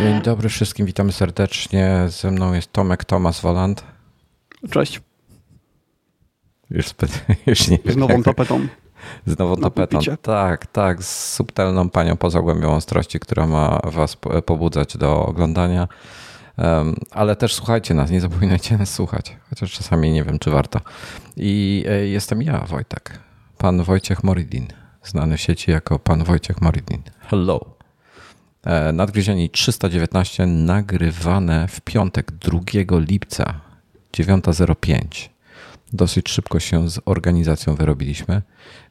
Dzień dobry wszystkim, witamy serdecznie. Ze mną jest Tomek Tomas Woland. Cześć. Już, zbyt, już nie Z nową tapetą. Z nową tapetą. pulpicie. Tak, tak, z subtelną panią pozagłębią ostrości, która ma was po- pobudzać do oglądania. Em, ale też słuchajcie nas, nie zapominajcie nas słuchać, chociaż czasami nie wiem, czy warto. I e, jestem ja, Wojtek, pan Wojciech Moridin, znany w sieci jako pan Wojciech Moridin. Hello. E, Nadgryzieni 319 nagrywane w piątek 2 lipca 9.05. Dosyć szybko się z organizacją wyrobiliśmy.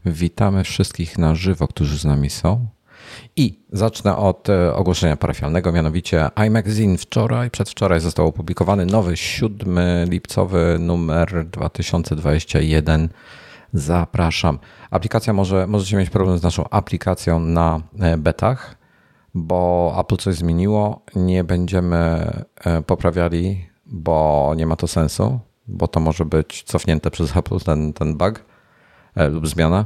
Witamy wszystkich na żywo, którzy z nami są. I zacznę od e, ogłoszenia parafialnego, mianowicie iMagazine wczoraj, przedwczoraj został opublikowany nowy 7 lipcowy numer 2021. Zapraszam. Aplikacja może, możecie mieć problem z naszą aplikacją na e, betach, bo Apple coś zmieniło. Nie będziemy e, poprawiali, bo nie ma to sensu, bo to może być cofnięte przez Apple ten, ten bug e, lub zmiana.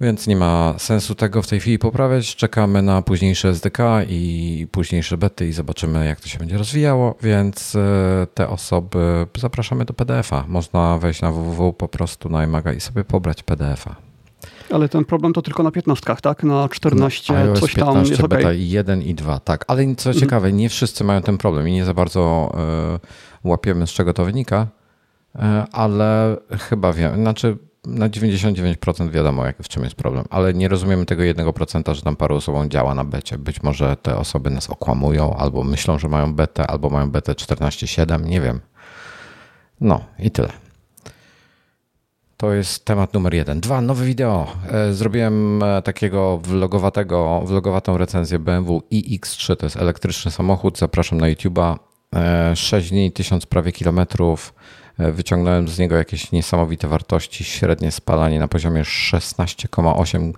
Więc nie ma sensu tego w tej chwili poprawiać. Czekamy na późniejsze SDK i późniejsze bety i zobaczymy, jak to się będzie rozwijało. Więc e, te osoby zapraszamy do PDF-a. Można wejść na www po prostu na iMaga i sobie pobrać PDF-a. Ale ten problem to tylko na 15, tak? Na 14 iOS coś tam 15 jest ok. beta 1 i 2, tak. Ale co ciekawe, nie wszyscy mają ten problem i nie za bardzo e, łapiemy, z czego to wynika, e, ale chyba wiem, znaczy na 99% wiadomo, jak, w czym jest problem, ale nie rozumiemy tego 1%, że tam paru osobom działa na becie. Być może te osoby nas okłamują, albo myślą, że mają betę, albo mają betę 14.7, nie wiem. No i tyle. To jest temat numer jeden. Dwa, nowe wideo. E, Zrobiłem e, takiego vlogowatego, vlogowatą recenzję BMW iX3, to jest elektryczny samochód. Zapraszam na YouTube'a. E, 6 dni, 1000 prawie kilometrów. E, Wyciągnąłem z niego jakieś niesamowite wartości. Średnie spalanie na poziomie 16,8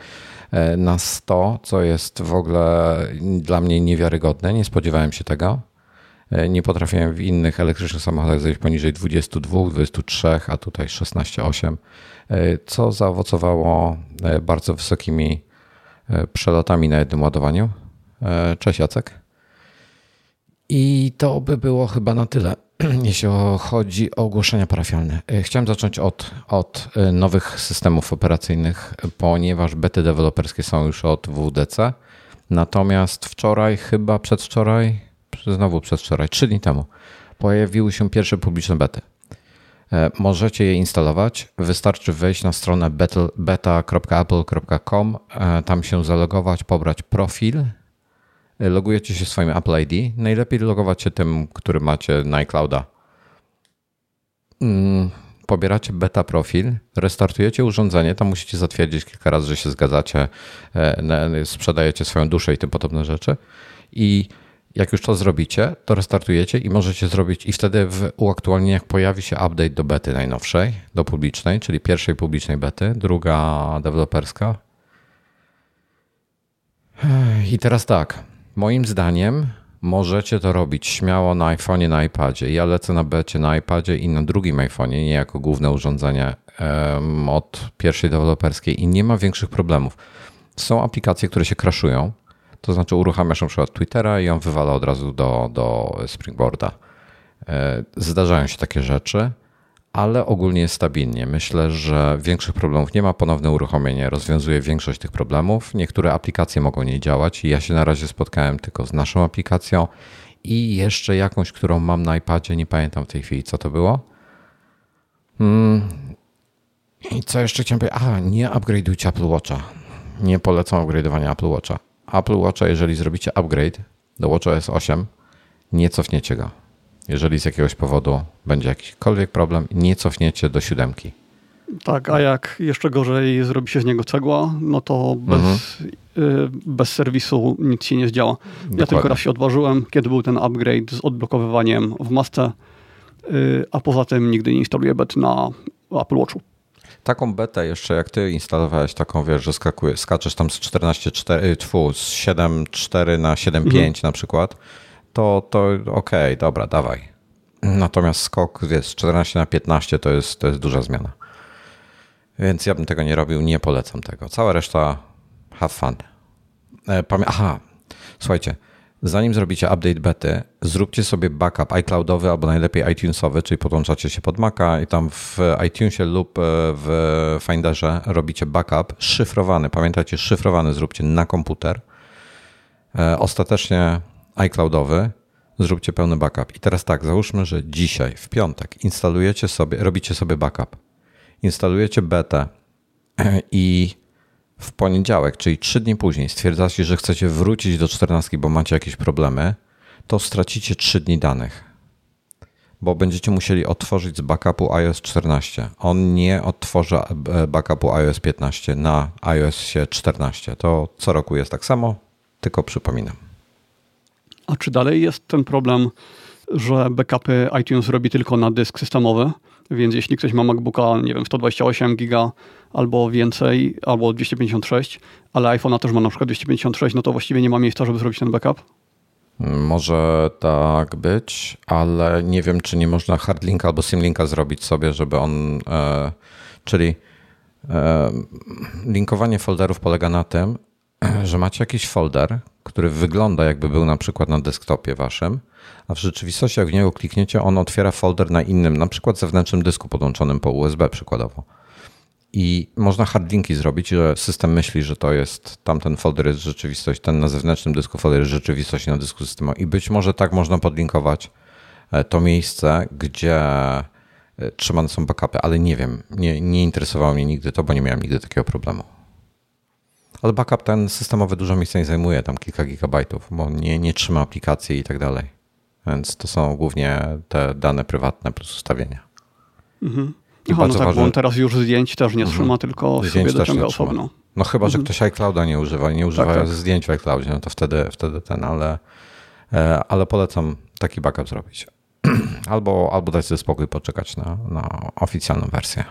e, na 100, co jest w ogóle dla mnie niewiarygodne. Nie spodziewałem się tego. E, Nie potrafiłem w innych elektrycznych samochodach zejść poniżej 22, 23, a tutaj 16,8, e, co zaowocowało e, bardzo wysokimi przelotami na jednym ładowaniu. Cześć Jacek. I to by było chyba na tyle, jeśli chodzi o ogłoszenia parafialne. Chciałem zacząć od, od nowych systemów operacyjnych, ponieważ bety deweloperskie są już od WDC. Natomiast wczoraj, chyba przedwczoraj, znowu przedwczoraj, trzy dni temu, pojawiły się pierwsze publiczne bety. E, Możecie je instalować. Wystarczy wejść na stronę beta- beta.apple.com, e, tam się zalogować, pobrać profil. E, Logujecie się swoim Apple ID. Najlepiej logować się tym, który macie na iClouda. Mm, Pobieracie beta profil, restartujecie urządzenie, tam musicie zatwierdzić kilka razy, że się zgadzacie, sprzedajecie swoją duszę i tym podobne rzeczy. I jak już to zrobicie, to restartujecie i możecie zrobić, i wtedy w uaktualnieniach pojawi się update do bety najnowszej, do publicznej, czyli pierwszej publicznej bety, druga deweloperska. I teraz tak, moim zdaniem możecie to robić śmiało na iPhone'ie, na iPadzie. Ja lecę na becie na iPadzie i na drugim iPhone'ie, nie jako główne urządzenie em, od pierwszej deweloperskiej i nie ma większych problemów. Są aplikacje, które się crashują, to znaczy uruchamiasz na przykład Twittera i on wywala od razu do, do Springboarda. E, Zdarzają się takie rzeczy, ale ogólnie jest stabilnie. Myślę, że większych problemów nie ma. Ponowne uruchomienie rozwiązuje większość tych problemów. Niektóre aplikacje mogą nie działać. Ja się na razie spotkałem tylko z naszą aplikacją i jeszcze jakąś, którą mam na iPadzie. Nie pamiętam w tej chwili, co to było. Hmm. I co jeszcze chciałem powiedzieć? A, nie upgrade'ujcie Apple Watcha. Nie polecam upgrade'owania Apple Watcha. Apple Watcha, jeżeli zrobicie upgrade do WatchOS 8, nie cofniecie go. Jeżeli z jakiegoś powodu będzie jakikolwiek problem, nie cofniecie do siódemki. Tak, a jak jeszcze gorzej zrobi się z niego cegła, no to bez, Mhm. y, bez serwisu nic się nie zdziała. Ja Dokładnie. tylko raz się odważyłem, kiedy był ten upgrade z odblokowywaniem w masce, y, a poza tym nigdy nie instaluję bet na Apple Watchu. Taką betę jeszcze, jak ty instalowałeś taką, wiesz, że skaczesz tam z 14.4, tfu, z 7.4 na 7.5 na przykład, to, to okej, dobra, dawaj. Natomiast skok, wiesz, z 14 na 15 to jest, to jest duża zmiana. Więc ja bym tego nie robił, nie polecam tego. Cała reszta have fun. E, Pamię- Aha, słuchajcie, zanim zrobicie update bety, zróbcie sobie backup iCloudowy albo najlepiej iTunesowy, czyli podłączacie się pod Maca i tam w iTunesie lub e, w Finderze robicie backup szyfrowany. Pamiętajcie, szyfrowany zróbcie na komputer. E, ostatecznie iCloudowy, zróbcie pełny backup. I teraz tak, załóżmy, że dzisiaj, w piątek, instalujecie sobie, robicie sobie backup. Instalujecie betę i w poniedziałek, czyli trzy dni później, stwierdzacie, że chcecie wrócić do 14, bo macie jakieś problemy, to stracicie trzy dni danych. Bo będziecie musieli otworzyć z backupu iOS 14. On nie odtworzy e, backupu iOS 15 na iOS 14. To co roku jest tak samo, tylko przypominam. A czy dalej jest ten problem, że backupy iTunes robi tylko na dysk systemowy? Więc jeśli ktoś ma MacBooka, nie wiem, 128 giga albo więcej, albo 256, ale iPhone'a też ma na przykład 256, no to właściwie nie ma miejsca, żeby zrobić ten backup? Może tak być, ale nie wiem, czy nie można hardlinka albo simlinka zrobić sobie, żeby on, e, czyli e, linkowanie folderów polega na tym, że macie jakiś folder, który wygląda jakby był na przykład na desktopie waszym, a w rzeczywistości jak w niego klikniecie, on otwiera folder na innym, na przykład zewnętrznym dysku podłączonym po USB przykładowo. I można hardlinki zrobić, że system myśli, że to jest tamten folder jest rzeczywistość, ten na zewnętrznym dysku folder jest rzeczywistość na dysku systemu. I być może tak można podlinkować e, to miejsce, gdzie e, trzymane są backupy, ale nie wiem. Nie, nie interesowało mnie nigdy to, bo nie miałem nigdy takiego problemu. Ale backup ten systemowy dużo miejsca nie zajmuje, tam kilka gigabajtów, bo nie, nie trzyma aplikacji i tak dalej. Więc to są głównie te dane prywatne plus ustawienia. Mhm. I Aha, no tak, ważne... bo on teraz już zdjęć też nie trzyma, mhm. tylko zdjęć sobie dociąga osobno. No chyba, że mhm. ktoś iClouda nie używa, nie używa tak, tak. zdjęć w iCloudzie, no to wtedy, wtedy ten, ale, e, ale polecam taki backup zrobić. albo, albo dać sobie spokój, poczekać na, na oficjalną wersję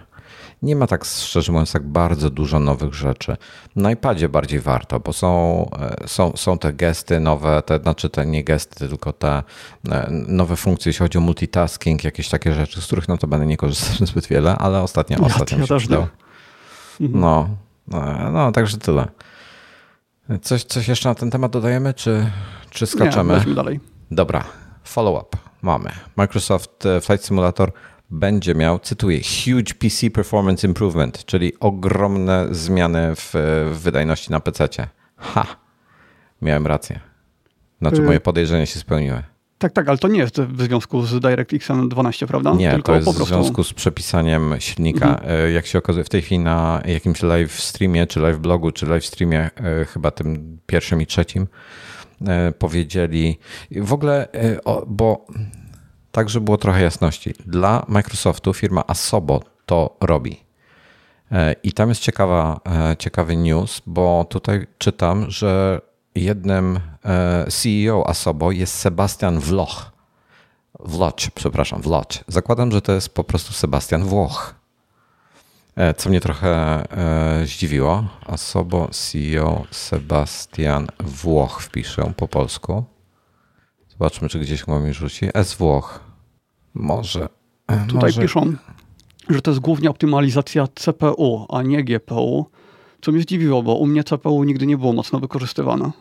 nie ma tak, szczerze mówiąc, tak bardzo dużo nowych rzeczy. Na iPadzie bardziej warto, bo są, e, są, są te gesty nowe, te, znaczy te nie gesty, tylko te e, nowe funkcje, jeśli chodzi o multitasking, jakieś takie rzeczy, z których no to będę nie korzystał zbyt wiele, ale ostatnio, ja, ostatnio ja się przydał. Mhm. No, no, no, także tyle. Coś, coś jeszcze na ten temat dodajemy, czy, czy skaczemy? Nie, dalej. Dobra, follow-up mamy. Microsoft e, Flight Simulator będzie miał, cytuję, huge PC performance improvement, czyli ogromne zmiany w, w wydajności na PC. Ha! Miałem rację. Znaczy, y- moje podejrzenia się spełniły. Tak, tak, ale to nie jest w związku z DirectX 12, prawda? Nie, Tylko to jest prostu... w związku z przepisaniem silnika. Mhm. Y, jak się okazuje, w tej chwili na jakimś live streamie, czy live blogu, czy live streamie, y, chyba tym pierwszym i trzecim, powiedzieli w ogóle, bo tak, żeby było trochę jasności. Dla Microsoftu firma Asobo to robi. E, I tam jest ciekawa, e, ciekawy news, bo tutaj czytam, że jednym e, CEO Asobo jest Sebastian Wloch. Wloch, przepraszam, Wloch. Zakładam, że to jest po prostu Sebastian Włoch. Co mnie trochę zdziwiło. Asobo CEO Sebastian Włoch wpiszę po polsku. Zobaczmy, czy gdzieś mi rzuci. S Włoch. Może. Tutaj może... piszą, że to jest głównie optymalizacja CPU, a nie GPU. Co mnie zdziwiło, bo u mnie CPU nigdy nie było mocno wykorzystywane.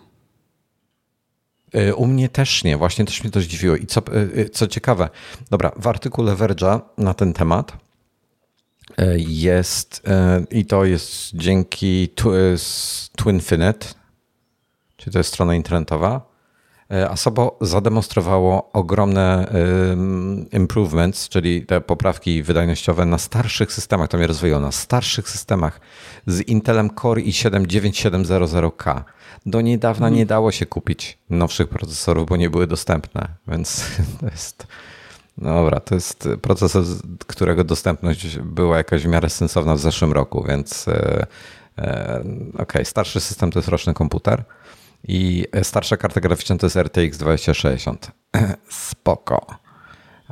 E, u mnie też nie, właśnie też mnie to zdziwiło. I co, e, e, co ciekawe, dobra, w artykule Verge'a na ten temat jest, i to jest dzięki Twinfinite, czyli to jest strona internetowa, Asobo zademonstrowało ogromne improvements, czyli te poprawki wydajnościowe na starszych systemach, to mnie rozwojono, na starszych systemach z Intelem Core i7 9700K. Do niedawna mhm. nie dało się kupić nowszych procesorów, bo nie były dostępne, więc to jest... No dobra, to jest procesor, którego dostępność była jakaś w miarę sensowna w zeszłym roku, więc e, e, okej, okay, starszy system to jest roczny komputer. I starsza karta graficzna to jest RTX 2060. Spoko.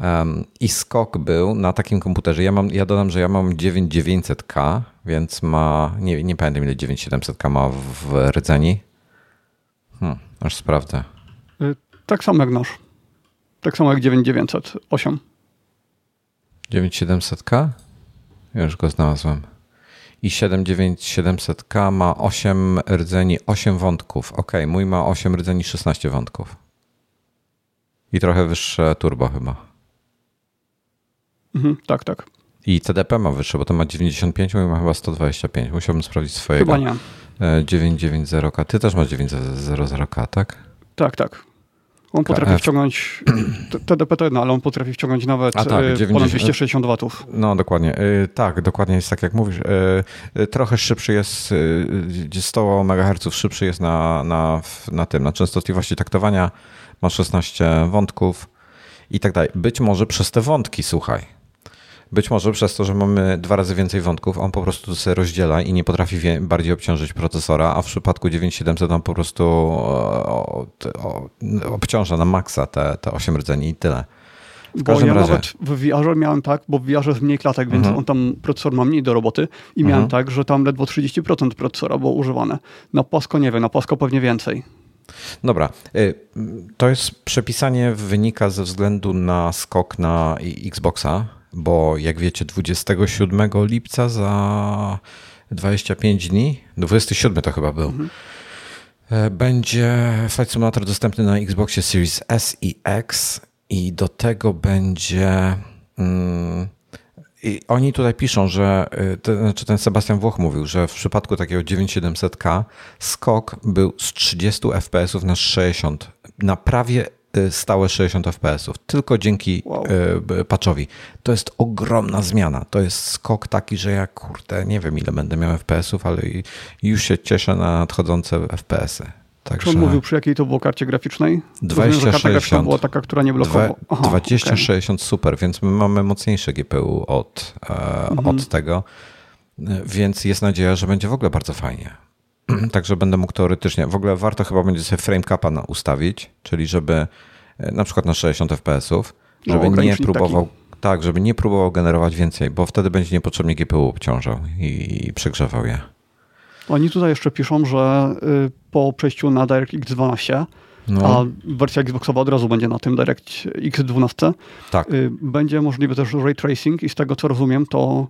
Um, I skok był na takim komputerze. Ja, mam, ja dodam, że ja mam 9900K, więc ma. Nie, nie pamiętam ile 9700K ma w rdzeni. Hmm, aż sprawdzę. Y, tak samo jak nasz. Tak samo jak 9908. 9700K? Ja już go znalazłem i 79700K ma 8 rdzeni, 8 wątków. Ok, mój ma 8 rdzeni, 16 wątków. I trochę wyższe turbo chyba. Mhm, tak, tak. I CDP ma wyższe, bo to ma 95, mój ma chyba 125. Musiałbym sprawdzić swojego. Chyba nie. 990K. Ty też masz 900K, tak? Tak, tak. On potrafi KF. wciągnąć, t- TDP to jedno, ale on potrafi wciągnąć nawet A tak, y, 90 ponad 260 watów. No, dokładnie. Y, Tak, dokładnie jest tak, jak mówisz. Y, y, Trochę szybszy jest, y, 100 MHz szybszy jest na, na, na tym, na częstotliwości taktowania. Ma 16 wątków i tak dalej. Być może przez te wątki, słuchaj. Być może przez to, że mamy dwa razy więcej wątków, on po prostu sobie rozdziela i nie potrafi bardziej obciążyć procesora, a w przypadku 9700 on po prostu o, o, obciąża na maksa te, te 8 rdzeni i tyle. W Bo ja razie. nawet w VR miałem tak, bo w VR jest mniej klatek, więc Mhm. on tam procesor ma mniej do roboty i miałem Mhm. tak, że tam ledwo 30% procesora było używane. Na płasko nie wiem, na płasko pewnie więcej. Dobra, y, to jest przepisanie wynika ze względu na skok na Xboxa, bo jak wiecie, 27 lipca za 25 dni, 27 to chyba był, e, będzie Flight Simulator dostępny na Xboxie Series S i X i do tego będzie. Mm, i oni tutaj piszą, że y, to znaczy ten Sebastian Włoch mówił, że w przypadku takiego 9700K skok był z 30 FPS na 60, na prawie stałe 60 FPS, tylko dzięki Wow. y, patchowi. To jest ogromna zmiana. To jest skok taki, że ja kurde, nie wiem ile będę miał FPS-ów, ale już się cieszę na nadchodzące FPS-y. Czy Także on mówił przy jakiej to było karcie graficznej? 2060. Rozumiem, że karta była taka, która nie blokowała. Dwa- Aha, 2060 super, więc my mamy mocniejsze GPU od, e, Mhm. od tego, więc jest nadzieja, że będzie w ogóle bardzo fajnie. Także będę mógł teoretycznie, w ogóle warto chyba będzie sobie frame capa ustawić, czyli żeby e, na przykład na 60 FPS-ów, No, żeby nie ogranicznik próbował, tak, żeby nie próbował generować więcej, bo wtedy będzie niepotrzebnie GPU obciążał i, i przegrzewał je. Oni tutaj jeszcze piszą, że y, po przejściu na DirectX 12, No, a wersja Xboxowa od razu będzie na tym DirectX 12, tak. y, będzie możliwy też ray tracing i z tego co rozumiem, to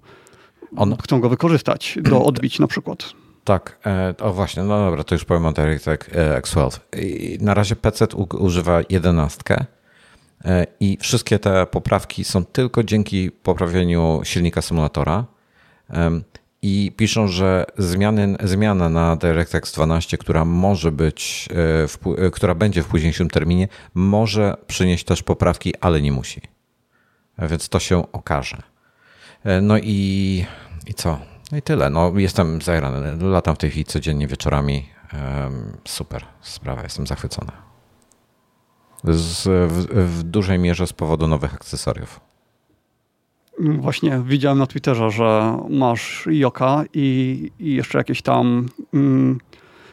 On- chcą go wykorzystać do odbić na przykład. Tak, e, o właśnie, no dobra, to już powiem o DirectX e, X12. I Na razie PC używa 11 e, i wszystkie te poprawki są tylko dzięki poprawieniu silnika symulatora. I piszą, że zmiany, zmiana na DirectX 12, która może być, w, która będzie w późniejszym terminie, może przynieść też poprawki, ale nie musi. Więc to się okaże. No i, i co? No i tyle. No, jestem zajrany. Latam w tej chwili codziennie wieczorami. Super sprawa, jestem zachwycony. Z, w, w dużej mierze z powodu nowych akcesoriów. Właśnie widziałem na Twitterze, że masz Joka i, i jeszcze jakieś tam, mm,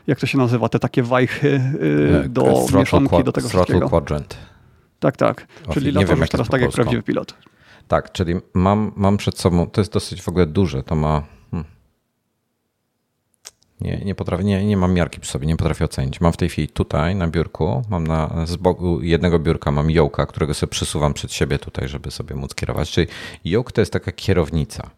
jak to się nazywa, te takie wajchy y, do E, Throttle mieszanki, do tego wszystkiego. quadrant. Tak, tak. O, Czyli latasz wiem, teraz tak jak prawdziwy pilot. Tak, czyli mam, mam przed sobą, to jest dosyć w ogóle duże, to ma... Nie, nie potrafię, nie, nie mam miarki przy sobie, nie potrafię ocenić. Mam w tej chwili tutaj na biurku, mam na, z boku jednego biurka mam yołka, którego sobie przesuwam przed siebie tutaj, żeby sobie móc kierować. Czyli yoke to jest taka kierownica.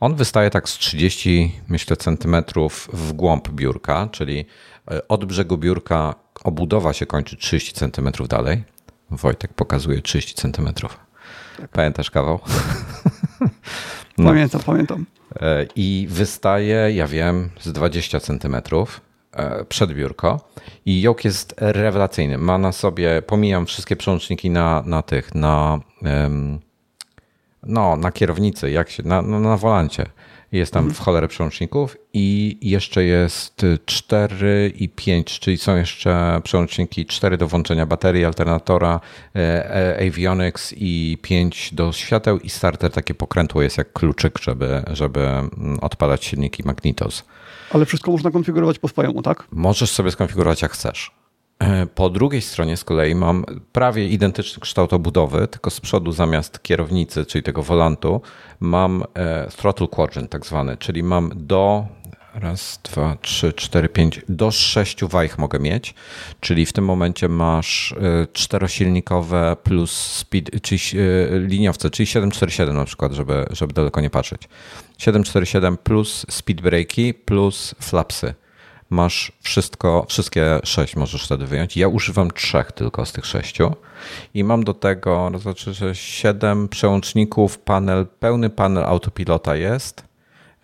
On wystaje tak z 30, myślę, centymetrów w głąb biurka, czyli e, od brzegu biurka obudowa się kończy 30 centymetrów dalej. Wojtek pokazuje 30 centymetrów. Pamiętasz kawał? No. Pamiętam, pamiętam. E, I wystaje, ja wiem, z 20 centymetrów e, przed biurko. I yoke jest rewelacyjny. Ma na sobie, pomijam wszystkie przełączniki na, na tych, na, no, na kierownicy, jak się, na, na, na wolancie. Jest tam w cholerę przełączników i jeszcze jest 4 i 5, czyli są jeszcze przełączniki 4 do włączenia baterii, alternatora, e, e, avionics i 5 do świateł i starter takie pokrętło jest jak kluczyk, żeby, żeby mm, odpalać silniki Magnetos. Ale wszystko można konfigurować po swojemu, tak? Możesz sobie skonfigurować jak chcesz. E, Po drugiej stronie z kolei mam prawie identyczny kształt obudowy, tylko z przodu zamiast kierownicy, czyli tego wolantu, mam e, throttle quadrant tak zwany, czyli mam do raz, dwa, trzy, cztery, pięć, do sześciu wajch mogę mieć, czyli w tym momencie masz e, czterosilnikowe plus speed, czyli e, liniowce, czyli 747 na przykład, żeby, żeby daleko nie patrzeć. 747 plus speed breaki plus flapsy masz wszystko, wszystkie sześć możesz wtedy wyjąć. Ja używam trzech tylko z tych sześciu i mam do tego, to znaczy, że siedem przełączników, panel, pełny panel autopilota jest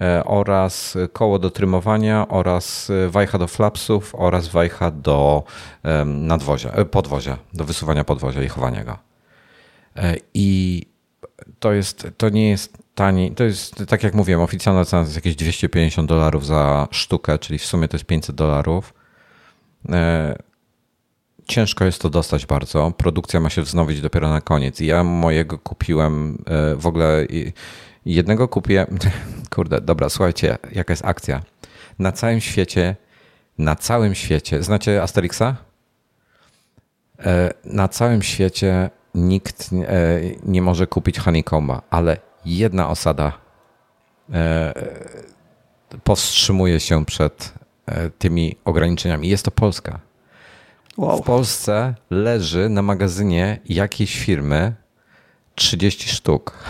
e, oraz koło do trymowania oraz wajcha do flapsów oraz wajcha do nadwozia, e, podwozia, do wysuwania podwozia i chowania go. E, I to, jest, to nie jest tani. To jest, tak jak mówiłem, oficjalna cena to jest jakieś 250 dolarów za sztukę, czyli w sumie to jest 500 dolarów. E, ciężko jest to dostać bardzo. Produkcja ma się wznowić dopiero na koniec. Ja mojego kupiłem e, w ogóle. Jednego kupiłem. Kurde, dobra, słuchajcie, jaka jest akcja. Na całym świecie, na całym świecie, znacie Asterixa? Na całym świecie nikt e, nie może kupić honeycomba, ale jedna osada e, powstrzymuje się przed e, tymi ograniczeniami. Jest to Polska. Wow. W Polsce leży na magazynie jakiejś firmy 30 sztuk.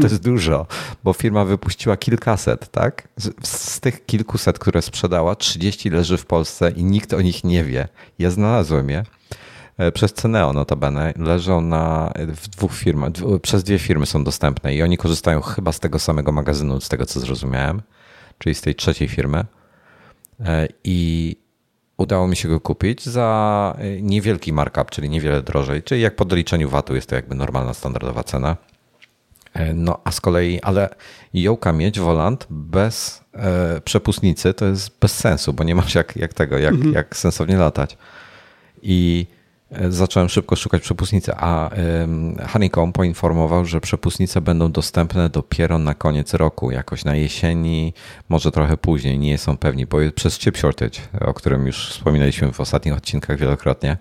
To jest dużo, bo firma wypuściła kilkaset, tak? Z, z, tych kilkuset, które sprzedała, 30 leży w Polsce i nikt o nich nie wie. Ja znalazłem je. E, przez Ceneo notabene leżą na, w dwóch firmach, przez dwie firmy są dostępne i oni korzystają chyba z tego samego magazynu, z tego co zrozumiałem, czyli z tej trzeciej firmy. E, I udało mi się go kupić za e, niewielki markup, czyli niewiele drożej, czyli jak po doliczeniu VAT-u jest to jakby normalna, standardowa cena. No a z kolei, ale jołka mieć wolant bez e, przepustnicy to jest bez sensu, bo nie masz jak, jak tego, jak, mhm. jak sensownie latać. I E, zacząłem szybko szukać przepustnicy, a Honeycomb poinformował, że przepustnice będą dostępne dopiero na koniec roku, jakoś na jesieni, może trochę później, nie są pewni, bo przez chip shortage, o którym już wspominaliśmy w ostatnich odcinkach wielokrotnie.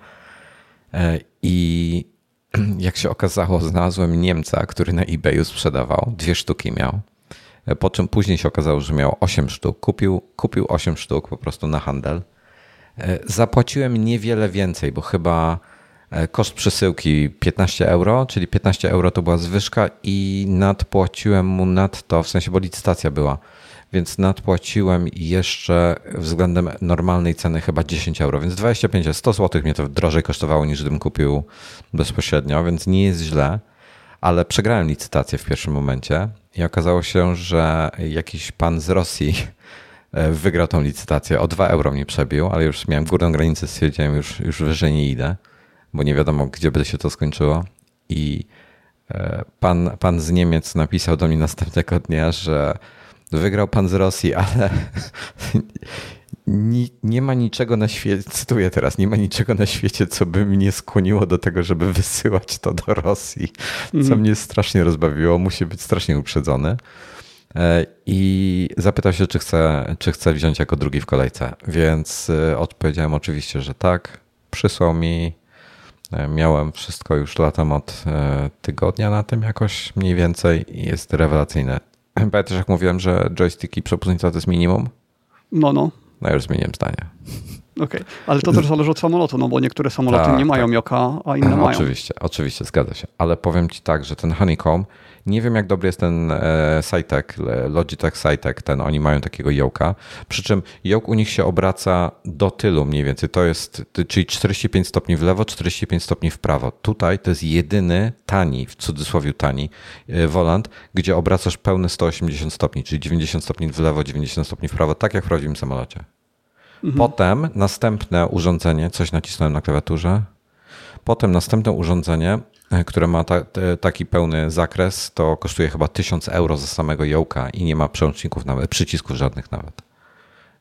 E, I jak się okazało, znalazłem Niemca, który na eBayu sprzedawał, dwie sztuki miał. E, po czym później się okazało, że miał 8 sztuk. Kupił, kupił 8 sztuk po prostu na handel E, zapłaciłem niewiele więcej, bo chyba e, koszt przesyłki 15 euro, czyli 15 euro to była zwyżka i nadpłaciłem mu nadto, w sensie, bo licytacja była, więc nadpłaciłem jeszcze względem normalnej ceny chyba 10 euro, więc 25, 100 zł mnie to drożej kosztowało niż gdybym kupił bezpośrednio, więc nie jest źle, ale przegrałem licytację w pierwszym momencie i okazało się, że jakiś pan z Rosji E, wygrał tą licytację. O 2 euro mnie przebił, ale już miałem górną granicę, stwierdziłem, już, już wyżej nie idę, bo nie wiadomo, gdzie by się to skończyło. I e, pan, pan z Niemiec napisał do mnie następnego dnia, że wygrał pan z Rosji, ale nie, nie, ma niczego na świecie, cytuję teraz, nie ma niczego na świecie, co by mnie skłoniło do tego, żeby wysyłać to do Rosji, co mm. mnie strasznie rozbawiło. Musi być strasznie uprzedzony. E, i zapytał się, czy chce, czy chce wziąć jako drugi w kolejce. Więc e, odpowiedziałem oczywiście, że tak. Przysłał mi. E, miałem wszystko już latem od tygodnia na tym jakoś mniej więcej i jest rewelacyjne. Pamiętasz, jak mówiłem, że joysticki przepustnica to jest minimum? No, no. No już zmieniłem zdanie. Okej, okay. ale to też zależy od samolotu, no bo niektóre samoloty tak, nie mają tak. joka, a inne mają. Oczywiście, oczywiście, zgadza się. Ale powiem ci tak, że ten Honeycomb nie wiem, jak dobry jest ten e, Cytek, Logitech Cytek, ten, oni mają takiego jołka. Przy czym jołk u nich się obraca do tylu mniej więcej. To jest, czyli 45 stopni w lewo, 45 stopni w prawo. Tutaj to jest jedyny tani, w cudzysłowie tani, e, volant, gdzie obracasz pełne 180 stopni, czyli 90 stopni w lewo, 90 stopni w prawo, tak jak w prawdziwym samolocie. Mhm. Potem następne urządzenie, coś nacisnąłem na klawiaturze. Potem następne urządzenie E, które ma ta, taki pełny zakres, to kosztuje chyba 1000 euro za samego jołka i nie ma przełączników nawet, przycisków żadnych nawet.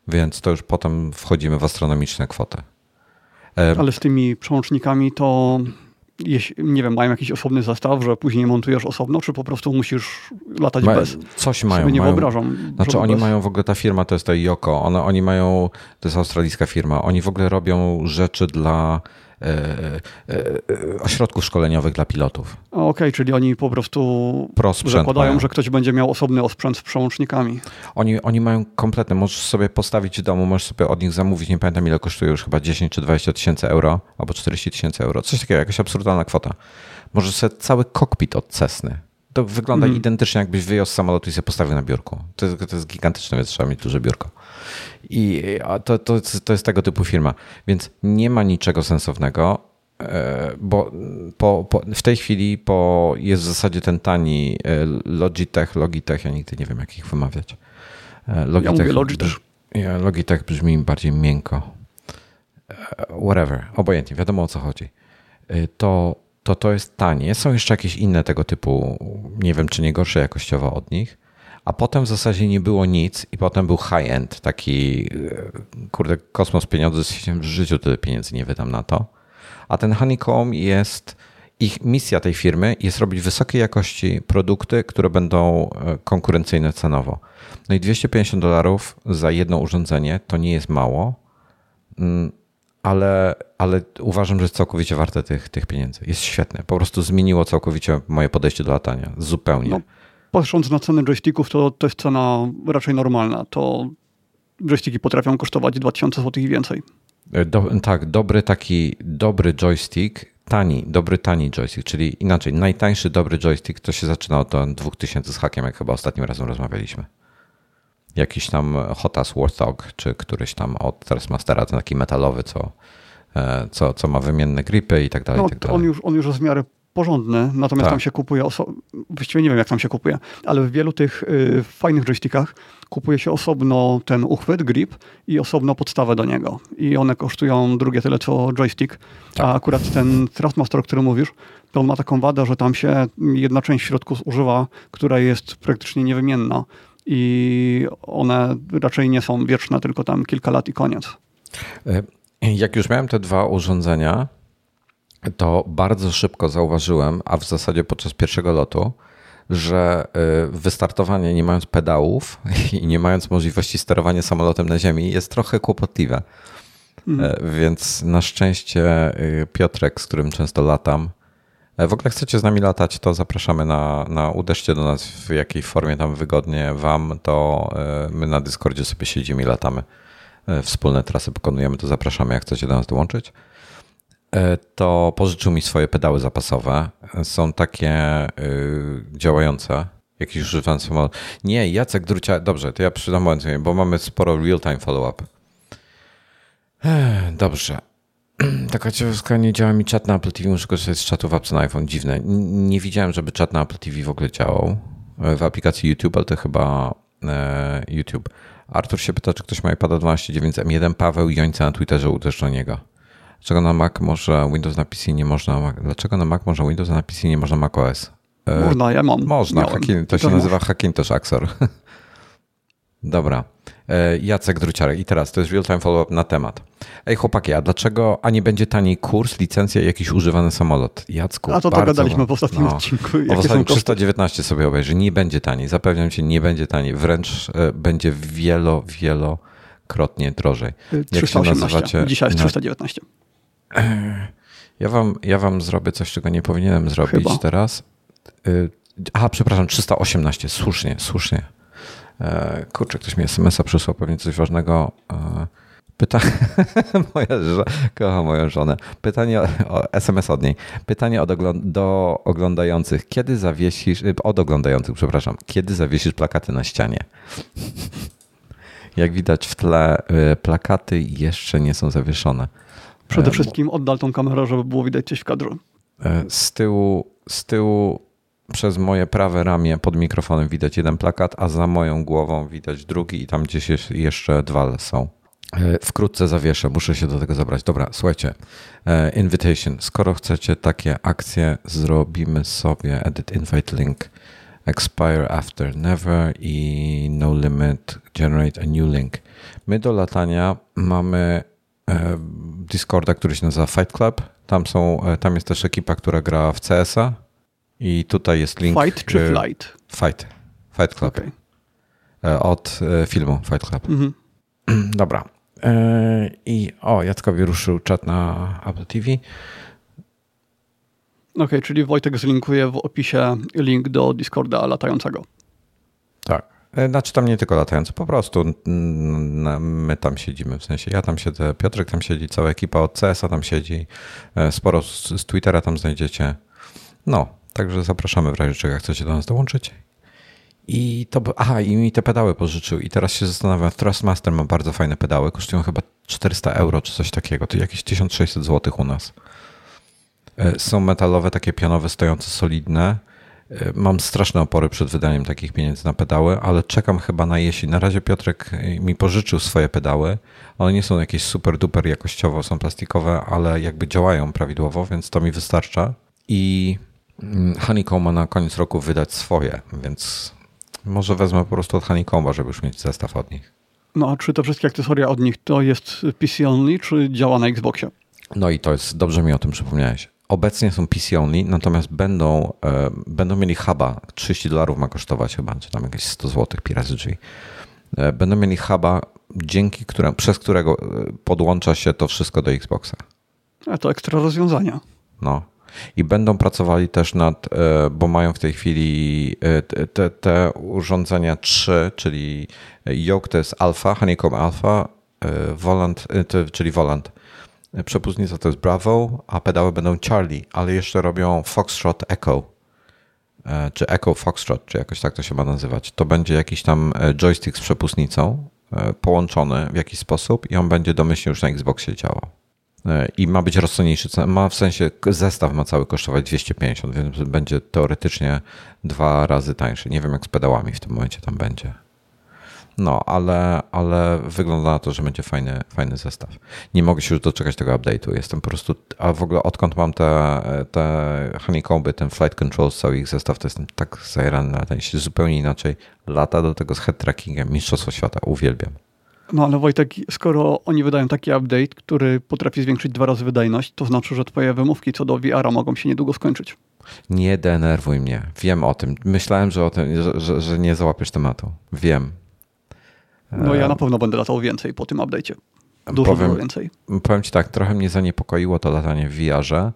Więc to już potem wchodzimy w astronomiczne kwoty. E, Ale z tymi przełącznikami to nie wiem, mają jakiś osobny zestaw, że później montujesz osobno, czy po prostu musisz latać Ma, bez? Coś mają. Sobie nie mają, wyobrażam. Znaczy oni bez. mają w ogóle, ta firma to jest ta Yoko, one, oni mają, to jest australijska firma, oni w ogóle robią rzeczy dla E, e, e, ośrodków szkoleniowych dla pilotów. Okej, okay, czyli oni po prostu zakładają, mają. że ktoś będzie miał osobny osprzęt z przełącznikami. Oni, oni mają kompletny, możesz sobie postawić w domu, możesz sobie od nich zamówić, nie pamiętam ile kosztuje już chyba 10 czy 20 tysięcy euro, albo 40 tysięcy euro, coś takiego, jakaś absurdalna kwota. Możesz sobie cały kokpit od Cessny To wygląda mm. identycznie, jakbyś wyjął z samolotu i sobie postawił na biurku. To jest, to jest gigantyczne, więc trzeba mieć duże biurko. I to, to, to jest tego typu firma. Więc nie ma niczego sensownego, e, bo po, po, w tej chwili po, jest w zasadzie ten tani e, Logitech, Logitech, ja nigdy nie wiem, jak ich wymawiać. E, Logitech, ja mówię Logitech. Logitech brzmi bardziej miękko. Whatever, obojętnie, wiadomo o co chodzi. To, to to jest tanie. Są jeszcze jakieś inne tego typu, nie wiem czy nie gorsze jakościowo od nich, a potem w zasadzie nie było nic i potem był high-end, taki e, kurde kosmos pieniądze, w życiu tyle pieniędzy nie wydam na to. A ten Honeycomb jest, ich misja tej firmy jest robić wysokiej jakości produkty, które będą e, konkurencyjne cenowo. No i 250 dolarów za jedno urządzenie to nie jest mało, mm, ale, ale uważam, że jest całkowicie warte tych, tych pieniędzy. Jest świetne. Po prostu zmieniło całkowicie moje podejście do latania. Zupełnie. Patrząc na ceny joysticków, to to jest cena raczej normalna. To joysticki potrafią kosztować 2000 zł i więcej. E, do, tak, dobry taki, dobry joystick, tani, dobry tani joystick, czyli inaczej, najtańszy dobry joystick to się zaczyna od 2000 z hakiem, jak chyba ostatnim razem rozmawialiśmy. Jakiś tam Hotas Warthog, czy któryś tam od Trustmastera, ten taki metalowy, co, e, co, co ma wymienne gripy i tak dalej. No, i tak dalej. On, już, on już jest w miarę porządny, natomiast tak. tam się kupuje, właściwie nie wiem jak tam się kupuje, ale w wielu tych y, fajnych joystickach kupuje się osobno ten uchwyt, grip i osobno podstawę do niego. I one kosztują drugie tyle co joystick, tak. a akurat ten Thrustmaster, o którym mówisz, to on ma taką wadę, że tam się jedna część w środku zużywa, która jest praktycznie niewymienna i one raczej nie są wieczne, tylko tam kilka lat i koniec. E, jak już miałem te dwa urządzenia, to bardzo szybko zauważyłem, a w zasadzie podczas pierwszego lotu, że y, wystartowanie nie mając pedałów i nie mając możliwości sterowania samolotem na ziemi jest trochę kłopotliwe. Mm. Więc na szczęście y, Piotrek, z którym często latam, e, w ogóle chcecie z nami latać, to zapraszamy na, na uderzcie do nas w jakiej formie tam wygodnie wam, to my na Discordzie sobie siedzimy i latamy. Wspólne trasy pokonujemy, to zapraszamy, jak chcecie do nas dołączyć. E, to pożyczył mi swoje pedały zapasowe. Są takie y, działające. Jakiś używany samolot. Nie, Jacek Drucia. Dobrze, to ja przydam moment, bo mamy sporo real-time follow-up. Dobrze. Taka ciekawostka, nie działa mi czat na Apple TV, muszę korzystać z czatu w apce na iPhone. Dziwne. Nie widziałem, żeby czat na Apple TV w ogóle działał. E, w aplikacji YouTube, ale to chyba e, YouTube. Artur się pyta, czy ktoś ma iPada 12.9 M1. Paweł Jońca na Twitterze uderzył niego. Dlaczego na Mac może Windows na PC nie można? Dlaczego na Mac może Windows, na PC nie można Mac OS? E, można, ja mam. Można, Hackin, to, się nazywa Hackintosh Axor. Dobra. E, Jacek Druciarek i teraz to jest real-time follow-up na temat. Ej chłopaki, a dlaczego, a nie będzie taniej kurs, licencja i jakiś używany samolot? Jacku, A to bardzo, gadaliśmy w ostatnim no, odcinku. W ostatnim 319 sobie obejrzy. Nie będzie taniej. Zapewniam cię, nie będzie taniej. Wręcz e, będzie wielo, wielokrotnie drożej. 318. Jak się nazywacie? Dzisiaj jest 319. Ja wam, ja wam zrobię coś, czego nie powinienem zrobić Chyba. teraz. Y, aha, przepraszam, 318. Słusznie, słusznie. E, kurczę, ktoś mi SMS-a przysłał, pewnie coś ważnego. E, pyta... Moja kocham moją żonę. Pytanie o, SMS od niej. Pytanie od ogląd do oglądających. Kiedy zawiesisz, y, od oglądających, przepraszam, kiedy zawiesisz plakaty na ścianie? Jak widać w tle, y, plakaty jeszcze nie są zawieszone. Przede e, wszystkim oddal tą kamerę, żeby było widać coś w kadru. E, z tyłu, z tyłu przez moje prawe ramię pod mikrofonem widać jeden plakat, a za moją głową widać drugi i tam gdzieś jeszcze dwa są. E, wkrótce zawieszę, muszę się do tego zabrać. Dobra, słuchajcie. Invitation. Skoro chcecie takie akcje, zrobimy sobie edit invite link, expire after never i no limit, generate a new link. My do latania mamy Discorda, który się nazywa Fight Club. Tam, są, e, tam jest też ekipa, która gra w CS-a i tutaj jest link. Fight czy e, Flight? Fight. Fight Club. Okay. E, od filmu Fight Club. Mhm. Dobra. I o, Jackowi ruszył czat na Apple TV. Okej, okay, czyli Wojtek zlinkuje w opisie link do Discorda latającego. Tak. E, znaczy tam nie tylko latający, po prostu my tam siedzimy, w sensie ja tam siedzę, Piotrek tam siedzi, cała ekipa od CS-a tam siedzi, e, sporo z, Twittera tam znajdziecie. No, także zapraszamy w razie czego chcecie do nas dołączyć. I to, aha, i mi te pedały pożyczył i teraz się zastanawiam, Thrustmaster ma bardzo fajne pedały, kosztują chyba 400 euro czy coś takiego, to jakieś 1600 zł u nas. E, są metalowe, takie pianowe, stojące solidne. E, mam straszne opory przed wydaniem takich pieniędzy na pedały, ale czekam chyba na jesień. Na razie Piotrek e, mi pożyczył swoje pedały. One nie są jakieś super duper jakościowo, są plastikowe, ale jakby działają prawidłowo, więc to mi wystarcza. I mm, Honeycomb ma na koniec roku wydać swoje, więc może wezmę po prostu od Honeycomba, żeby już mieć zestaw od nich. No a czy te wszystkie akcesoria od nich to jest PC only, czy działa na Xboxie? No i to jest, dobrze mi o tym przypomniałeś. Obecnie są PC only, natomiast będą, e, będą mieli huba. 30 dolarów ma kosztować chyba, czy tam jakieś 100 zł piracy drzwi. E, będą mieli huba, dzięki które, przez którego e, podłącza się to wszystko do Xboxa. A to ekstra rozwiązania. No. I będą pracowali też nad, e, bo mają w tej chwili te, te urządzenia 3, czyli Yoke to jest Alpha, Honeycomb Alpha, Volant, czyli Volant. Przepustnica to jest Bravo, a pedały będą Charlie, ale jeszcze robią Foxtrot Echo, czy Echo Foxtrot, czy jakoś tak to się ma nazywać. To będzie jakiś tam joystick z przepustnicą połączony w jakiś sposób i on będzie domyślnie już na Xboxie działał. E, i ma być rozsądniejszy. Ma w sensie zestaw ma cały kosztować 250, więc będzie teoretycznie dwa razy tańszy. Nie wiem, jak z pedałami w tym momencie tam będzie. No, ale, ale wygląda na to, że będzie fajny, fajny zestaw. Nie mogę się już doczekać tego update'u. Jestem po prostu, a w ogóle odkąd mam te, te honeycomby, ten flight control, cały ich zestaw, to jestem tak zajerany na ten się zupełnie inaczej lata do tego z head trackingiem. Mistrzostwo świata, uwielbiam. No ale Wojtek, skoro oni wydają taki update, który potrafi zwiększyć dwa razy wydajność, to znaczy, że twoje wymówki co do VR-a mogą się niedługo skończyć. Nie denerwuj mnie. Wiem o tym. Myślałem, że, o tym, że, że, że nie załapiesz tematu. Wiem. No ja na pewno będę latał więcej po tym update'cie. Dużo, powiem, dużo więcej. Powiem ci tak, trochę mnie zaniepokoiło to latanie w VR-ze.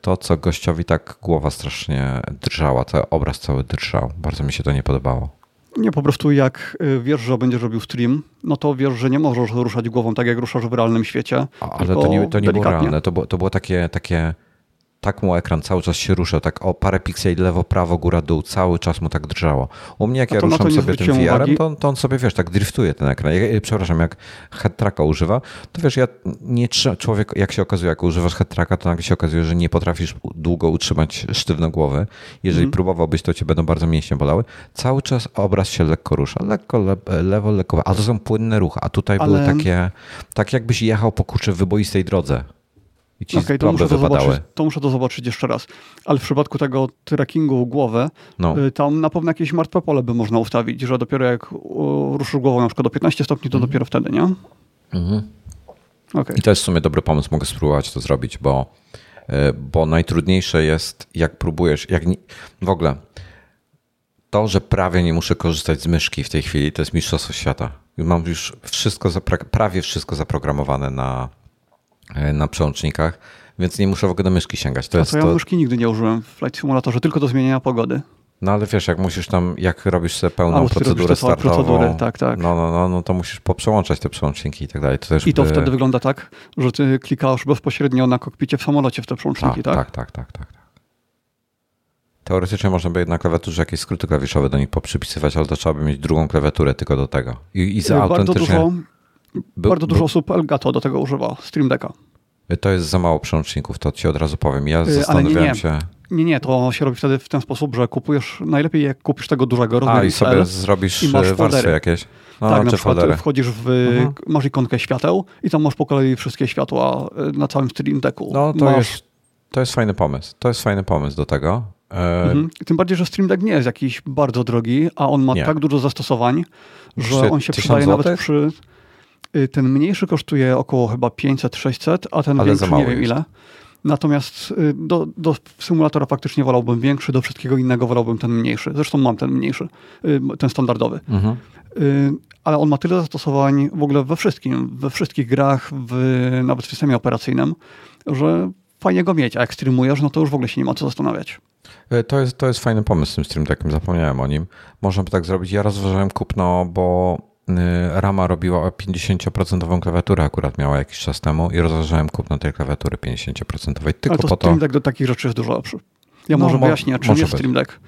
To, co gościowi tak głowa strasznie drżała, ten obraz cały drżał. Bardzo mi się to nie podobało. Nie, po prostu jak y, wiesz, że będziesz robił stream, no to wiesz, że nie możesz ruszać głową tak, jak ruszasz w realnym świecie. Ale to nie, to nie było realne. To było, to było takie, takie tak mu ekran cały czas się rusza, tak o parę pikseli lewo, prawo, góra, dół, cały czas mu tak drżało. U mnie jak ja ruszam sobie tym VR-em, to, to, on sobie, wiesz, tak driftuje ten ekran. Ja, przepraszam, jak head-tracka używa, to wiesz, ja nie człowiek, jak się okazuje, jak używasz head-tracka, to nagle się okazuje, że nie potrafisz długo utrzymać sztywno głowy. Jeżeli mm. próbowałbyś, to cię będą bardzo mięśnie bolały. Cały czas obraz się lekko rusza, lekko, le, lewo, lekko, ale to są płynne ruchy, a tutaj Ale... były takie, tak jakbyś jechał po kurczę wyboistej drodze i ci okay, to muszę to, zobaczyć, to muszę to zobaczyć jeszcze raz. Ale w przypadku tego trackingu głowy, no. Y, tam na pewno jakieś martwe pole by można ustawić, że dopiero jak ruszysz głową na przykład do 15 stopni, to mhm. dopiero wtedy, nie? Mhm. Okay. I to jest w sumie dobry pomysł, mogę spróbować to zrobić, bo, y, bo najtrudniejsze jest, jak próbujesz, jak nie, w ogóle to, że prawie nie muszę korzystać z myszki w tej chwili, to jest mistrzostwo świata. Mam już wszystko, prawie wszystko zaprogramowane na, na przełącznikach, więc nie muszę w ogóle do myszki sięgać. To, jest to ja to... myszki nigdy nie użyłem w Flight Simulatorze, tylko do zmieniania pogody. No ale wiesz, jak musisz tam, jak robisz sobie pełną A, procedurę startową, tak, tak. No, no, no, no to musisz poprzełączać te przełączniki i tak dalej. To I to by... wtedy wygląda tak, że ty klikasz bezpośrednio na kokpicie w samolocie w te przełączniki, tak? Tak, tak, tak, tak. tak. Teoretycznie można by na klawiaturze jakieś skróty klawiszowe do nich poprzypisywać, ale to trzeba by mieć drugą klawiaturę tylko do tego. I, i za bardzo autentycznie... Dużo był, Bardzo dużo był... osób Elgato do tego używa, Stream Decka. To jest za mało przełączników, to ci od razu powiem. Ja zastanawiałem nie, nie. się... Nie, nie, to się robi wtedy w ten sposób, że kupujesz, najlepiej jak kupisz tego dużego rozmiaru A i sobie zrobisz i warstwy foldery. jakieś. No, tak, na przykład foldery. wchodzisz w, mhm. masz ikonkę świateł i tam masz po kolei wszystkie światła y, na całym Stream Decku. No to, masz... jest, to jest fajny pomysł. To jest fajny pomysł do tego. Mhm. Tym bardziej, że Stream Deck nie jest jakiś bardzo drogi, a on ma nie. tak dużo zastosowań, że on się przydaje nawet przy... Y, ten mniejszy kosztuje około chyba 500-600, a ten Ale większy nie wiem ile. Natomiast y, do, do symulatora faktycznie wolałbym większy, do wszystkiego innego wolałbym ten mniejszy. Zresztą mam ten mniejszy, y, ten standardowy. Mhm. Ale on ma tyle zastosowań w ogóle we wszystkim, we wszystkich grach, w, nawet w systemie operacyjnym, że fajnie go mieć, a jak streamujesz, no to już w ogóle się nie ma co zastanawiać. To jest, to jest fajny pomysł z tym Stream Deckiem, zapomniałem o nim. Można by tak zrobić. Ja rozważałem kupno, bo Rama robiła 50% klawiaturę, akurat miała jakiś czas temu i rozważałem kupno tej klawiatury 50%. Tylko Ale to po to. tak do takich rzeczy jest dużo lepszy. Ja no, może wyjaśnię, czym jest. Stream Deck.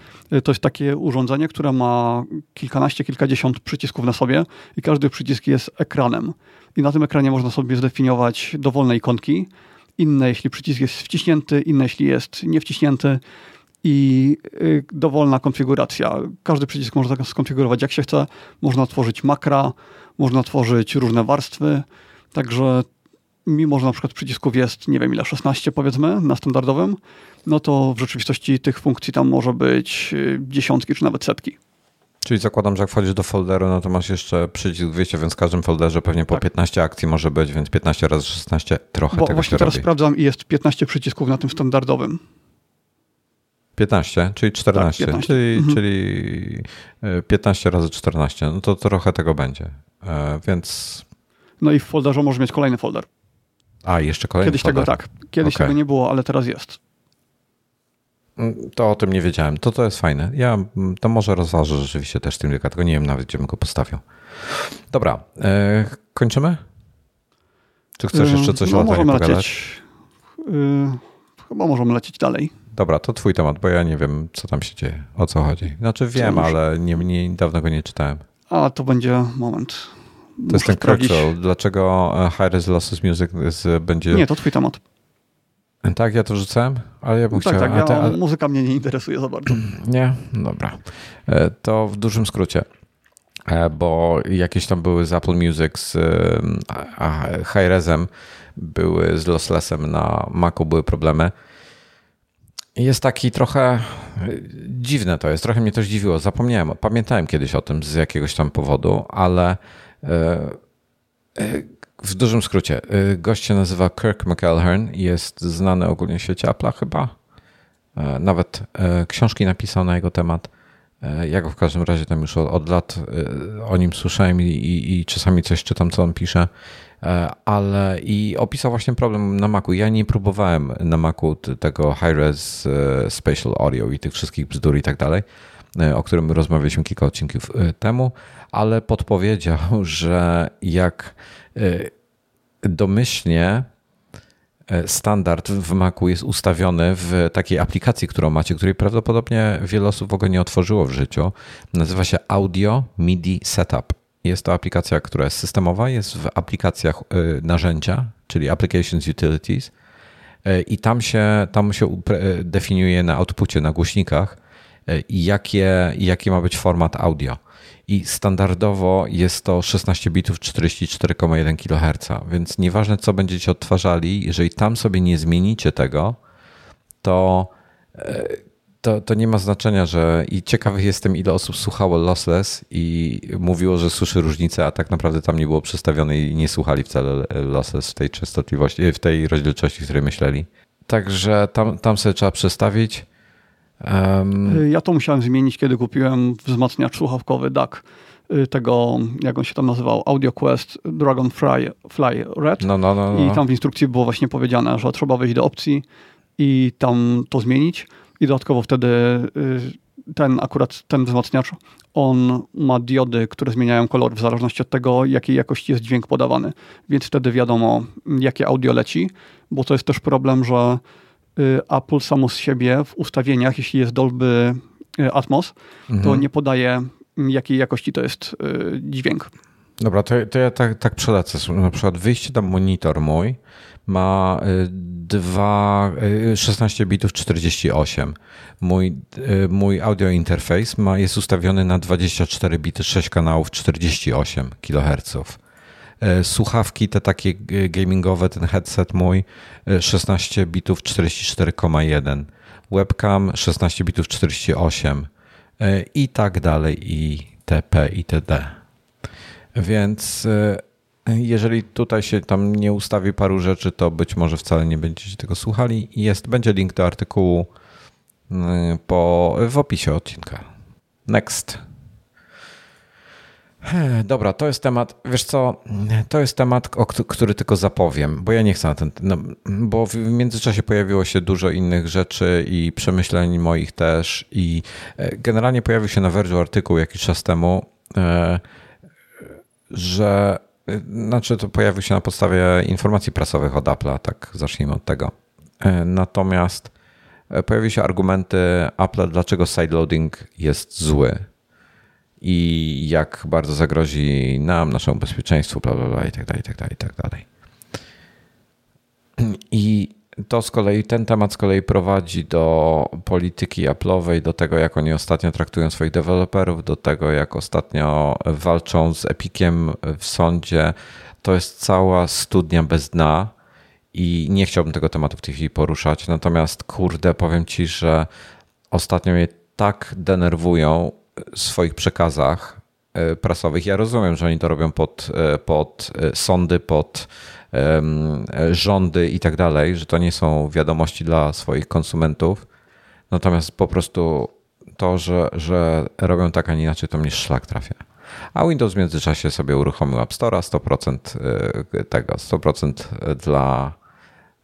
To jest takie urządzenie, które ma kilkanaście, kilkadziesiąt przycisków na sobie i każdy przycisk jest ekranem. I na tym ekranie można sobie zdefiniować dowolne ikonki. Inne, jeśli przycisk jest wciśnięty, inne, jeśli jest niewciśnięty i y, dowolna konfiguracja. Każdy przycisk można tak skonfigurować jak się chce. Można tworzyć makra, można tworzyć różne warstwy. Także mimo, że na przykład przycisków jest, nie wiem ile, 16 powiedzmy na standardowym, no to w rzeczywistości tych funkcji tam może być y, dziesiątki czy nawet setki. Czyli zakładam, że jak wchodzisz do folderu, no to masz jeszcze przycisk wyjścia, więc w każdym folderze pewnie po tak. 15 akcji może być, więc 15 razy 16 trochę Bo tego właśnie teraz robi. sprawdzam i jest 15 przycisków na tym standardowym. 15, czyli 14, tak, 15. Czyli, mhm. czyli 15 y, razy 14, no to trochę tego będzie, e, więc... No i w folderze może mieć kolejny folder. A, jeszcze kolejny Kiedyś folder. tego tak, kiedyś okay. tego nie było, ale teraz jest. Mm, to o tym nie wiedziałem. To to jest fajne. Ja mm, to może rozważę rzeczywiście też tym tylko nie wiem nawet, gdzie bym go postawił. Dobra, e, kończymy? Czy chcesz jeszcze coś no, o możemy pogadać? Lecieć, yy, chyba możemy lecieć dalej. Dobra, to twój temat, bo ja nie wiem, co tam się dzieje, o co chodzi. Znaczy wiem, ale nie, nie, dawno go nie czytałem. A, to będzie moment. To jest ten Cruxel. Dlaczego e, High Res Losses Music będzie... Nie, to twój temat. Tak, ja to rzucałem, ale ja bym tak, chciał... Tak, ja, te, ale... muzyka mnie nie interesuje za bardzo. Nie? Dobra. E, to w dużym skrócie, e, bo jakieś tam były z Apple Music z Hi-Resem, były z Losslessem na Macu, były problemy. Jest taki trochę e, dziwne to jest, trochę mnie to zdziwiło. Zapomniałem, pamiętałem kiedyś o tym z jakiegoś tam powodu, ale w dużym skrócie, gość się nazywa Kirk McElhern, jest znany ogólnie w świecie Apple'a chyba. E, nawet e, książki napisał na jego temat. E, ja go w każdym razie tam już od, od lat o nim słyszałem i, i, i, czasami coś czytam, co on pisze. Ale i opisał właśnie problem na Macu. Ja nie próbowałem na Macu tego high-res spatial audio i tych wszystkich bzdur i tak dalej, o którym rozmawialiśmy kilka odcinków temu, ale podpowiedział, że jak domyślnie e, standard w Macu jest ustawiony w takiej aplikacji, którą macie, której prawdopodobnie wiele osób w ogóle nie otworzyło w życiu. Nazywa się Audio MIDI Setup. Jest to aplikacja, która jest systemowa, jest w aplikacjach y, narzędzia, czyli Applications Utilities e, i tam się, tam się definiuje na outpucie, na głośnikach, jakie, jaki ma być format audio. I standardowo jest to 16 bitów 44,1 kHz, więc nieważne co będziecie odtwarzali, jeżeli tam sobie nie zmienicie tego, to, to, to nie ma znaczenia, że i ciekawy jestem, ile osób słuchało lossless i mówiło, że słyszy różnicę, a tak naprawdę tam nie było przestawione i nie słuchali wcale lossless w tej częstotliwości, w tej rozdzielczości, w której myśleli. Także tam, tam sobie trzeba przestawić. Um... Ja to musiałem zmienić, kiedy kupiłem wzmacniacz słuchawkowy DAC y, tego, jak on się tam nazywał, Audio Quest Dragonfly Fly Red. No, no, no, no. I tam w instrukcji było właśnie powiedziane, że trzeba wejść do opcji i tam to zmienić. I dodatkowo wtedy y, ten akurat ten wzmacniacz, on ma diody, które zmieniają kolor w zależności od tego, jakiej jakości jest dźwięk podawany. Więc wtedy wiadomo, jakie audio leci, bo to jest też problem, że Y, Apple samo z siebie w ustawieniach, jeśli jest Dolby y, Atmos, mhm. to nie podaje jakiej jakości to jest dźwięk. Dobra, to, to ja tak, tak przelecę. Na przykład wyjście tam monitor mój ma 2, 16 bitów 48. Mój, mój audio interfejs ma, jest ustawiony na 24 bity, 6 kanałów, 48 kHz. Słuchawki te takie gamingowe, ten headset mój 16 e, bitów 44,1, webcam 16 bitów 48 e, i tak dalej i TP i TD. Więc jeżeli tutaj się tam nie ustawi paru rzeczy, to być może wcale nie będziecie tego słuchali. Jest, będzie link do artykułu po, w opisie odcinka. Next. Dobra, to jest temat, wiesz co, to jest temat, o który tylko zapowiem, bo ja nie chcę na ten, no, bo w międzyczasie pojawiło się dużo innych rzeczy i przemyśleń moich też i e, generalnie pojawił się na Verge artykuł jakiś czas temu, e, że, e, znaczy to pojawił się na podstawie informacji prasowych od Apple'a, tak zacznijmy od tego. Natomiast pojawiły się argumenty Apple, dlaczego sideloading jest zły i jak bardzo zagrozi nam, naszemu bezpieczeństwu, bla, bla, bla i tak dalej, i tak dalej, i tak dalej. I to z kolei, ten temat z kolei prowadzi do polityki Apple'owej, do tego, jak oni ostatnio traktują swoich deweloperów, do tego, jak ostatnio walczą z Epiciem w sądzie. To jest cała studnia bez dna i nie chciałbym tego tematu w tej chwili poruszać. Natomiast, kurde, powiem ci, że ostatnio mnie tak denerwują w swoich przekazach e, prasowych. Ja rozumiem, że oni to robią pod, e, pod e, sądy, pod rządy i tak dalej, że to nie są wiadomości dla swoich konsumentów. Natomiast po prostu to, że, że robią tak, a nie inaczej, to mnie szlak trafia. A Windows w międzyczasie sobie uruchomił App Store, 100% tego, 100% dla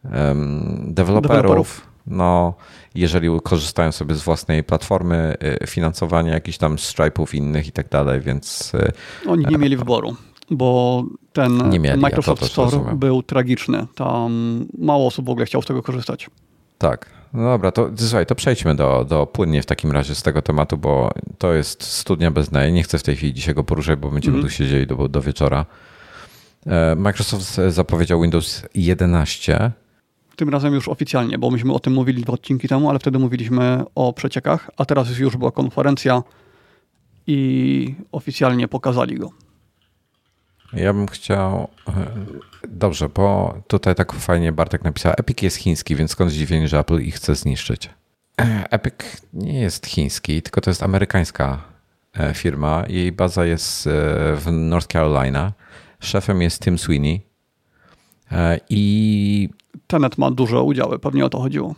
um, deweloperów. No, jeżeli korzystają sobie z własnej platformy y, finansowania jakichś tam Stripe'ów innych i tak dalej, więc... Y, Oni nie mieli wyboru bo ten mieli, Microsoft Store był tragiczny. Tam mało osób w ogóle chciało z tego korzystać. Tak. No dobra, to słuchaj, to przejdźmy do, do płynnie w takim razie z tego tematu, bo to jest studnia bez dna. Nie chcę w tej chwili dzisiaj go poruszać, bo będziemy mm. tu siedzieli do, do wieczora. E, Microsoft zapowiedział Windows 11. Tym razem już oficjalnie, bo myśmy o tym mówili dwa odcinki temu, ale wtedy mówiliśmy o przeciekach, a teraz już była konferencja i oficjalnie pokazali go. Ja bym chciał. E, dobrze, bo tutaj tak fajnie Bartek napisał: Epic jest chiński, więc skąd zdziwienie, że Apple ich chce zniszczyć? E, Epic nie jest chiński, tylko to jest amerykańska e, firma. Jej baza jest w North Carolina. Szefem jest Tim Sweeney. I. Tenet ma duże udziały, pewnie o to chodziło.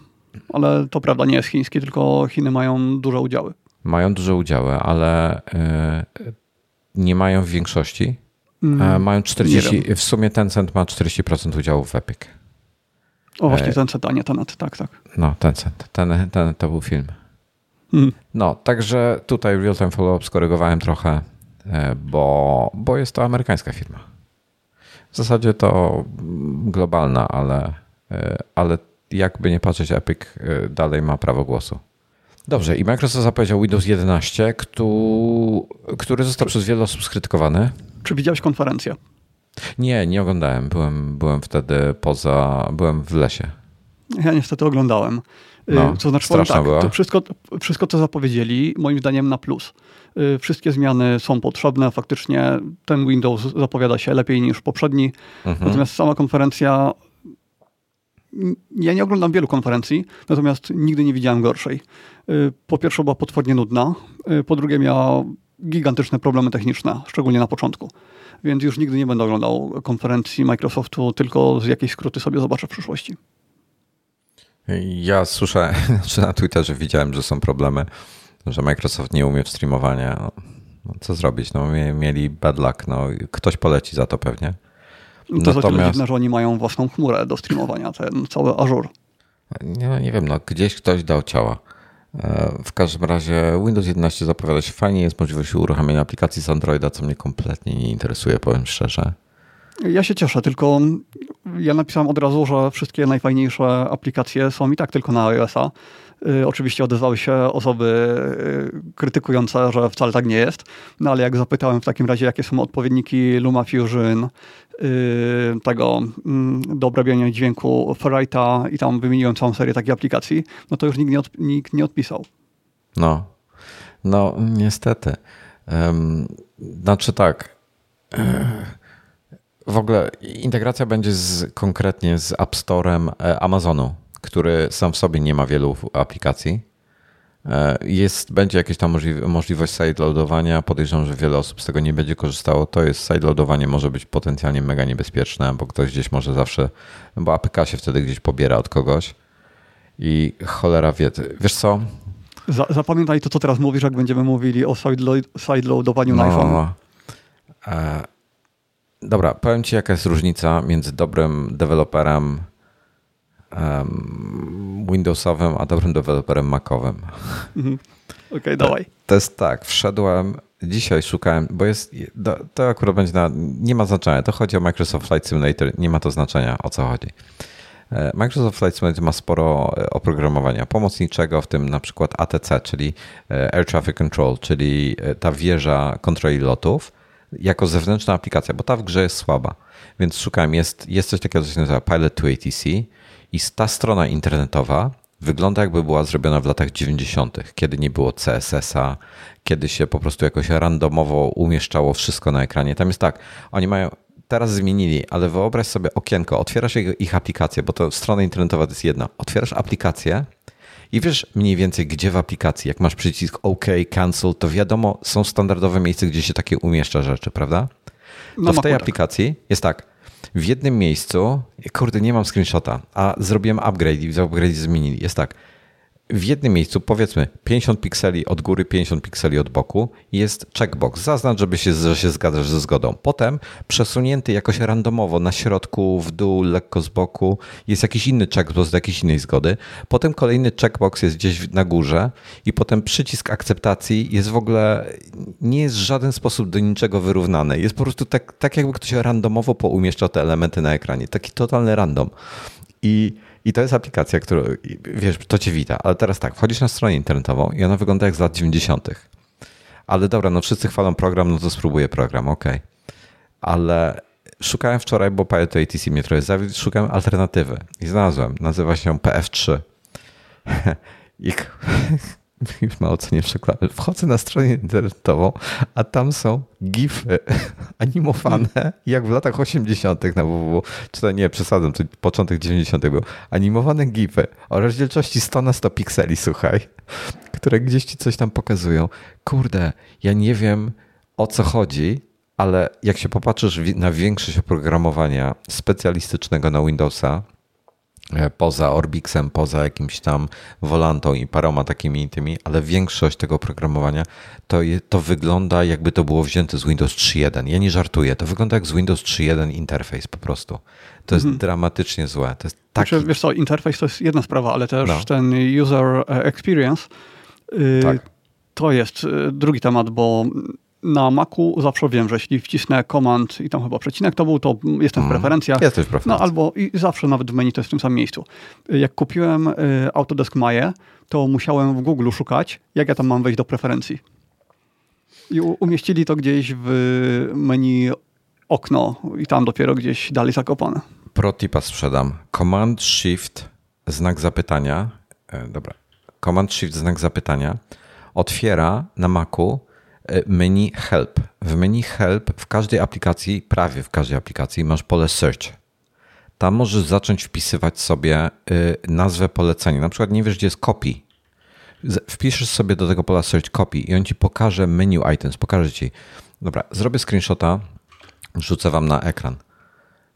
Ale to prawda, nie jest chiński, tylko Chiny mają duże udziały. Mają duże udziały, ale nie mają w większości Mm, Mają 40, w sumie Tencent ma 40% udziału w Epic. O właśnie, e, Tencent, a nie Tenet, tak, tak. No, Tencent, ten, ten to był film. Mm. No, także tutaj Real Time Follow-up skorygowałem trochę, e, bo, bo jest to amerykańska firma. W zasadzie to globalna, ale, e, ale jakby nie patrzeć, Epic dalej ma prawo głosu. Dobrze, i Microsoft zapowiedział Windows 11, który został przez wiele osób skrytykowany. Czy widziałeś konferencję? Nie, nie oglądałem. Byłem, byłem wtedy poza, byłem w lesie. Ja niestety oglądałem. Y, no, to znaczy, straszna tak, była. To wszystko, wszystko, co zapowiedzieli, moim zdaniem na plus. Y, wszystkie zmiany są potrzebne. Faktycznie ten Windows zapowiada się lepiej niż poprzedni. Mhm. Natomiast sama konferencja ja nie oglądam wielu konferencji, natomiast nigdy nie widziałem gorszej. Y, po pierwsze była potwornie nudna, po drugie miała gigantyczne problemy techniczne, szczególnie na początku. Więc już nigdy nie będę oglądał konferencji Microsoftu, tylko z jakiejś skróty sobie zobaczę w przyszłości. Ja słyszałem, czy na Twitterze widziałem, że są problemy, że Microsoft nie umie w streamowania. No, no, co zrobić? No, mieli bad luck. No, ktoś poleci za to pewnie. To Natomiast... dziwne, że oni mają własną chmurę do streamowania, ten cały Azure. Nie, nie wiem, no, gdzieś ktoś dał ciała. E, w każdym razie Windows 11 zapowiada się fajnie, jest możliwość uruchamiania aplikacji z Androida, co mnie kompletnie nie interesuje, powiem szczerze. Ja się cieszę, tylko ja napisałem od razu, że wszystkie najfajniejsze aplikacje są i tak tylko na iOS-a. Y, oczywiście odezwały się osoby y, krytykujące, że wcale tak nie jest, no ale jak zapytałem w takim razie, jakie są odpowiedniki LumaFusion, y, tego mm, do obrabiania dźwięku Ferrite'a i tam wymieniłem całą serię takich aplikacji, no to już nikt nie, od, nikt nie odpisał. No, no niestety. Znaczy tak, w ogóle integracja będzie z, konkretnie z App Store'em e, Amazonu który sam w sobie nie ma wielu aplikacji. E, jest, będzie jakaś tam możli możliwość sideloadowania. Podejrzewam, że wiele osób z tego nie będzie korzystało. To jest sideloadowanie może być potencjalnie mega niebezpieczne, bo ktoś gdzieś może zawsze, bo APK się wtedy gdzieś pobiera od kogoś i cholera wie. Wiesz co? zapamiętaj to, co teraz mówisz, jak będziemy mówili o sideloadowaniu no, na iPhone. No. E, dobra, powiem Ci, jaka jest różnica między dobrym deweloperem Windowsowym, a dobrym deweloperem Macowym. Mhm. Okej, okay, dawaj. To jest tak, wszedłem, dzisiaj szukałem, bo jest, to akurat będzie na, nie ma znaczenia, to chodzi o Microsoft Flight Simulator, nie ma to znaczenia, o co chodzi. E, Microsoft Flight Simulator ma sporo e, oprogramowania pomocniczego, w tym na przykład ATC, czyli e, Air Traffic Control, czyli ta wieża kontroli lotów, jako zewnętrzna aplikacja, bo ta w grze jest słaba. Więc szukałem, jest, jest coś takiego, co się nazywa Pilot 2 ATC i ta strona internetowa wygląda jakby była zrobiona w latach 90., kiedy nie było CSS-a, kiedy się po prostu jakoś randomowo umieszczało wszystko na ekranie. Tam jest tak, oni mają teraz zmienili, ale wyobraź sobie okienko, otwierasz ich aplikację, bo to strona internetowa to jest jedna. Otwierasz aplikację i wiesz mniej więcej, gdzie w aplikacji, jak masz przycisk OK, cancel, to wiadomo, są standardowe miejsca, gdzie się takie umieszcza rzeczy, prawda? To w tej aplikacji jest tak, w jednym miejscu, kurde, nie mam screenshota, a zrobiłem upgrade i w upgrade zmienili. Jest tak, w jednym miejscu, powiedzmy 50 pikseli od góry, 50 pikseli od boku, jest checkbox. Zaznacz, żeby się, że się zgadzasz ze zgodą. Potem przesunięty jakoś randomowo na środku, w dół, lekko z boku jest jakiś inny checkbox do jakiejś innej zgody. Potem kolejny checkbox jest gdzieś na górze i potem przycisk akceptacji jest w ogóle, nie jest w żaden sposób do niczego wyrównany. Jest po prostu tak, tak jakby ktoś randomowo poumieszczał te elementy na ekranie. Taki totalny random. I i to jest aplikacja, która, wiesz, to cię wita. Ale teraz tak, wchodzisz na stronę internetową i ona wygląda jak z lat 90. Ale dobra, no wszyscy chwalą program, no to spróbuję program, ok. Ale szukałem wczoraj, bo Pilot ATC mnie trochę zawiódł, szukałem alternatywy i znalazłem. Nazywa się PF3. I już mało co nie przeklamy. Wchodzę na stronę internetową, a tam są gify animowane, jak w latach 80. na www. Czy to nie, przesadzam, to początek 90. był. Animowane gify o rozdzielczości 100 na 100 pikseli, słuchaj, które gdzieś ci coś tam pokazują. Kurde, ja nie wiem o co chodzi, ale jak się popatrzysz na większość oprogramowania specjalistycznego na Windowsa, poza Orbixem, poza jakimś tam Volantą i paroma takimi tymi, ale większość tego oprogramowania to, to wygląda jakby to było wzięte z Windows 3.1. Ja nie żartuję, to wygląda jak z Windows 3.1 interfejs po prostu. To jest mhm. dramatycznie złe. To jest taki... Znaczy, wiesz co, interfejs to jest jedna sprawa, ale też no. ten user experience yy, tak. to jest y, drugi temat, bo na Macu zawsze wiem, że jeśli wcisnę command i tam chyba przecinek to był, to jestem w mm. preferencjach. Jesteś w preferencjach. No albo i zawsze nawet w menu to jest w tym samym miejscu. Jak kupiłem y, Autodesk Maya, to musiałem w Google szukać, jak ja tam mam wejść do preferencji. I umieścili to gdzieś w menu okno i tam dopiero gdzieś dalej zakopane. Protipa sprzedam. Command Shift znak zapytania. E, dobra. Command Shift znak zapytania otwiera na Macu menu Help. W menu Help w każdej aplikacji, prawie w każdej aplikacji masz pole Search. Tam możesz zacząć wpisywać sobie e, nazwę polecenia. Na przykład nie wiesz, gdzie jest copy. Wpiszesz sobie do tego pola Search copy i on ci pokaże menu items, pokaże ci. Dobra, zrobię screenshota, wrzucę wam na ekran.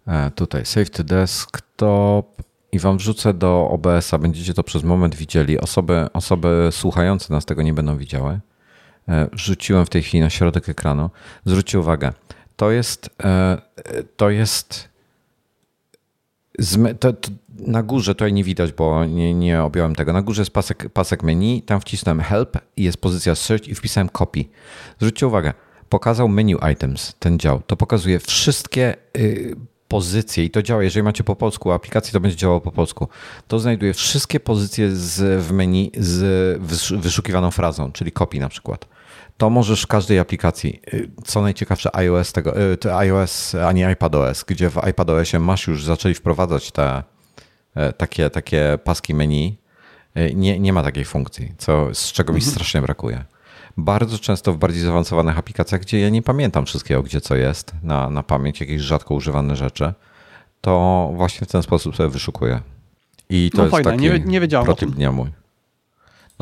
E, tutaj save to desktop i wam wrzucę do OBS-a. Będziecie to przez moment widzieli. Osoby, osoby słuchające nas tego nie będą widziały. E, wrzuciłem w tej chwili na środek ekranu. Zwróćcie uwagę, to jest, e, to jest to, to na górze tutaj nie widać, bo nie, nie objąłem tego. Na górze jest pasek, pasek menu, tam wcisnąłem help i jest pozycja search i wpisałem copy. Zwróćcie uwagę, pokazał menu items, ten dział. To pokazuje wszystkie y, pozycje i to działa. Jeżeli macie po polsku aplikację, to będzie działało po polsku. To znajduje wszystkie pozycje z, w menu z wyszukiwaną frazą, czyli copy na przykład to możesz w każdej aplikacji. Y, co najciekawsze, iOS tego, y, to iOS, a nie iPadOS, gdzie w iPadOSie masz już zaczęli wprowadzać te e, takie, takie paski menu. Y, nie, nie ma takiej funkcji, co, z czego mi mhm. strasznie brakuje. Bardzo często w bardziej zaawansowanych aplikacjach, gdzie ja nie pamiętam wszystkiego, gdzie co jest na, na pamięć, jakieś rzadko używane rzeczy, to właśnie w ten sposób sobie wyszukuję. I to no jest fajne, taki nie, nie wiedziałem dnia mój.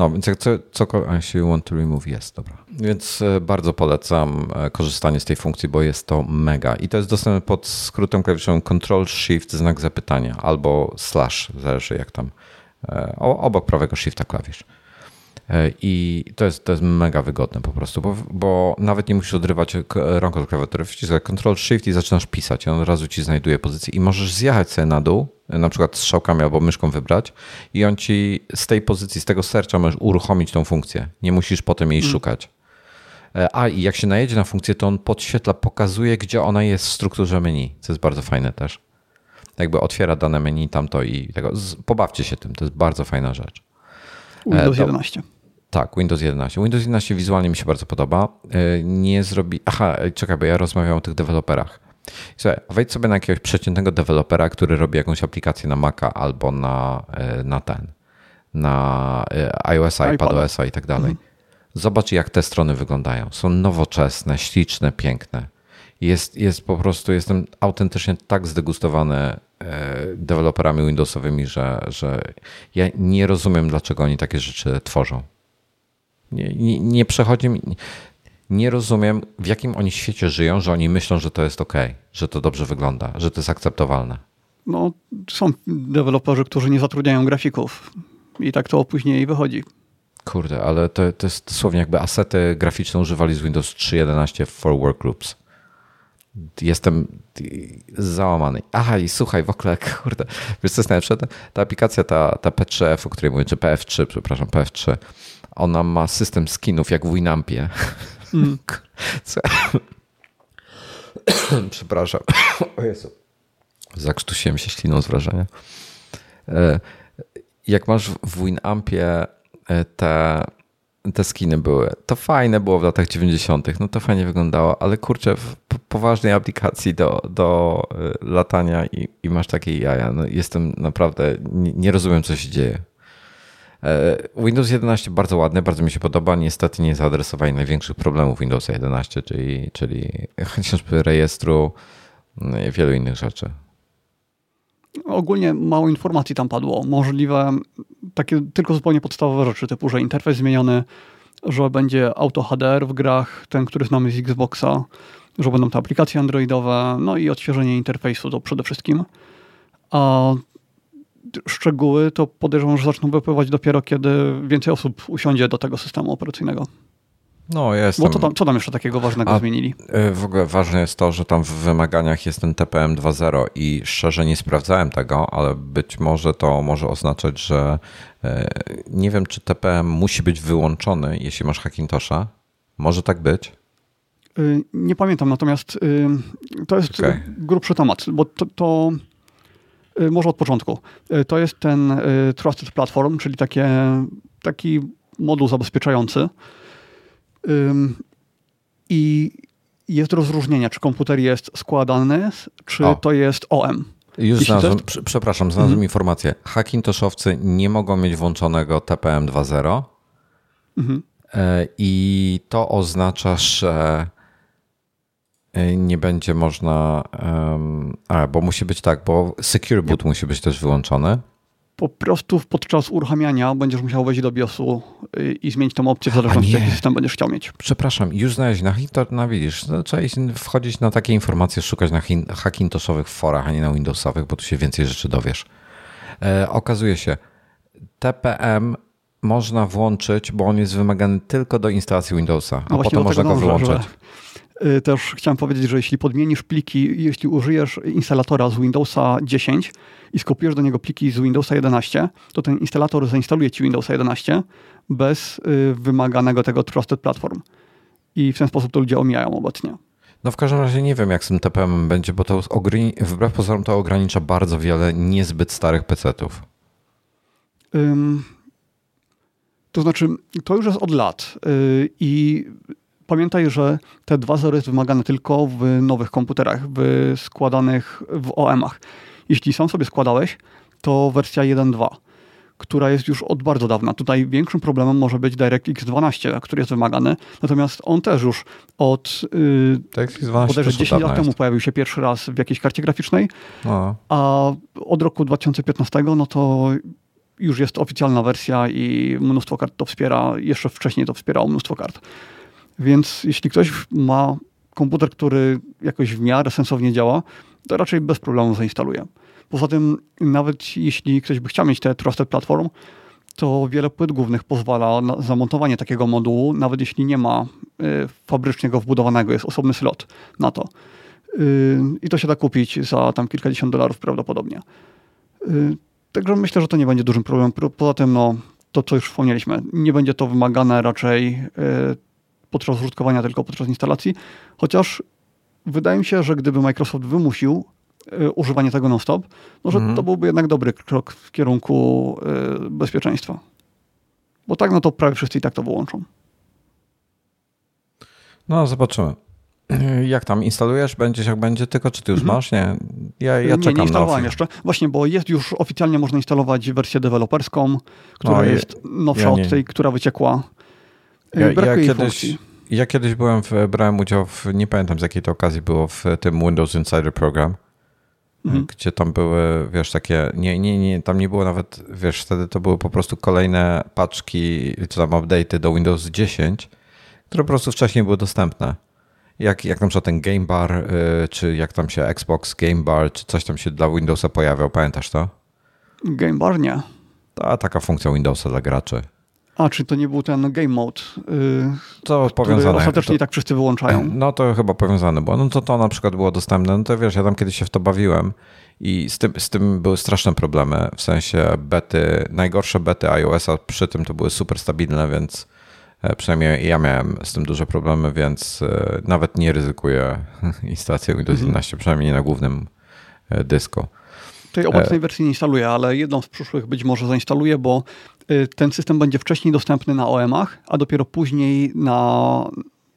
No, więc jak co, you want to remove, jest, dobra. Więc e, bardzo polecam e, korzystanie z tej funkcji, bo jest to mega. I to jest dostępne pod skrótem klawiszowym Control Shift znak zapytania albo slash, zależy jak tam, e, obok prawego shifta klawisz. I to jest, to jest mega wygodne po prostu, bo, bo nawet nie musisz odrywać rąk od klawiatury. Wciskaj Ctrl Shift i zaczynasz pisać. I on od razu ci znajduje pozycję. I możesz zjechać sobie na dół, na przykład strzałkami albo myszką wybrać, i on ci z tej pozycji, z tego serca możesz uruchomić tą funkcję. Nie musisz potem jej hmm. szukać. E, a i jak się najedzie na funkcję, to on podświetla, pokazuje, gdzie ona jest w strukturze menu, co jest bardzo fajne też. jakby otwiera dane menu tamto i tego. Pobawcie się tym, to jest bardzo fajna rzecz. Windows 11. Tak, Windows 11. Windows 11 wizualnie mi się bardzo podoba. Nie zrobi. Aha, czekaj, bo ja rozmawiam o tych deweloperach. Słuchaj, wejdź sobie na jakiegoś przeciętnego dewelopera, który robi jakąś aplikację na Maca albo na, na ten, na iOS-a, iPadOS-a i tak dalej. Mhm. Zobacz, jak te strony wyglądają. Są nowoczesne, śliczne, piękne. Jest, jest po prostu, jestem autentycznie tak zdegustowany e, deweloperami Windowsowymi, że, że ja nie rozumiem, dlaczego oni takie rzeczy tworzą. Nie, nie, nie przechodzi mi. Nie rozumiem, w jakim oni świecie żyją, że oni myślą, że to jest ok, że to dobrze wygląda, że to jest akceptowalne. No, są deweloperzy, którzy nie zatrudniają grafików i tak to później wychodzi. Kurde, ale to, to jest dosłownie jakby asety graficzne używali z Windows 3.11 for workgroups. Jestem załamany. Aha, i słuchaj, w ogóle, kurde, wiesz co jest najlepsze? Ta, ta aplikacja, ta, ta P3F, o której mówię, czy PF3, przepraszam, PF3, ona ma system skinów jak w Winampie. Mm. przepraszam. O Jezu. Zakrztusiłem się śliną z wrażenia. E, jak masz w Winampie E, te, te skiny były. To fajne było w latach 90., no to fajnie wyglądało, ale kurczę, w poważnej aplikacji do, do e, latania i, i masz takie jaja. No jestem naprawdę, nie, nie rozumiem, co się dzieje. E, Windows 11 bardzo ładny, bardzo mi się podoba. Niestety nie zaadresowali największych problemów Windows 11, czyli, czyli chociażby rejestru no wielu innych rzeczy. Ogólnie mało informacji tam padło. Możliwe takie tylko zupełnie podstawowe rzeczy, typu, że interfejs zmieniony, że będzie auto HDR w grach, ten, który znamy z Xboxa, że będą te aplikacje androidowe, no i odświeżenie interfejsu to przede wszystkim. A szczegóły to podejrzewam, że zaczną wypływać dopiero, kiedy więcej osób usiądzie do tego systemu operacyjnego. No, jestem. Bo tam, co tam jeszcze takiego ważnego A, zmienili? Y, w ogóle ważne jest to, że tam w wymaganiach jest ten TPM 2.0 i szczerze nie sprawdzałem tego, ale być może to może oznaczać, że y, nie wiem, czy TPM musi być wyłączony, jeśli masz Hackintosha. Może tak być? Y, nie pamiętam, natomiast to jest okay. grubszy temat, bo to, to może od początku. To jest ten Trusted Platform, czyli takie, taki moduł zabezpieczający, i jest rozróżnienie, czy komputer jest składany, czy o. to jest OM. Już znalazłem, jest... przepraszam, znalazłem mhm. informację. Hackintoshowcy nie mogą mieć włączonego TPM 2.0 mhm. E, i to oznacza, że nie będzie można, um, a, bo musi być tak, bo Secure Boot musi być też wyłączony po prostu podczas uruchamiania będziesz musiał wejść do BIOSu y, i zmienić tą opcję w zależności jaki system będziesz chciał mieć. Przepraszam, już znaleźć na no widzisz, no, trzeba wchodzić na takie informacje, szukać na Hackintoshowych forach, a nie na Windowsowych, bo tu się więcej rzeczy dowiesz. E, okazuje się, TPM można włączyć, bo on jest wymagany tylko do instalacji Windowsa, a no potem można go wyłączyć. Że Y, też chciałem powiedzieć, że jeśli podmienisz pliki, jeśli użyjesz instalatora z Windowsa 10 i skopiujesz do niego pliki z Windowsa 11, to ten instalator zainstaluje ci Windowsa 11 bez y, wymaganego tego Trusted Platform. I w ten sposób to ludzie omijają obecnie. No w każdym razie nie wiem, jak z tym TPM będzie, bo to wbrew pozorom to ogranicza bardzo wiele niezbyt starych PC-ów. Um, to znaczy, to już jest od lat yy, i pamiętaj, że te 2.0 jest wymagane tylko w nowych komputerach, w składanych w OM-ach. Jeśli sam sobie składałeś, to wersja 1.2 która jest już od bardzo dawna. Tutaj większym problemem może być DirectX 12, który jest wymagany, natomiast on też już od yy, bodajże 10 lat temu jest. pojawił się pierwszy raz w jakiejś karcie graficznej, no. a od roku 2015 no to już jest oficjalna wersja i mnóstwo kart to wspiera, jeszcze wcześniej to wspierało mnóstwo kart. Więc jeśli ktoś ma komputer, który jakoś w miarę sensownie działa, to raczej bez problemu zainstaluje. Poza tym, nawet jeśli ktoś by chciał mieć te Trusted Platform, to wiele płyt głównych pozwala na zamontowanie takiego modułu, nawet jeśli nie ma y, fabrycznie go wbudowanego, jest osobny slot na to. Y, I to się da kupić za tam kilkadziesiąt dolarów prawdopodobnie. Y, także myślę, że to nie będzie dużym problemem. Poza tym, no, to co już wspomnieliśmy, nie będzie to wymagane raczej podczas użytkowania, tylko podczas instalacji. Chociaż wydaje mi się, że gdyby Microsoft wymusił używanie tego non-stop, no że mhm. to byłby jednak dobry krok w kierunku bezpieczeństwa. Bo tak, no to prawie wszyscy i tak to wyłączą. No, zobaczymy. Jak tam instalujesz? Będziesz jak będzie, tylko czy ty już mhm. masz? Nie, ja, ja czekam nie, nie instalowałem jeszcze. Właśnie, bo jest już oficjalnie można instalować wersję deweloperską, która no, jest nowsza ja od tej, która wyciekła. Ja, ja kiedyś, funkcji. ja kiedyś byłem, w, brałem udział w, nie pamiętam z jakiej to okazji było, w tym Windows Insider Program, mhm. gdzie tam były, wiesz, takie, nie, nie, nie, tam nie było nawet, wiesz, wtedy to były po prostu kolejne paczki, czy tam update'y do Windows 10, które po prostu wcześniej były dostępne jak, jak na przykład ten Game Bar, y, czy jak tam się Xbox Game Bar, czy coś tam się dla Windowsa pojawiał, pamiętasz to? Game Bar nie. Ta taka funkcja Windowsa dla graczy. A, czy to nie był ten Game Mode? Yy, to powiązane. Ostatecznie to, tak wszyscy wyłączają. No to chyba powiązane było. No to to na przykład było dostępne. No to wiesz, ja tam kiedyś się w to bawiłem i z tym, z tym były straszne problemy. W sensie bety, najgorsze bety iOS-a przy tym to były super stabilne, więc E, przynajmniej ja miałem z tym duże problemy, więc e, nawet nie ryzykuję instalacji Windows 11, mhm. przynajmniej nie na głównym e, dysku. Tej obecnej wersji nie instaluję, ale jedną z przyszłych być może zainstaluję, bo ten system będzie wcześniej dostępny na OEM-ach, a dopiero później na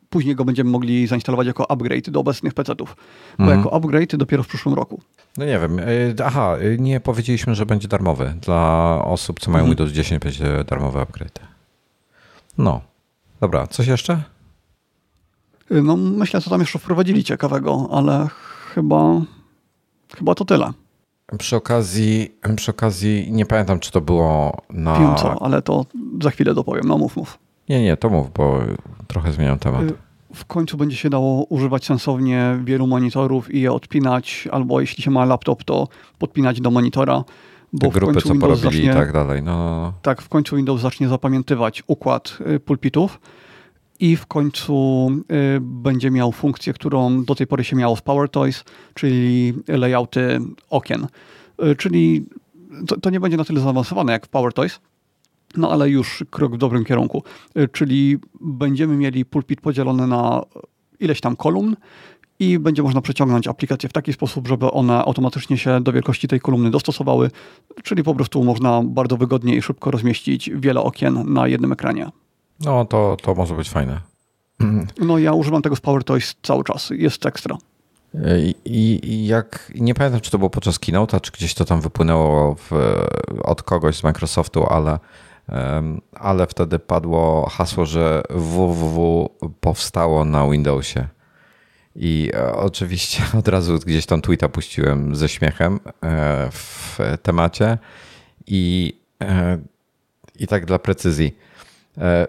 później go będziemy mogli zainstalować jako upgrade do obecnych PC-ów. Bo mhm. jako upgrade dopiero w przyszłym roku. No nie wiem. Aha, nie powiedzieliśmy, że będzie darmowy. Dla osób, co mają mhm. Windows 10 będzie darmowy upgrade. No. Dobra, coś jeszcze? No myślę, co tam jeszcze wprowadzili ciekawego, ale chyba, chyba to tyle. Przy okazji, przy okazji nie pamiętam, czy to było na... Wiem co, ale to za chwilę dopowiem. No mów, mów. Nie, nie, to mów, bo trochę zmieniam temat. W końcu będzie się dało używać sensownie wielu monitorów i je odpinać, albo jeśli się ma laptop, to podpinać do monitora. Bo Te grupy, co Windows porobili zacznie, i tak dalej. No, no, no. Tak, w końcu Windows zacznie zapamiętywać układ y, pulpitów i w końcu y, będzie miał funkcję, którą do tej pory się miało w PowerToys, czyli layouty okien. Y, czyli to, to nie będzie na tyle zaawansowane jak w PowerToys, no ale już krok w dobrym kierunku. Czyli będziemy mieli pulpit podzielony na ileś tam kolumn i będzie można przeciągnąć aplikacje w taki sposób, żeby one automatycznie się do wielkości tej kolumny dostosowały, czyli po prostu można bardzo wygodnie i szybko rozmieścić wiele okien na jednym ekranie. No to, to może być fajne. No ja używam tego z PowerToys cały czas, jest ekstra. I, I, jak, nie pamiętam, czy to było podczas keynote'a, czy gdzieś to tam wypłynęło w, od kogoś z Microsoftu, ale, ale wtedy padło hasło, że www powstało na Windowsie. I e, oczywiście od razu gdzieś tam tweeta puściłem ze śmiechem e, w temacie i, e, i tak dla precyzji.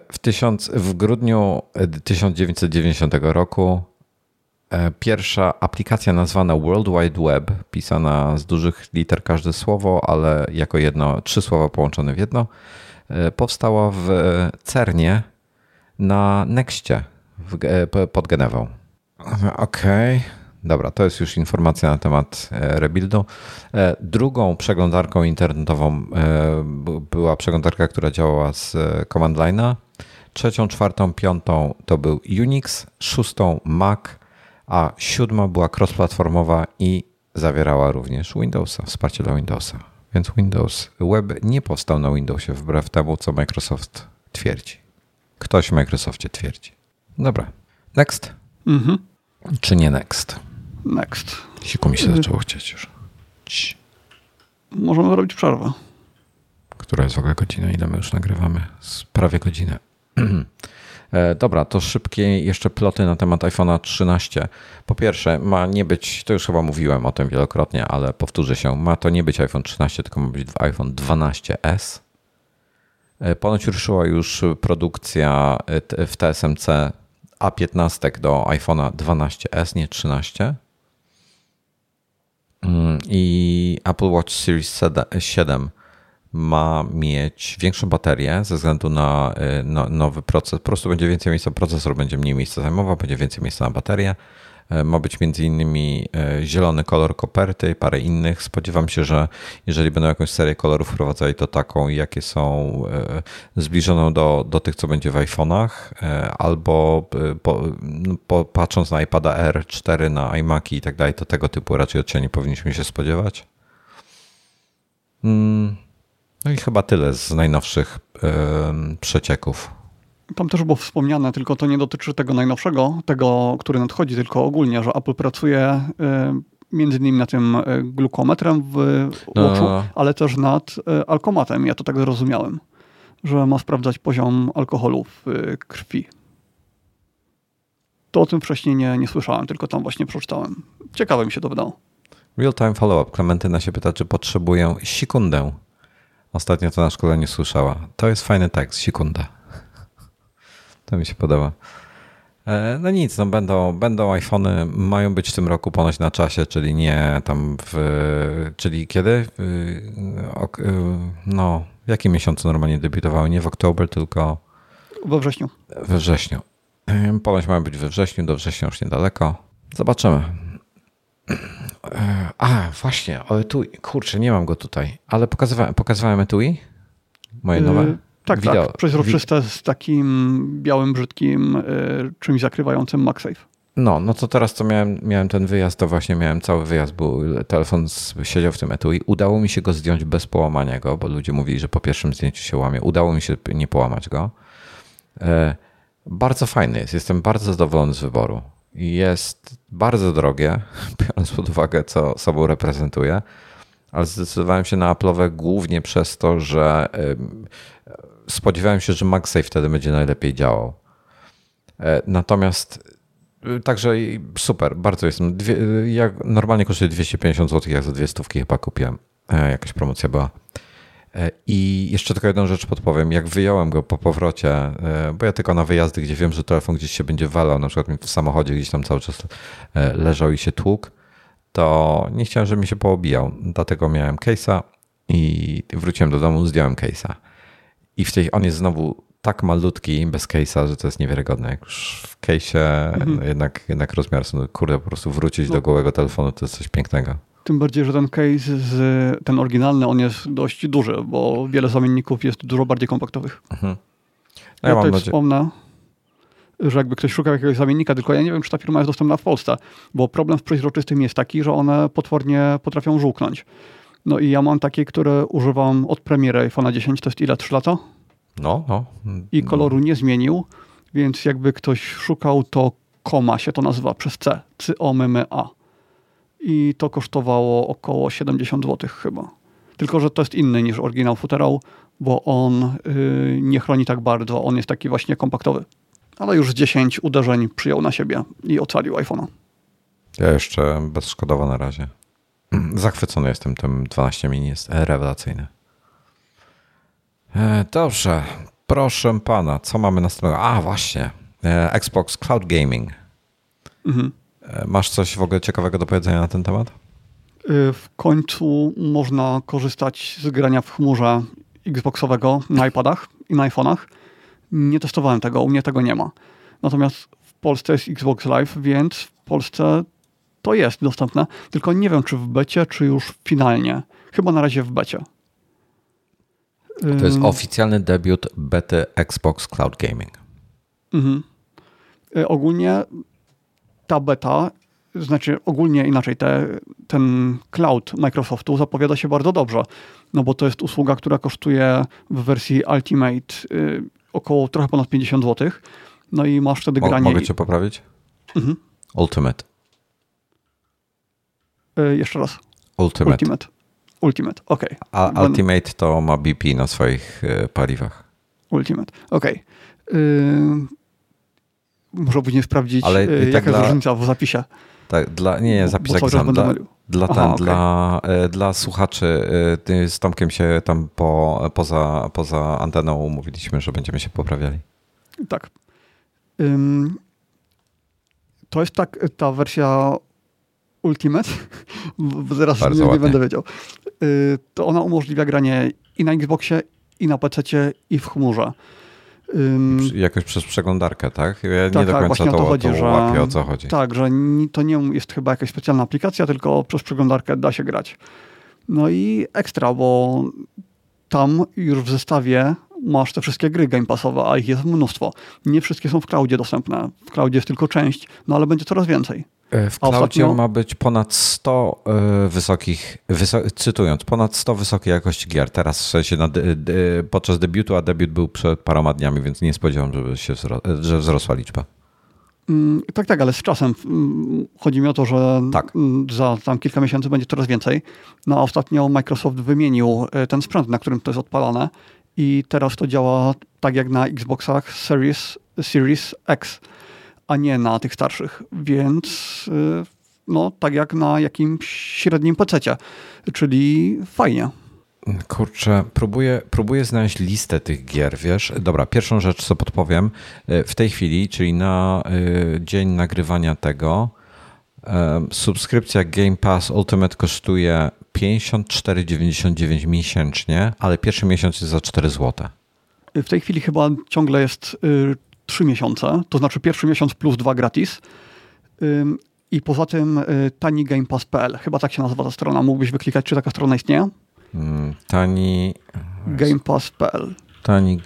W, tysiąc, w grudniu 1990 roku pierwsza aplikacja nazwana World Wide Web, pisana z dużych liter każde słowo, ale jako jedno, trzy słowa połączone w jedno, powstała w CERNie na Nexcie pod Genewą. Okej. Okay. Dobra, to jest już informacja na temat e, rebuildu. E, drugą przeglądarką internetową e, była przeglądarka, która działała z command line'a. Trzecią, czwartą, piątą to był Unix, szóstą Mac, a siódma była cross-platformowa i zawierała również Windowsa, wsparcie dla Windowsa. Więc Windows Web nie powstał na Windowsie wbrew temu, co Microsoft twierdzi. Ktoś w Microsoftie twierdzi. Dobra. Next. Mhm. Czy nie next? Next. Siku mi się zaczęło chcieć już. Cii. Możemy zrobić przerwę. Która jest w ogóle godzina? Ile my już nagrywamy? Z prawie godzinę. E, dobra, to szybkie jeszcze ploty na temat iPhone'a 13. Po pierwsze, ma nie być, to już chyba mówiłem o tym wielokrotnie, ale powtórzę się, ma to nie być iPhone 13, tylko ma być iPhone 12S. E, ponoć ruszyła już produkcja e, w TSMC a15 do iPhone'a 12s, nie 13. Mm, I Apple Watch Series 7 ma mieć większą baterię ze względu na, y, nowy proces. Po prostu będzie więcej miejsca, procesor będzie mniej miejsca zajmował, będzie więcej miejsca na baterię. Ma być między innymi zielony kolor koperty, parę innych. Spodziewam się, że jeżeli będą jakąś serię kolorów wprowadzali, to taką, jakie są zbliżoną do, do tych, co będzie w iPhone'ach, albo po, no, po, patrząc na iPada R4, na iMaki i tak dalej, to tego typu raczej odcieni powinniśmy się spodziewać. Mm, no i chyba tyle z najnowszych przecieków. Tam też było wspomniane, tylko to nie dotyczy tego najnowszego, tego, który nadchodzi, tylko ogólnie, że Apple pracuje między innymi nad tym glukometrem w Watchu, no. ale też nad alkomatem. Ja to tak zrozumiałem, że ma sprawdzać poziom alkoholu w krwi. To o tym wcześniej nie, nie słyszałem, tylko tam właśnie przeczytałem. Ciekawe mi się to wydało. Real time follow-up. Klementyna się pyta, czy potrzebuję sekundę. Ostatnio to na szkoleniu słyszała. To jest fajny tekst, sekunda. To mi się podoba. E, no nic, no będą, będą iPhony, mają być w tym roku ponoć na czasie, czyli nie tam w, czyli kiedy? No, w jakim miesiącu normalnie debiutowały? Nie w oktober, tylko we wrześniu. We wrześniu. E, ponoć mają być we wrześniu, do września już niedaleko. Zobaczymy. E, a, właśnie, o etui. Kurczę, nie mam go tutaj, ale pokazywałem, pokazywałem etui? Moje nowe? Tak, Wideo. tak. Przeźroczyste z takim białym, brzydkim yy, czymś zakrywającym MagSafe. No, no to teraz to miałem, miałem ten wyjazd, to właśnie miałem cały wyjazd, bo telefon siedział w tym etui. Udało mi się go zdjąć bez połamania go, bo ludzie mówili, że po pierwszym zdjęciu się łamie. Udało mi się nie połamać go. Yy, bardzo fajny jest, jestem bardzo zadowolony z wyboru jest bardzo drogie, biorąc pod uwagę, co sobą reprezentuje, ale zdecydowałem się na Apple'owe głównie przez to, że spodziewałem się, że MagSafe wtedy będzie najlepiej działał. E, natomiast y, Także super, bardzo jestem. Dwie, jak normalnie kosztuje 250 zł, jak za dwie stówki chyba kupiłem. E, jakaś promocja była. E, I jeszcze tylko jedną rzecz podpowiem. Jak wyjąłem go po powrocie, bo ja tylko na wyjazdy, gdzie wiem, że telefon gdzieś się będzie walał, na przykład w samochodzie gdzieś tam cały czas leżał i się tłukł, to nie chciałem, żeby mi się poobijał. Dlatego miałem case'a i wróciłem do domu, zdjąłem case'a. I w tej, on jest znowu tak malutki bez case'a, że to jest niewiarygodne. Jak już w case'ie mhm. jednak, jednak rozmiar, kurde, po prostu wrócić no. do gołego telefonu to jest coś pięknego. Tym bardziej, że ten case, z, ten oryginalny, on jest dość duży, bo wiele zamienników jest dużo bardziej kompaktowych. Mhm. No ja, ja tutaj wspomnę, że jakby ktoś szukał jakiegoś zamiennika, tylko ja nie wiem, czy ta firma jest dostępna w Polsce, bo problem w przeźroczystym jest taki, że one potwornie potrafią żółknąć. No i ja mam takie, które używam od premiery iPhone'a 10, to jest ile? 3 lata? No, no. I koloru nie zmienił, więc jakby ktoś szukał, to Koma się to nazywa przez C. C-O-M-M-A i to kosztowało około 70 zł chyba. Tylko, że to jest inny niż oryginał futerał, bo on yy, nie chroni tak bardzo, on jest taki właśnie kompaktowy. Ale już 10 uderzeń przyjął na siebie i ocalił iPhone'a. Ja jeszcze bezszkodowo na razie. Zachwycony jestem tym 12 mini, jest rewelacyjny. E, dobrze, proszę pana, co mamy następnego? A, właśnie, e, Xbox Cloud Gaming. Mhm. Masz coś w ogóle ciekawego do powiedzenia na ten temat? W końcu można korzystać z grania w chmurze Xboxowego na iPadach i na iPhone'ach. Nie testowałem tego, u mnie tego nie ma. Natomiast w Polsce jest Xbox Live, więc w Polsce to jest dostępne. Tylko nie wiem, czy w becie, czy już finalnie. Chyba na razie w becie. To jest oficjalny debiut bety Xbox Cloud Gaming. Mhm. Y, ogólnie ta beta, znaczy ogólnie inaczej, te, ten cloud Microsoftu zapowiada się bardzo dobrze, no bo to jest usługa, która kosztuje w wersji Ultimate y, około trochę ponad 50 zł. No i masz wtedy granie. Mogę cię poprawić? Mhm. Ultimate. Y, jeszcze raz. Ultimate. Ultimate. Ultimate, ok. A Ultimate to ma BP na swoich y, paliwach. Ultimate, ok. Y, muszę później sprawdzić, Ale e, tak jaka dla, jest różnica w zapisie. Tak, dla, nie, nie, zapis znam. Dla, dla, ten, okay. dla, e, dla słuchaczy e, z Tomkiem się tam po, poza, poza anteną umówiliśmy, że będziemy się poprawiali. Tak. to jest tak ta wersja Ultimate, zaraz nie, nie, będę wiedział. Y, to ona umożliwia granie i na Xboxie, i na PC, i w chmurze. Um, Jakoś przez przeglądarkę, tak? Ja tak, nie do tak, końca tak, to, to, chodzi, to że, łapię, o co chodzi. Tak, że to nie jest chyba jakaś specjalna aplikacja, tylko przez przeglądarkę da się grać. No i ekstra, bo tam już w zestawie masz te wszystkie gry Game Passowe, a ich jest mnóstwo. Nie wszystkie są w cloudzie dostępne. W cloudzie jest tylko część, no ale będzie coraz więcej. E, w cloudzie ostatnio... ma być ponad 100 y, wysokich, wyso cytując, ponad 100 wysokiej jakości gier. Teraz w sensie na podczas debiutu, a debiut był przed paroma dniami, więc nie spodziewam się, się wzro że wzrosła liczba. Mm, tak, tak, ale z czasem mm, chodzi mi o to, że tak. Mm, za tam kilka miesięcy będzie coraz więcej. No a ostatnio Microsoft wymienił e, ten sprzęt, na którym to jest odpalane i teraz to działa tak jak na Xboxach Series, Series X, a nie na tych starszych, więc e, no tak jak na jakimś średnim PC, czyli fajnie. Kurczę, próbuję, próbuję znaleźć listę tych gier, wiesz? Dobra, pierwszą rzecz, co podpowiem, e, w tej chwili, czyli na e, dzień nagrywania tego, e, subskrypcja Game Pass Ultimate kosztuje 54,99 miesięcznie, ale pierwszy miesiąc jest za 4 zł. W tej chwili chyba ciągle jest 3 miesiące, to znaczy pierwszy miesiąc plus 2 gratis. I poza tym tanigamepass.pl, chyba tak się nazywa ta strona. Mógłbyś wyklikać, czy taka strona istnieje? Mm, tani. Gamepass.pl. Tani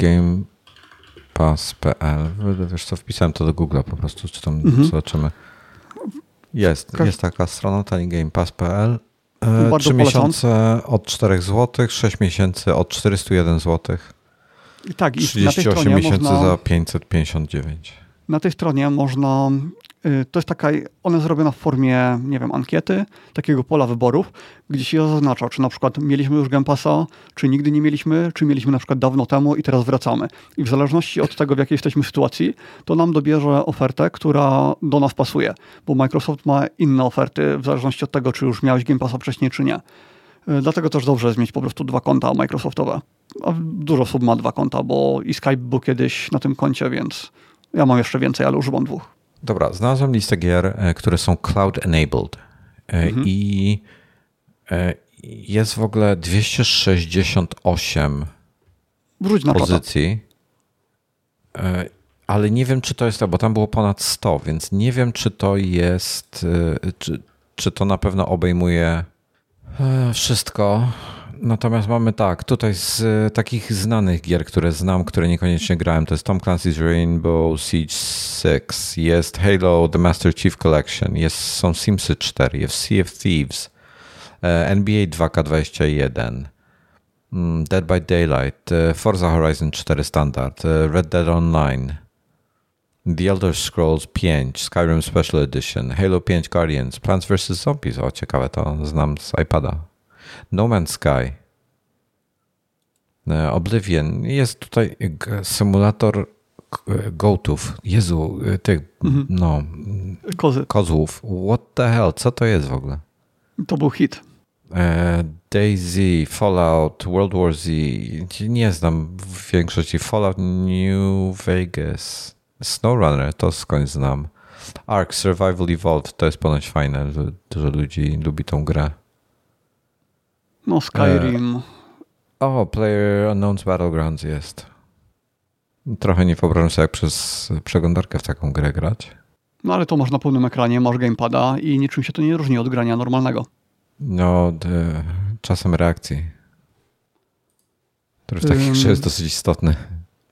Gamepass.pl. Wiesz co, wpisałem to do Google po prostu, czy tam mhm. zobaczymy. Jest, jest taka strona tanigamepass.pl. E, 3 miesiące od 4 zł, 6 miesięcy od 401 zł. I tak, i 38 miesięcy można... za 559. Na tej stronie można Y, to jest taka, ona jest zrobiona w formie, nie wiem, ankiety, takiego pola wyborów, gdzie się zaznacza, czy na przykład mieliśmy już Game Passa, czy nigdy nie mieliśmy, czy mieliśmy na przykład dawno temu i teraz wracamy. I w zależności od tego, w jakiej jesteśmy sytuacji, to nam dobierze ofertę, która do nas pasuje, bo Microsoft ma inne oferty w zależności od tego, czy już miałeś Game Passa wcześniej, czy nie. Y, dlatego też dobrze jest mieć po prostu dwa konta Microsoftowe. A dużo osób ma dwa konta, bo i Skype był kiedyś na tym koncie, więc ja mam jeszcze więcej, ale używam dwóch. Dobra, znalazłem listę gier, e, które są cloud enabled e, mhm. i e, jest w ogóle 268 Wróć na pozycji. Ale nie wiem, czy to jest bo tam było ponad 100, więc nie wiem, czy to jest, czy, czy to na pewno obejmuje wszystko. Natomiast mamy tak, tutaj z e, takich znanych gier, które znam, które niekoniecznie grałem, to jest Tom Clancy's Rainbow Siege 6, jest Halo The Master Chief Collection, jest, są Simsy 4, jest Sea of Thieves, e, NBA 2K21, mm, Dead by Daylight, e, Forza Horizon 4 Standard, Red Dead Online, The Elder Scrolls 5, Skyrim Special Edition, Halo 5 Guardians, Plants vs. Zombies, o ciekawe to znam z iPada. No Man's Sky, e, Oblivion. Jest tutaj symulator gołtów. Jezu, e, tych, mhm. no, Kozy. kozłów. What the hell? Co to jest w ogóle? To był hit. E, Daisy, Fallout, World War Z. Nie znam w większości. Fallout New Vegas. SnowRunner, to skąd znam. Ark Survival Evolved, to jest ponoć fajne. Dużo ludzi lubi tą grę. No, Skyrim. E, o, Player Unknown's Battlegrounds jest. Trochę nie wyobrażam sobie, jak przez przeglądarkę w taką grę grać. No ale to masz na pełnym ekranie, masz gamepada i niczym się to nie różni od grania normalnego. No, de, czasem reakcji. Który w takich um, jest dosyć istotny.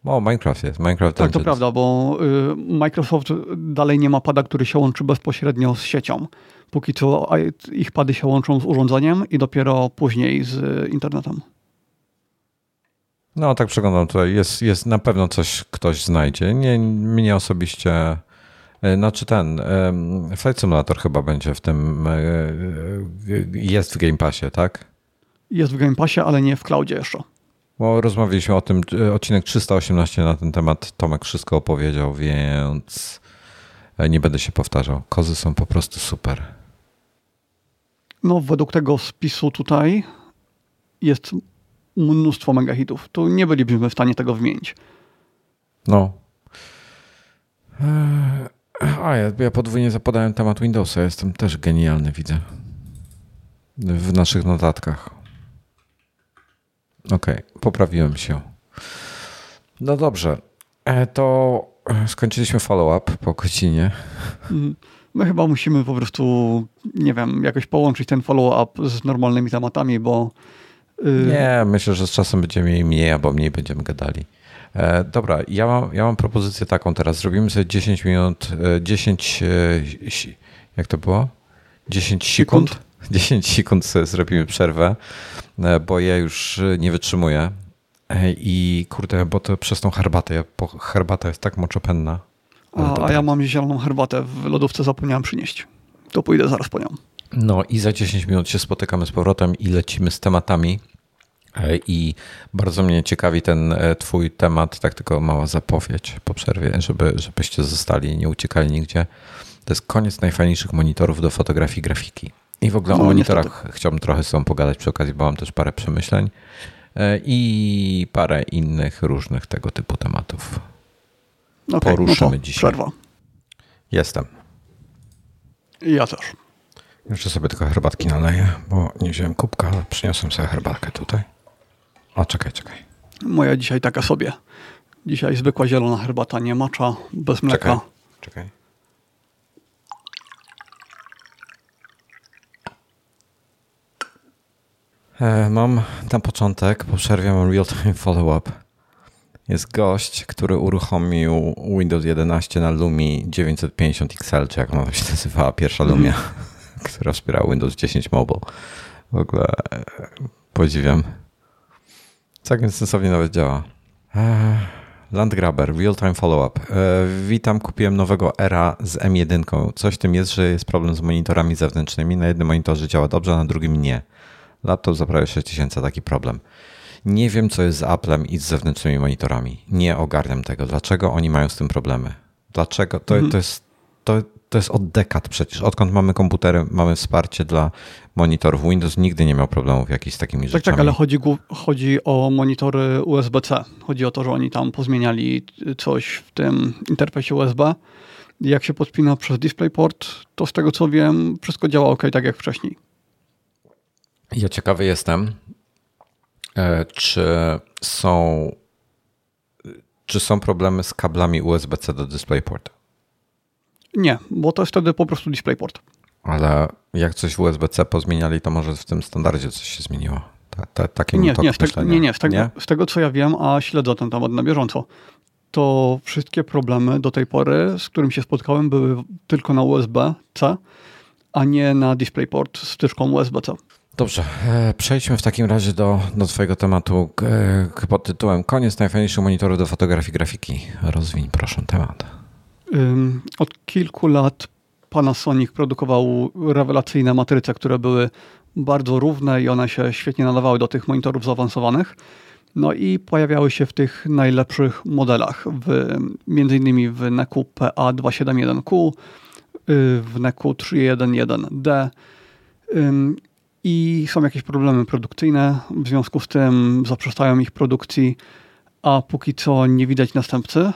O, Minecraft jest. Minecraft tak, to prawda, bo y, Microsoft dalej nie ma pada, który się łączy bezpośrednio z siecią. Póki co ich pady się łączą z urządzeniem i dopiero później z internetem. No, tak przeglądam tutaj. Jest, jest na pewno coś ktoś znajdzie. Nie, mnie osobiście. E, znaczy ten Flight Simulator chyba będzie w tym. E, jest w Game Passie, tak? Jest w Game Passie, ale nie w cloudzie jeszcze. Bo rozmawialiśmy o tym, e, odcinek 318 na ten temat. Tomek wszystko opowiedział, więc nie będę się powtarzał. Kozy są po prostu super. No, według tego spisu tutaj jest mnóstwo megahitów. Tu nie bylibyśmy w stanie tego wymienić. No. Eee, a ja, ja podwójnie zapadałem temat Windowsa. Jestem też genialny, widzę. W naszych notatkach. Okej, okay, poprawiłem się. No dobrze. E, to skończyliśmy follow-up po godzinie. Mm, my chyba musimy po prostu, nie wiem, jakoś połączyć ten follow-up z normalnymi tematami, bo. Yy... Nie, myślę, że z czasem będziemy mieli mniej albo mniej będziemy gadali. E, dobra, ja mam, ja mam propozycję taką teraz. Zrobimy sobie 10 minut, 10, e, jak to było? 10 sekund? sekund? 10 sekund sobie zrobimy przerwę, e, bo ja już nie wytrzymuję. I kurde, bo to przez tą herbatę, herbata jest tak moczopenna. A, a ja mam zieloną herbatę w lodówce, zapomniałem przynieść. To pójdę zaraz po nią. No i za 10 minut się spotykamy z powrotem i lecimy z tematami. E, I bardzo mnie ciekawi ten e, twój temat, tak tylko mała zapowiedź po przerwie, żeby, żebyście zostali, nie uciekali nigdzie. To jest koniec najfajniejszych monitorów do fotografii grafiki. I w ogóle no, o monitorach niestety. chciałbym trochę z tobą pogadać przy okazji, bo mam też parę przemyśleń e, i parę innych różnych tego typu tematów. Okay, Poruszymy no dzisiaj. Przerwa. Jestem. Ja też. Jeszcze sobie tylko herbatki naleję, bo nie wziąłem kubka, ale przyniosłem sobie herbatkę tutaj. O, czekaj, czekaj. Moja dzisiaj taka sobie. Dzisiaj zwykła zielona herbata, nie macza, bez mleka. Czekaj, czekaj. Mam na początek, po przerwie mam real-time follow-up. Jest gość, który uruchomił Windows 11 na Lumi 950 XL, czy jak ona się nazywała, pierwsza Lumia, mm. która wspierała Windows 10 Mobile. W ogóle e, podziwiam. Całkiem sensownie nawet działa. Landgrabber, real-time follow-up. E, witam, kupiłem nowego Era z M1. Coś w tym jest, że jest problem z monitorami zewnętrznymi. Na jednym monitorze działa dobrze, a na drugim nie. Laptop za prawie 6000, taki problem. Nie wiem, co jest z Applem i z zewnętrznymi monitorami. Nie ogarniam tego. Dlaczego oni mają z tym problemy? Dlaczego? To, mhm. to, jest, to, to jest od dekad przecież. Odkąd mamy komputery, mamy wsparcie dla monitorów. Windows nigdy nie miał problemów jakichś z takimi tak, rzeczami. Tak, tak, ale chodzi, chodzi o monitory USB-C. Chodzi o to, że oni tam pozmieniali coś w tym interfejsie USB. Jak się podpina przez DisplayPort, to z tego co wiem, wszystko działa ok, tak jak wcześniej. Ja ciekawy jestem, e, czy są, czy są problemy z kablami USB-C do DisplayPort? Nie, bo to jest wtedy po prostu DisplayPort. Ale jak coś w USB-C pozmieniali, to może w tym standardzie coś się zmieniło. Ta, ta, takie nie, nie, te, nie, nie, z tego, nie? z tego co ja wiem, a śledzę ten temat na bieżąco, to wszystkie problemy do tej pory, z którym się spotkałem, były tylko na USB-C, a nie na DisplayPort z wtyczką USB-C. Dobrze, e, przejdźmy w takim razie do, do Twojego tematu e, pod tytułem Koniec najfajniejszych monitorów do fotografii grafiki. Rozwiń proszę temat. Od kilku lat Panasonic produkował rewelacyjne matryce, które były bardzo równe i one się świetnie nadawały do tych monitorów zaawansowanych. No i pojawiały się w tych najlepszych modelach, w, między innymi w NECU PA271Q, w NECU 311D i są jakieś problemy produkcyjne, w związku z tym zaprzestają ich produkcji, a póki co nie widać następcy,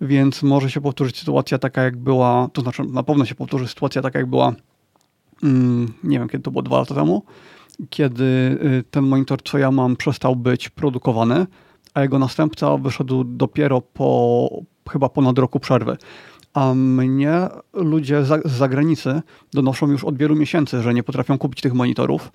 więc może się powtórzyć sytuacja taka, jak była, to znaczy na pewno się powtórzy sytuacja taka, jak była, mm, nie wiem kiedy to było, dwa lata temu, kiedy y, ten monitor, co ja mam, przestał być produkowany, a jego następca wyszedł dopiero po chyba ponad roku przerwy. A mnie ludzie z zagranicy donoszą już od wielu miesięcy, że nie potrafią kupić tych monitorów.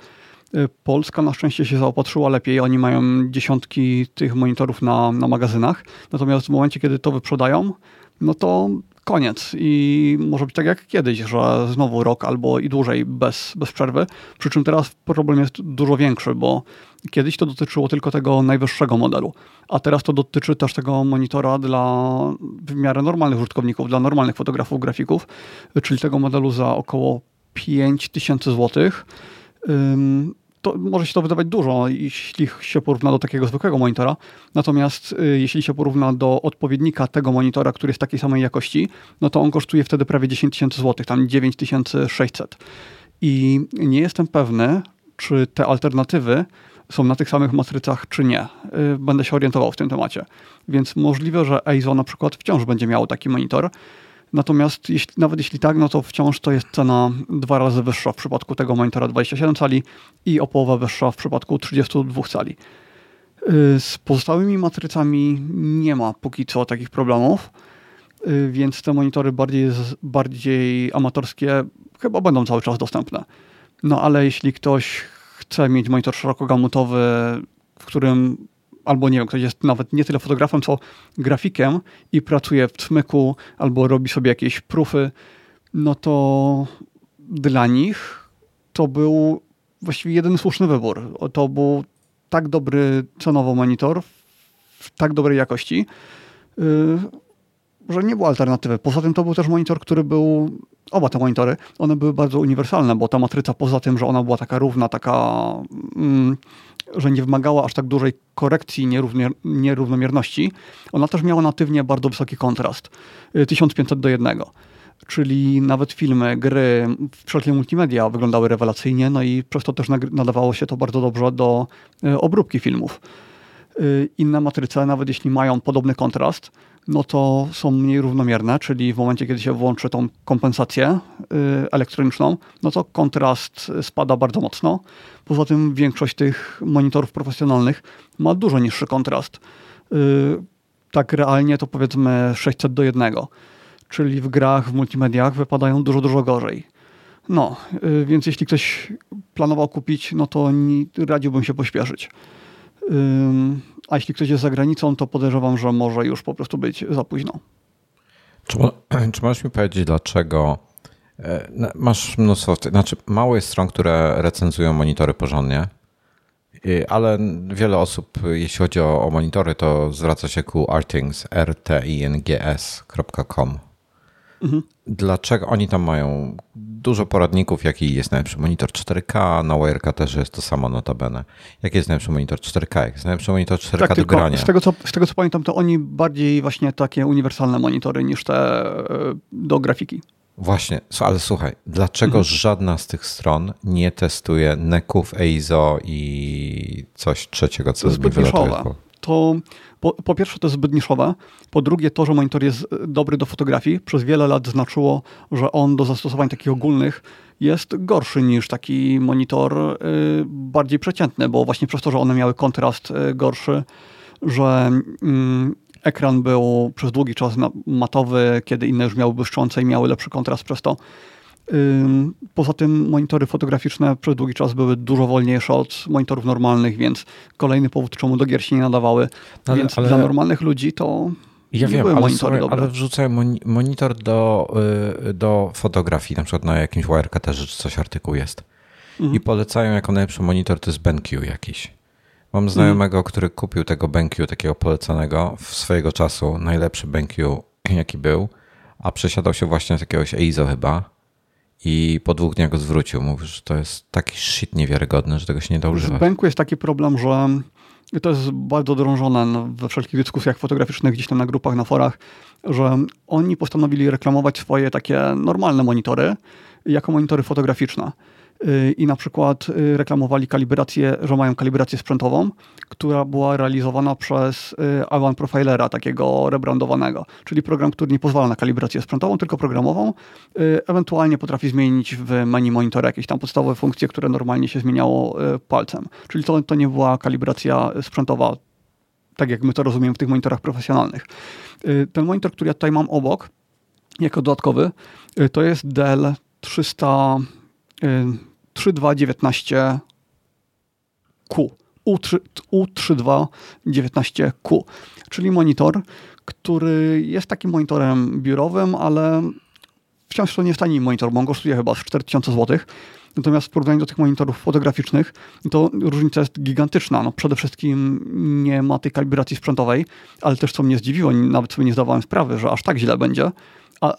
Y, Polska na szczęście się zaopatrzyła lepiej. Oni mają dziesiątki tych monitorów na, na magazynach. Natomiast w momencie, kiedy to wyprzedają, no to koniec. I może być tak jak kiedyś, że znowu rok albo i dłużej bez, bez przerwy. Przy czym teraz problem jest dużo większy, bo kiedyś to dotyczyło tylko tego najwyższego modelu, a teraz to dotyczy też tego monitora dla w miarę normalnych użytkowników, dla normalnych fotografów, grafików, czyli tego modelu za około 5000 zł to może się to wydawać dużo, jeśli się porówna do takiego zwykłego monitora. Natomiast y, jeśli się porówna do odpowiednika tego monitora, który jest takiej samej jakości, no to on kosztuje wtedy prawie 10 tysięcy złotych, tam 9600. I nie jestem pewny, czy te alternatywy są na tych samych matrycach, czy nie. Y, będę się orientował w tym temacie. Więc możliwe, że EIZO na przykład wciąż będzie miało taki monitor, Natomiast jeśli, nawet jeśli tak, no to wciąż to jest cena dwa razy wyższa w przypadku tego monitora 27 cali i o połowę wyższa w przypadku 32 cali. Z pozostałymi matrycami nie ma póki co takich problemów, więc te monitory bardziej, bardziej amatorskie chyba będą cały czas dostępne. No ale jeśli ktoś chce mieć monitor szerokogamutowy, w którym albo nie wiem, ktoś jest nawet nie tyle fotografem, co grafikiem i pracuje w Cmyku albo robi sobie jakieś prufy, no to dla nich to był właściwie jeden słuszny wybór. To był tak dobry cenowo monitor w tak dobrej jakości, yy, że nie było alternatywy. Poza tym to był też monitor, który był, oba te monitory, one były bardzo uniwersalne, bo ta matryca poza tym, że ona była taka równa, taka, mm, że nie wymagała aż tak dużej korekcji nierównomierności, ona też miała natywnie bardzo wysoki kontrast, 1500 y, do 1 czyli nawet filmy, gry, wszelkie multimedia wyglądały rewelacyjnie, no i przez to też nadawało się to bardzo dobrze do y, obróbki filmów. Y, inne matryce, nawet jeśli mają podobny kontrast, no to są mniej równomierne, czyli w momencie, kiedy się włączy tą kompensację y, elektroniczną, no to kontrast spada bardzo mocno. Poza tym większość tych monitorów profesjonalnych ma dużo niższy kontrast. Y, tak realnie to powiedzmy 600 do 1, czyli w grach, w multimediach wypadają dużo, dużo gorzej. No, y, więc jeśli ktoś planował kupić, no to radziłbym się pośpieszyć. A jeśli ktoś jest za granicą, to podejrzewam, że może już po prostu być za późno. Czy, czy możesz mi powiedzieć, dlaczego e, masz mnóstwo, znaczy mało jest stron, które recenzują monitory porządnie, ale wiele osób, jeśli chodzi o, o monitory, to zwraca się ku artings, rtings.com. Mhm. Dlaczego oni tam mają dużo poradników, jaki jest najlepszy monitor 4K, na Wire'ka też jest to samo notabene. Jaki jest najlepszy monitor 4K? Jaki jest najlepszy monitor 4K tak, do grania? Z tego, co, z tego co pamiętam, to oni bardziej właśnie takie uniwersalne monitory niż te e, do grafiki. Właśnie, ale słuchaj, dlaczego mhm. żadna z tych stron nie testuje neków, EIZO i coś trzeciego, co zbyt mi To po, po, pierwsze to jest zbyt niszowe, po drugie to, że monitor jest dobry do fotografii, przez wiele lat znaczyło, że on do zastosowań takich ogólnych jest gorszy niż taki monitor y, bardziej przeciętny, bo właśnie przez to, że one miały kontrast y, gorszy, że y, ekran był przez długi czas matowy, kiedy inne już miały błyszczące i miały lepszy kontrast przez to. Poza tym monitory fotograficzne przez długi czas były dużo wolniejsze od monitorów normalnych, więc kolejny powód, czemu do gier się nie nadawały. Ale, więc ale... dla normalnych ludzi to ja nie wiem, ale, sorry, ale wrzucają monitor do, y, do fotografii, na przykład na jakimś Wirecuterze czy coś artykuł jest. Mhm. I polecają jako najlepszy monitor to jest BenQ jakiś. Mam znajomego, mhm. który kupił tego BenQ, takiego polecanego w swojego czasu, najlepszy BenQ jaki był, a przesiadał się właśnie z jakiegoś EIZO chyba i po dwóch dniach go zwrócił. Mówił, że to jest taki shit niewiarygodny, że tego się nie da używać. W Benku jest taki problem, że to jest bardzo drążone we wszelkich dyskusjach fotograficznych, gdzieś tam na grupach, na forach, że oni postanowili reklamować swoje takie normalne monitory jako monitory fotograficzne. Y, i na przykład y, reklamowali kalibrację, że mają kalibrację sprzętową, która była realizowana przez y, Avan Profilera, takiego rebrandowanego, czyli program, który nie pozwala na kalibrację sprzętową, tylko programową. Ewentualnie potrafi zmienić w menu monitora jakieś tam podstawowe funkcje, które normalnie się zmieniało palcem. Czyli to, to nie była kalibracja sprzętowa, tak jak my to rozumiemy w tych monitorach profesjonalnych. Ten monitor, który ja tutaj mam obok, jako dodatkowy, to jest Dell 300 3219Q. U3, U3219Q, czyli monitor, który jest takim monitorem biurowym, ale wciąż to nie jest tani monitor, bo on kosztuje chyba 4000 zł. Natomiast w porównaniu do tych monitorów fotograficznych, to różnica jest gigantyczna. No, przede wszystkim nie ma tej kalibracji sprzętowej, ale też co mnie zdziwiło, nawet sobie nie zdawałem sprawy, że aż tak źle będzie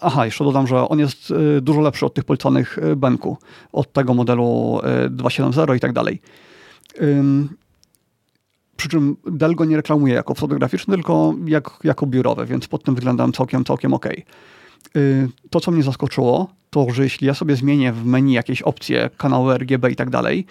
aha, jeszcze dodam, że on jest y, dużo lepszy od tych polecanych y, Benku, od tego modelu 270 y, i tak dalej. Przy czym Dell go nie reklamuje jako fotograficzny, tylko jak, jako biurowy, więc pod tym względem całkiem, całkiem ok. To, co mnie zaskoczyło, to, że jeśli ja sobie zmienię w menu jakieś opcje, kanały RGB i tak dalej,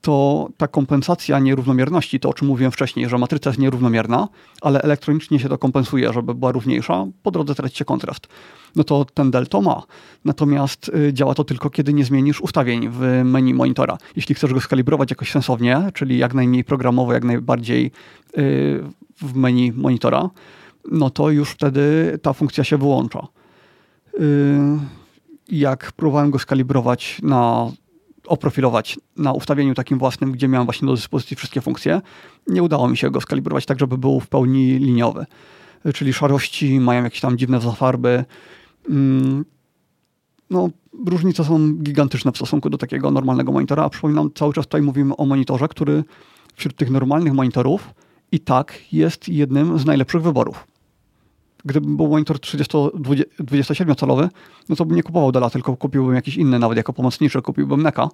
to ta kompensacja nierównomierności, to o czym mówiłem wcześniej, że matryca jest nierównomierna, ale elektronicznie się to kompensuje, żeby była równiejsza, po drodze traci się kontrast. No to ten delto ma. Natomiast y, działa to tylko, kiedy nie zmienisz ustawień w menu monitora. Jeśli chcesz go skalibrować jakoś sensownie, czyli jak najmniej programowo, jak najbardziej y, w menu monitora, no to już wtedy ta funkcja się wyłącza. Y, jak próbowałem go skalibrować na oprofilować na ustawieniu takim własnym, gdzie miałem właśnie do dyspozycji wszystkie funkcje, nie udało mi się go skalibrować tak, żeby był w pełni liniowy. Czyli szarości mają jakieś tam dziwne zafarby. Mm, no, różnice są gigantyczne w stosunku do takiego normalnego monitora, a przypominam, cały czas tutaj mówimy o monitorze, który wśród tych normalnych monitorów i tak jest jednym z najlepszych wyborów gdybym był monitor 27-calowy, no to bym nie kupował Dela, tylko kupiłbym jakiś inny, nawet jako pomocniczy kupiłbym NECa.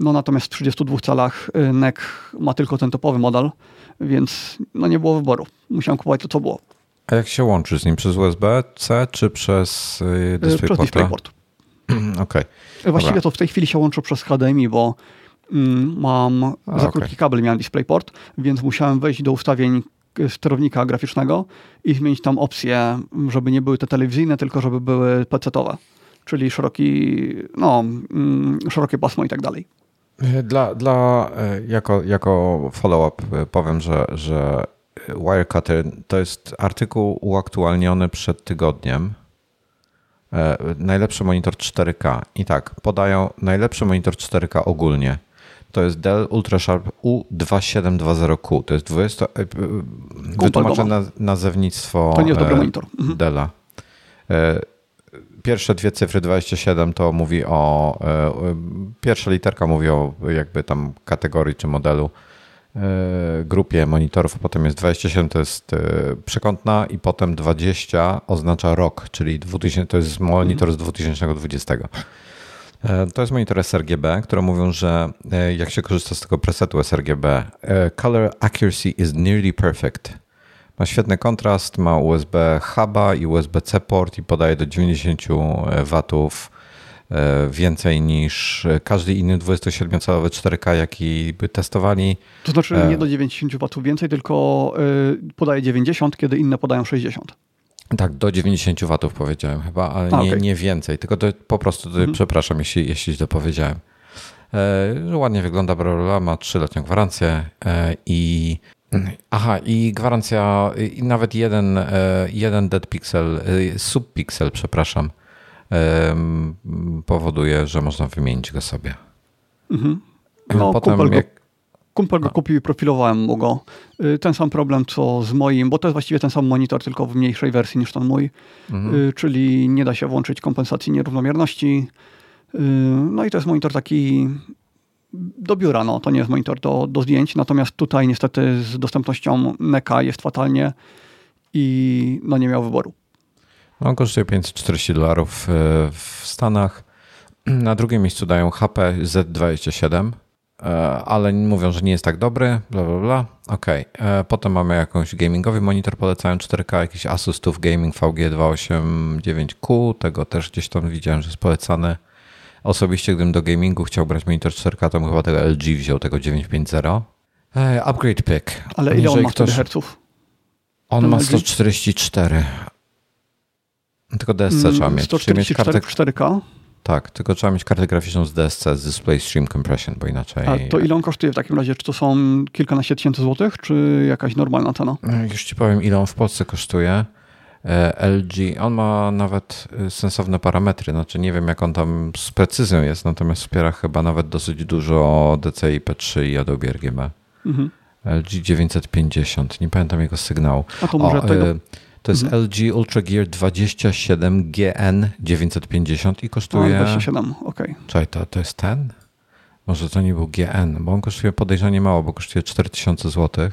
No natomiast w 32 calach y, NEC ma tylko ten topowy model, więc no nie było wyboru. Musiałem kupować to, co było. A jak się łączy z nim? Przez USB-C czy przez y, DisplayPort? Przez DisplayPort. Okej. Okay. Właściwie Dobra. to w tej chwili się łączy przez HDMI, bo mm, mam A, za krótki okay. kabel miałem DisplayPort, więc musiałem wejść do ustawień sterownika graficznego i zmienić tam opcje, żeby nie były te telewizyjne, tylko żeby były PC-owe, czyli szeroki, no, mm, szerokie pasmo i tak dalej. Dla, dla, e, jako, jako follow-up e, powiem, że, że Wirecutter to jest artykuł uaktualniony przed tygodniem. E, najlepszy monitor 4K. I tak, podają najlepszy monitor 4K ogólnie to jest Dell UltraSharp U2720Q. To jest 20. E, wytłumaczę na, nazewnictwo to nie jest dobry e, monitor. Mhm. Della. E, pierwsze dwie cyfry 27 to mówi o. Pierwsza literka mówi o jakby tam kategorii czy modelu grupie monitorów, a potem jest 27 to jest przekątna i potem 20 oznacza rok, czyli 2000, to jest monitor z 2020. E, to jest monitor sRGB, które mówią, że e, jak się korzysta z tego presetu sRGB, e, color accuracy is nearly perfect. Ma świetny kontrast, ma USB huba i USB-C port i podaje do 90 watów więcej niż każdy inny 27-calowy 4K, jaki by testowali. To znaczy nie do 90 watów więcej, tylko podaje 90, kiedy inne podają 60. Tak, do 90 watów powiedziałem chyba, ale nie, okay. nie więcej, tylko to po prostu mhm. przepraszam, jeśli, jeśli źle powiedziałem. E, ładnie wygląda, bla, ma trzyletnią gwarancję e, i aha, i gwarancja, i nawet jeden, e, jeden dead pixel, e, subpixel, przepraszam, powoduje, że można wymienić go sobie. Mhm. No, Potem, jak, Kumpel go kupił i profilowałem mu go. Y, ten sam problem co z moim, bo to jest właściwie ten sam monitor, tylko w mniejszej wersji niż ten mój. Mhm. Y, czyli nie da się włączyć kompensacji nierównomierności. Y, no i to jest monitor taki do biura, no. to nie jest monitor do, do zdjęć. Natomiast tutaj niestety z dostępnością NECA jest fatalnie i no nie miał wyboru. No, kosztuje 540 dolarów w Stanach. Na drugim miejscu dają HP Z27 E, ale mówią, że nie jest tak dobry, bla bla bla. Okej. Okay. Potem mamy jakąś gamingowy monitor, polecają 4K, jakiś Asus TUF Gaming VG289Q, tego też gdzieś tam widziałem, że jest polecany. Osobiście, gdybym do gamingu chciał brać monitor 4K, to bym chyba tego LG wziął, tego 950. E, upgrade pick. Ale ile on ma ktoś... herców? On ma 144. Tylko DSC trzeba mieć. 144 mieć kartę... 4K? Tak, tylko trzeba mieć kartę graficzną z DSC, z Display Stream Compression, bo inaczej... A to ile on kosztuje w takim razie? Czy to są kilkanaście tysięcy złotych, czy jakaś normalna cena? E, już ci powiem, ile on w Polsce kosztuje. E, LG, on ma nawet e, sensowne parametry, znaczy nie wiem jak on tam z precyzją jest, natomiast wspiera chyba nawet dosyć dużo DCI P3 i Adobe RGB. Mhm. LG 950, nie pamiętam jego sygnału. A to może o, tego... To jest mhm. LG Ultra Gear 27 GN 950 i kosztuje. O, 27, okej. Okay. Czekaj, to, to jest ten? Może to nie był GN, bo on kosztuje podejrzanie mało, bo kosztuje 4000 zł.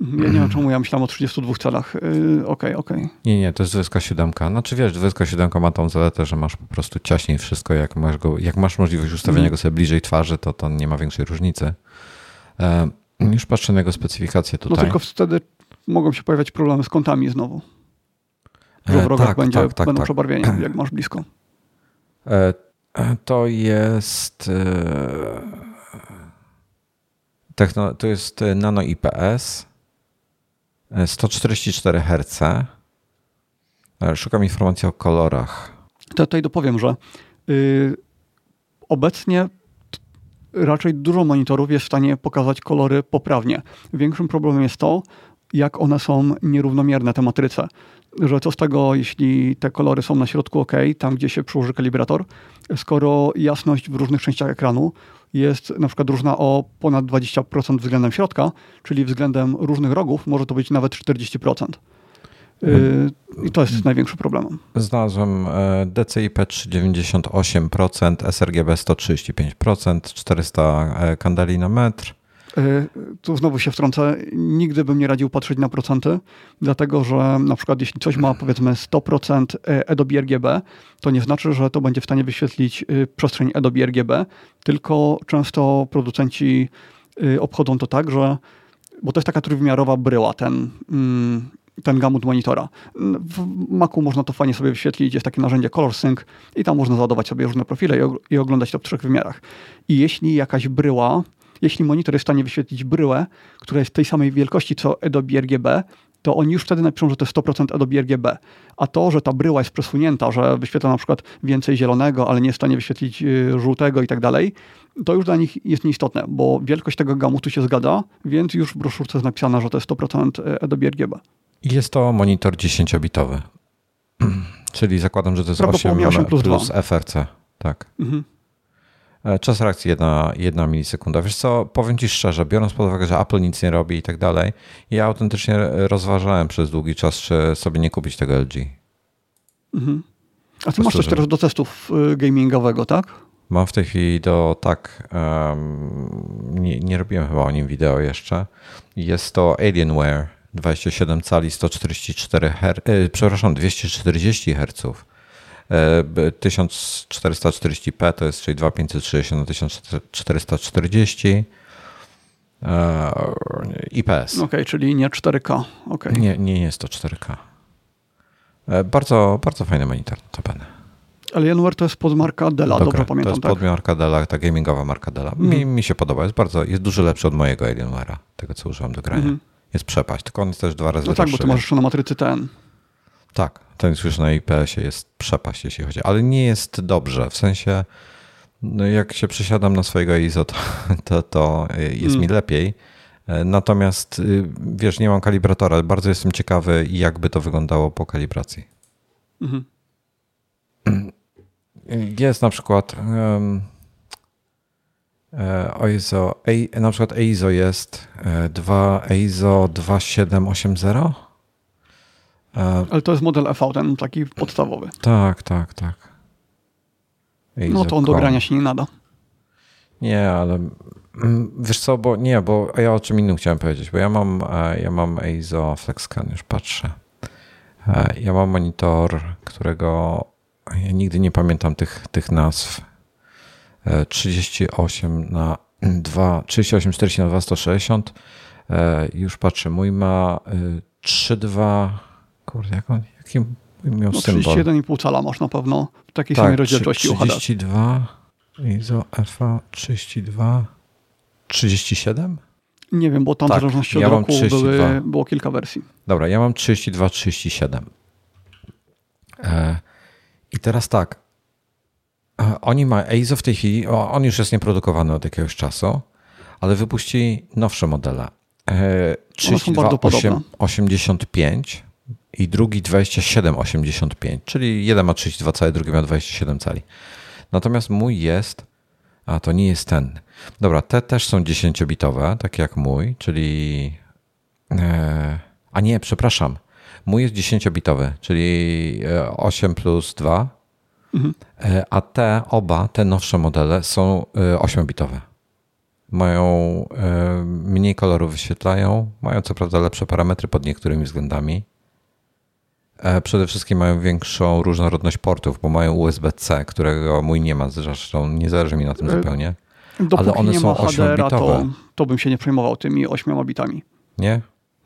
Mhm, ja nie wiem, czemu ja myślałem o 32 calach. Okej, yy, okej. Okay, okay. Nie, nie, to jest 27. Znaczy wiesz, 27 ma tą zaletę, że masz po prostu ciaśniej wszystko. Jak masz, go, jak masz możliwość ustawienia mm. go sobie bliżej twarzy, to to nie ma większej różnicy. E, już patrzę na jego specyfikację no tutaj. No tylko wtedy mogą się pojawiać problemy z kątami znowu. W rogach tak, będzie, tak, tak, będą tak. przebarwienia, jak masz blisko. E, e, to jest... Techno, to jest nano IPS, 144 Hz. Szukam informacji o kolorach. To tutaj dopowiem, że yy, obecnie raczej dużo monitorów jest w stanie pokazać kolory poprawnie. Większym problemem jest to, jak one są nierównomierne, te matryce. Że co z tego, jeśli te kolory są na środku ok, tam gdzie się przyłoży kalibrator, skoro jasność w różnych częściach ekranu jest na przykład różna o ponad 20% względem środka, czyli względem różnych rogów może to być nawet 40%. Y, I to jest największym problemem. Znalazłem DCI-P 398%, sRGB 135%, 400 kandeli na metr. Y, tu znowu się wtrącę. Nigdy bym nie radził patrzeć na procenty, dlatego że na przykład jeśli coś ma powiedzmy 100% Adobe RGB, to nie znaczy, że to będzie w stanie wyświetlić y, przestrzeń Adobe RGB, tylko często producenci obchodzą to tak, że bo to jest taka trójwymiarowa bryła, ten, mm, ten gamut monitora. W Macu można to fajnie sobie wyświetlić, jest takie narzędzie Color Sync i tam można załadować sobie różne profile i, i oglądać to w trzech wymiarach. I jeśli jakaś bryła, jeśli monitor jest w stanie wyświetlić bryłę, która jest tej samej wielkości co Adobe RGB, to oni już wtedy napiszą, że to jest 100% Adobe RGB. A to, że ta bryła jest przesunięta, że wyświetla na przykład więcej zielonego, ale nie jest w stanie wyświetlić y, żółtego i tak dalej, to już dla nich jest nieistotne, bo wielkość tego gamutu się zgadza, więc już w broszurce jest napisane, że to jest 100% Adobe RGB. Jest to monitor 10-bitowy. Czyli zakładam, że to jest 8, 8 plus, plus FRC. Tak. Mhm. E, czas reakcji jedna, jedna milisekunda. Wiesz co, powiem Ci szczerze, biorąc pod uwagę, że Apple nic nie robi i tak dalej, ja autentycznie rozważałem przez długi czas, czy sobie nie kupić tego LG. Mhm. A Ty masz coś teraz do testów y, gamingowego, tak? Mam w tej chwili do, tak, um, nie, nie robiłem chyba o nim wideo jeszcze. Jest to Alienware 27 cali 144 Hz, e, przepraszam, 240 Hz. 1440p to jest, czyli 2560 na 1440 IPS. Okej, okay, czyli nie 4K. Okay. Nie, nie jest to 4K. E, bardzo, bardzo fajny monitor, notabene. Alienware to jest podmarka Della, dobrze pamiętam. To jest tak? podmarka Della, ta gamingowa marka Della. Mi, mhm. mi się podoba, jest bardzo, jest dużo lepszy od mojego Alienware'a, tego co używam do grania. Mm jest przepaść, tylko on jest też dwa razy No tak, bo ty masz jeszcze na matrycy ten. Tak, ten już na IPS-ie jest przepaść, jeśli chodzi, ale nie jest dobrze, w sensie no jak się przesiadam na swojego ISO, to, to, to jest mm. mi lepiej. Natomiast y, wiesz, nie mam kalibratora, bardzo jestem ciekawy, jakby to wyglądało po kalibracji. Mhm. Jest na przykład um, EIZO, na przykład EIZO jest 2, EIZO 2780. Ale to jest model EV, ten taki podstawowy. Tak, tak, tak. No to on do grania się nie nada. Nie, ale wiesz co, bo nie, bo ja o czym innym chciałem powiedzieć, bo ja mam, e, ja mam EIZO FlexScan, już patrzę. E, ja mam monitor, którego ja nigdy nie pamiętam tych, tych nazw 38 na 2, 38, 40 na 2, 160. Już patrzę, mój ma 3,2. Kurde, jak on, jaki miał no, symbol? 31,5 cala masz na pewno w takiej tak, samej rozdzielczości 32, ISO FA 32, 37? Nie wiem, bo tam tak, w zależności od ja roku były, było kilka wersji. Dobra, ja mam 32, 37. E, I teraz tak, oni mają, EIZO w tej chwili, on już jest nieprodukowany od jakiegoś czasu, ale wypuści nowsze modele. 3285 e, i drugi 2785, czyli jeden ma 32 cali, drugi ma 27 cali. Natomiast mój jest, a to nie jest ten. Dobra, te też są 10-bitowe, tak jak mój, czyli e, a nie, przepraszam. Mój jest 10-bitowy, czyli 8 plus 2 Mhm. A te oba, te nowsze modele są 8-bitowe. E, mają e, mniej kolorów wyświetlają, mają co prawda lepsze parametry pod niektórymi względami. Przede wszystkim mają większą różnorodność portów, bo mają USB-C, którego mój nie ma, zresztą nie zależy mi na tym zupełnie. Dopóki ale one są 8-bitowe. To, to bym się nie przejmował tymi 8 bitami. Nie?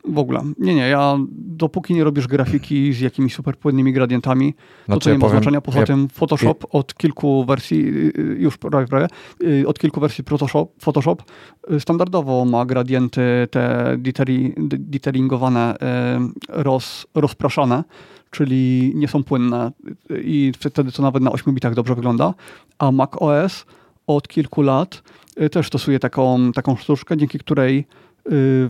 W ogóle. Nie, nie, ja dopóki nie robisz grafiki z jakimiś super płynnymi gradientami, to Znaczy, to nie ja ma powiem- znaczenia. Poza ja- tym Photoshop od kilku wersji, y, już prawie, prawie, y, od kilku wersji Photoshop, Photoshop y, standardowo ma gradienty te detailing- de- detailingowane, y, roz, rozpraszane, czyli nie są płynne i wtedy to nawet na 8 bitach dobrze wygląda, a Mac OS od kilku lat też stosuje taką, taką sztuczkę, dzięki której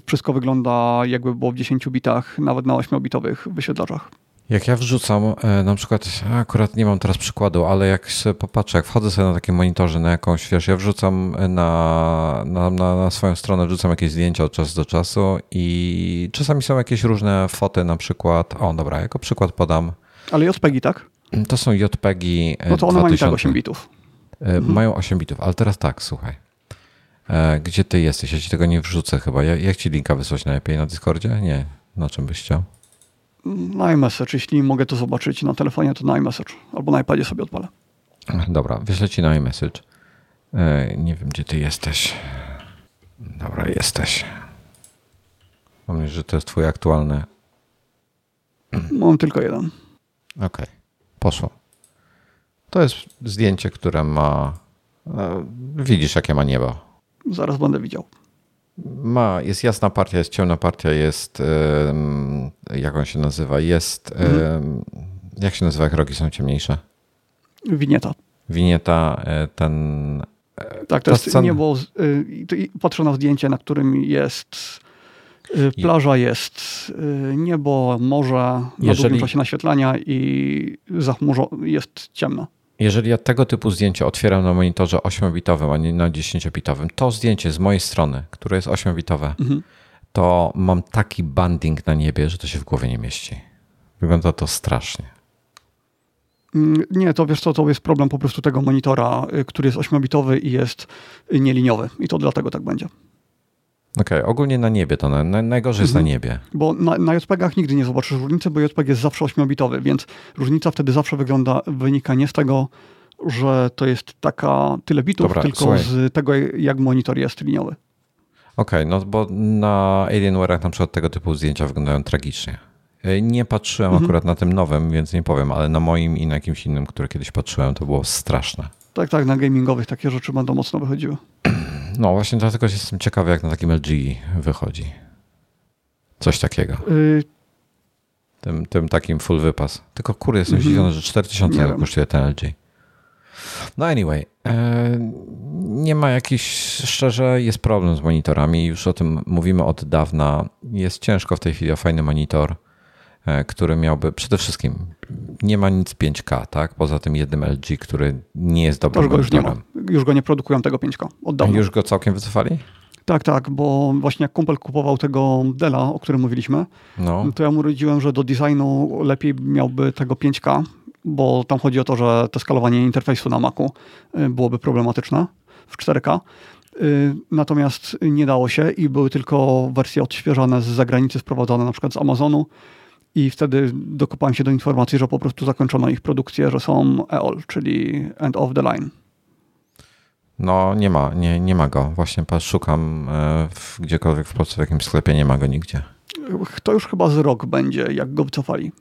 wszystko wygląda jakby było w 10 bitach, nawet na 8-bitowych wyświetlaczach. Jak ja wrzucam, e, na przykład, akurat nie mam teraz przykładu, ale jak sobie popatrzę, jak wchodzę sobie na takim monitorze na jakąś, wiesz, ja wrzucam na, na, na, swoją stronę, wrzucam jakieś zdjęcia od czasu do czasu i czasami są jakieś różne foty, na przykład, o dobra, jako przykład podam, Ale JPEGi, tak? to są JPEGi e, No to one mają i tak 2000. 8 bitów. E, Mają 8 bitów, ale teraz tak, słuchaj. E, Gdzie ty jesteś? Ja ci tego nie wrzucę chyba. Ja- Jak ci linka wysłać najlepiej? Na Discordzie? Nie. Na czym byś chciał? Na iMessage, jeśli mogę to zobaczyć na telefonie, to na iMessage. Albo na iPadzie sobie odpalę. Dobra, wyślę ci na iMessage. E, Nie wiem, gdzie ty jesteś. Dobra, jesteś. Mam nadzieję, że to jest twój aktualny. Mam tylko jeden. Okej, poszło. To jest zdjęcie, które ma... e, Widzisz, jakie ma niebo. Zaraz będę widział. Ma, jest jasna partia, jest ciemna partia, jest. jak on się nazywa? Jest. em, jak się nazywa, jak rogi są ciemniejsze? Winieta. Winieta, e, ten. Tak, to jest scena- niebo. y, Patrzę na zdjęcie, na którym jest y, plaża, jest y, niebo, morze, na Jeżeli- długim czasie naświetlania i zachmurzo jest ciemno. Jeżeli ja tego typu zdjęcie otwieram na monitorze 8-bitowym, a nie na 10-bitowym, to zdjęcie z mojej strony, które jest 8-bitowe, Mhm. to mam taki banding na niebie, że to się w głowie nie mieści. Wygląda to strasznie. Mm, Nie, to wiesz co, to jest problem po prostu tego monitora, y, który jest 8-bitowy i jest nieliniowy. I to dlatego tak będzie. Okej, ogólnie na niebie to na, na, najgorzej jest na Mhm. niebie. Bo na, na JPEGach nigdy nie zobaczysz różnicy, bo JPEG jest zawsze 8-bitowy, więc różnica wtedy zawsze wygląda, wynika nie z tego, że to jest taka tyle bitów, Dobra, tylko słuchaj. z tego, jak monitor jest liniowy. Okej, no bo na Alienware'ach na przykład tego typu zdjęcia wyglądają tragicznie. E, Nie patrzyłem Mhm. akurat na tym nowym, więc nie powiem, ale na moim i na jakimś innym, które kiedyś patrzyłem, to było straszne. Tak, tak, na gamingowych takie rzeczy będą mocno wychodziły. No właśnie dlatego jestem ciekawy, jak na takim LG wychodzi. Coś takiego. Yy, Tym, tym takim full wypas. Tylko kurde, jestem Mhm. zdziwiony, że 4000 Nie kosztuje ten LG. No anyway, e, nie ma jakiś, szczerze, jest problem z monitorami. Już o tym mówimy od dawna. Jest ciężko w tej chwili o fajny monitor, e, który miałby, przede wszystkim nie ma nic 5K, tak? Poza tym jednym LG, który nie jest dobrym monitorem. Już go nie produkują tego 5K. Od dawna. Już go całkiem wycofali? Tak, tak, bo właśnie jak kumpel kupował tego Dela, o którym mówiliśmy, No. to ja mu radziłem, że do designu lepiej miałby tego 5K, bo tam chodzi o to, że to skalowanie interfejsu na Macu y, byłoby problematyczne w 4K. Y, Natomiast nie dało się i były tylko wersje odświeżane z zagranicy, sprowadzane na przykład z Amazonu. I wtedy dokopałem się do informacji, że po prostu zakończono ich produkcję, że są EOL, czyli End of the Line. No nie ma, nie, nie ma go. Właśnie szukam e, w, gdziekolwiek w Polsce w jakimś sklepie, nie ma go nigdzie. To już chyba z rok będzie, jak go wycofali.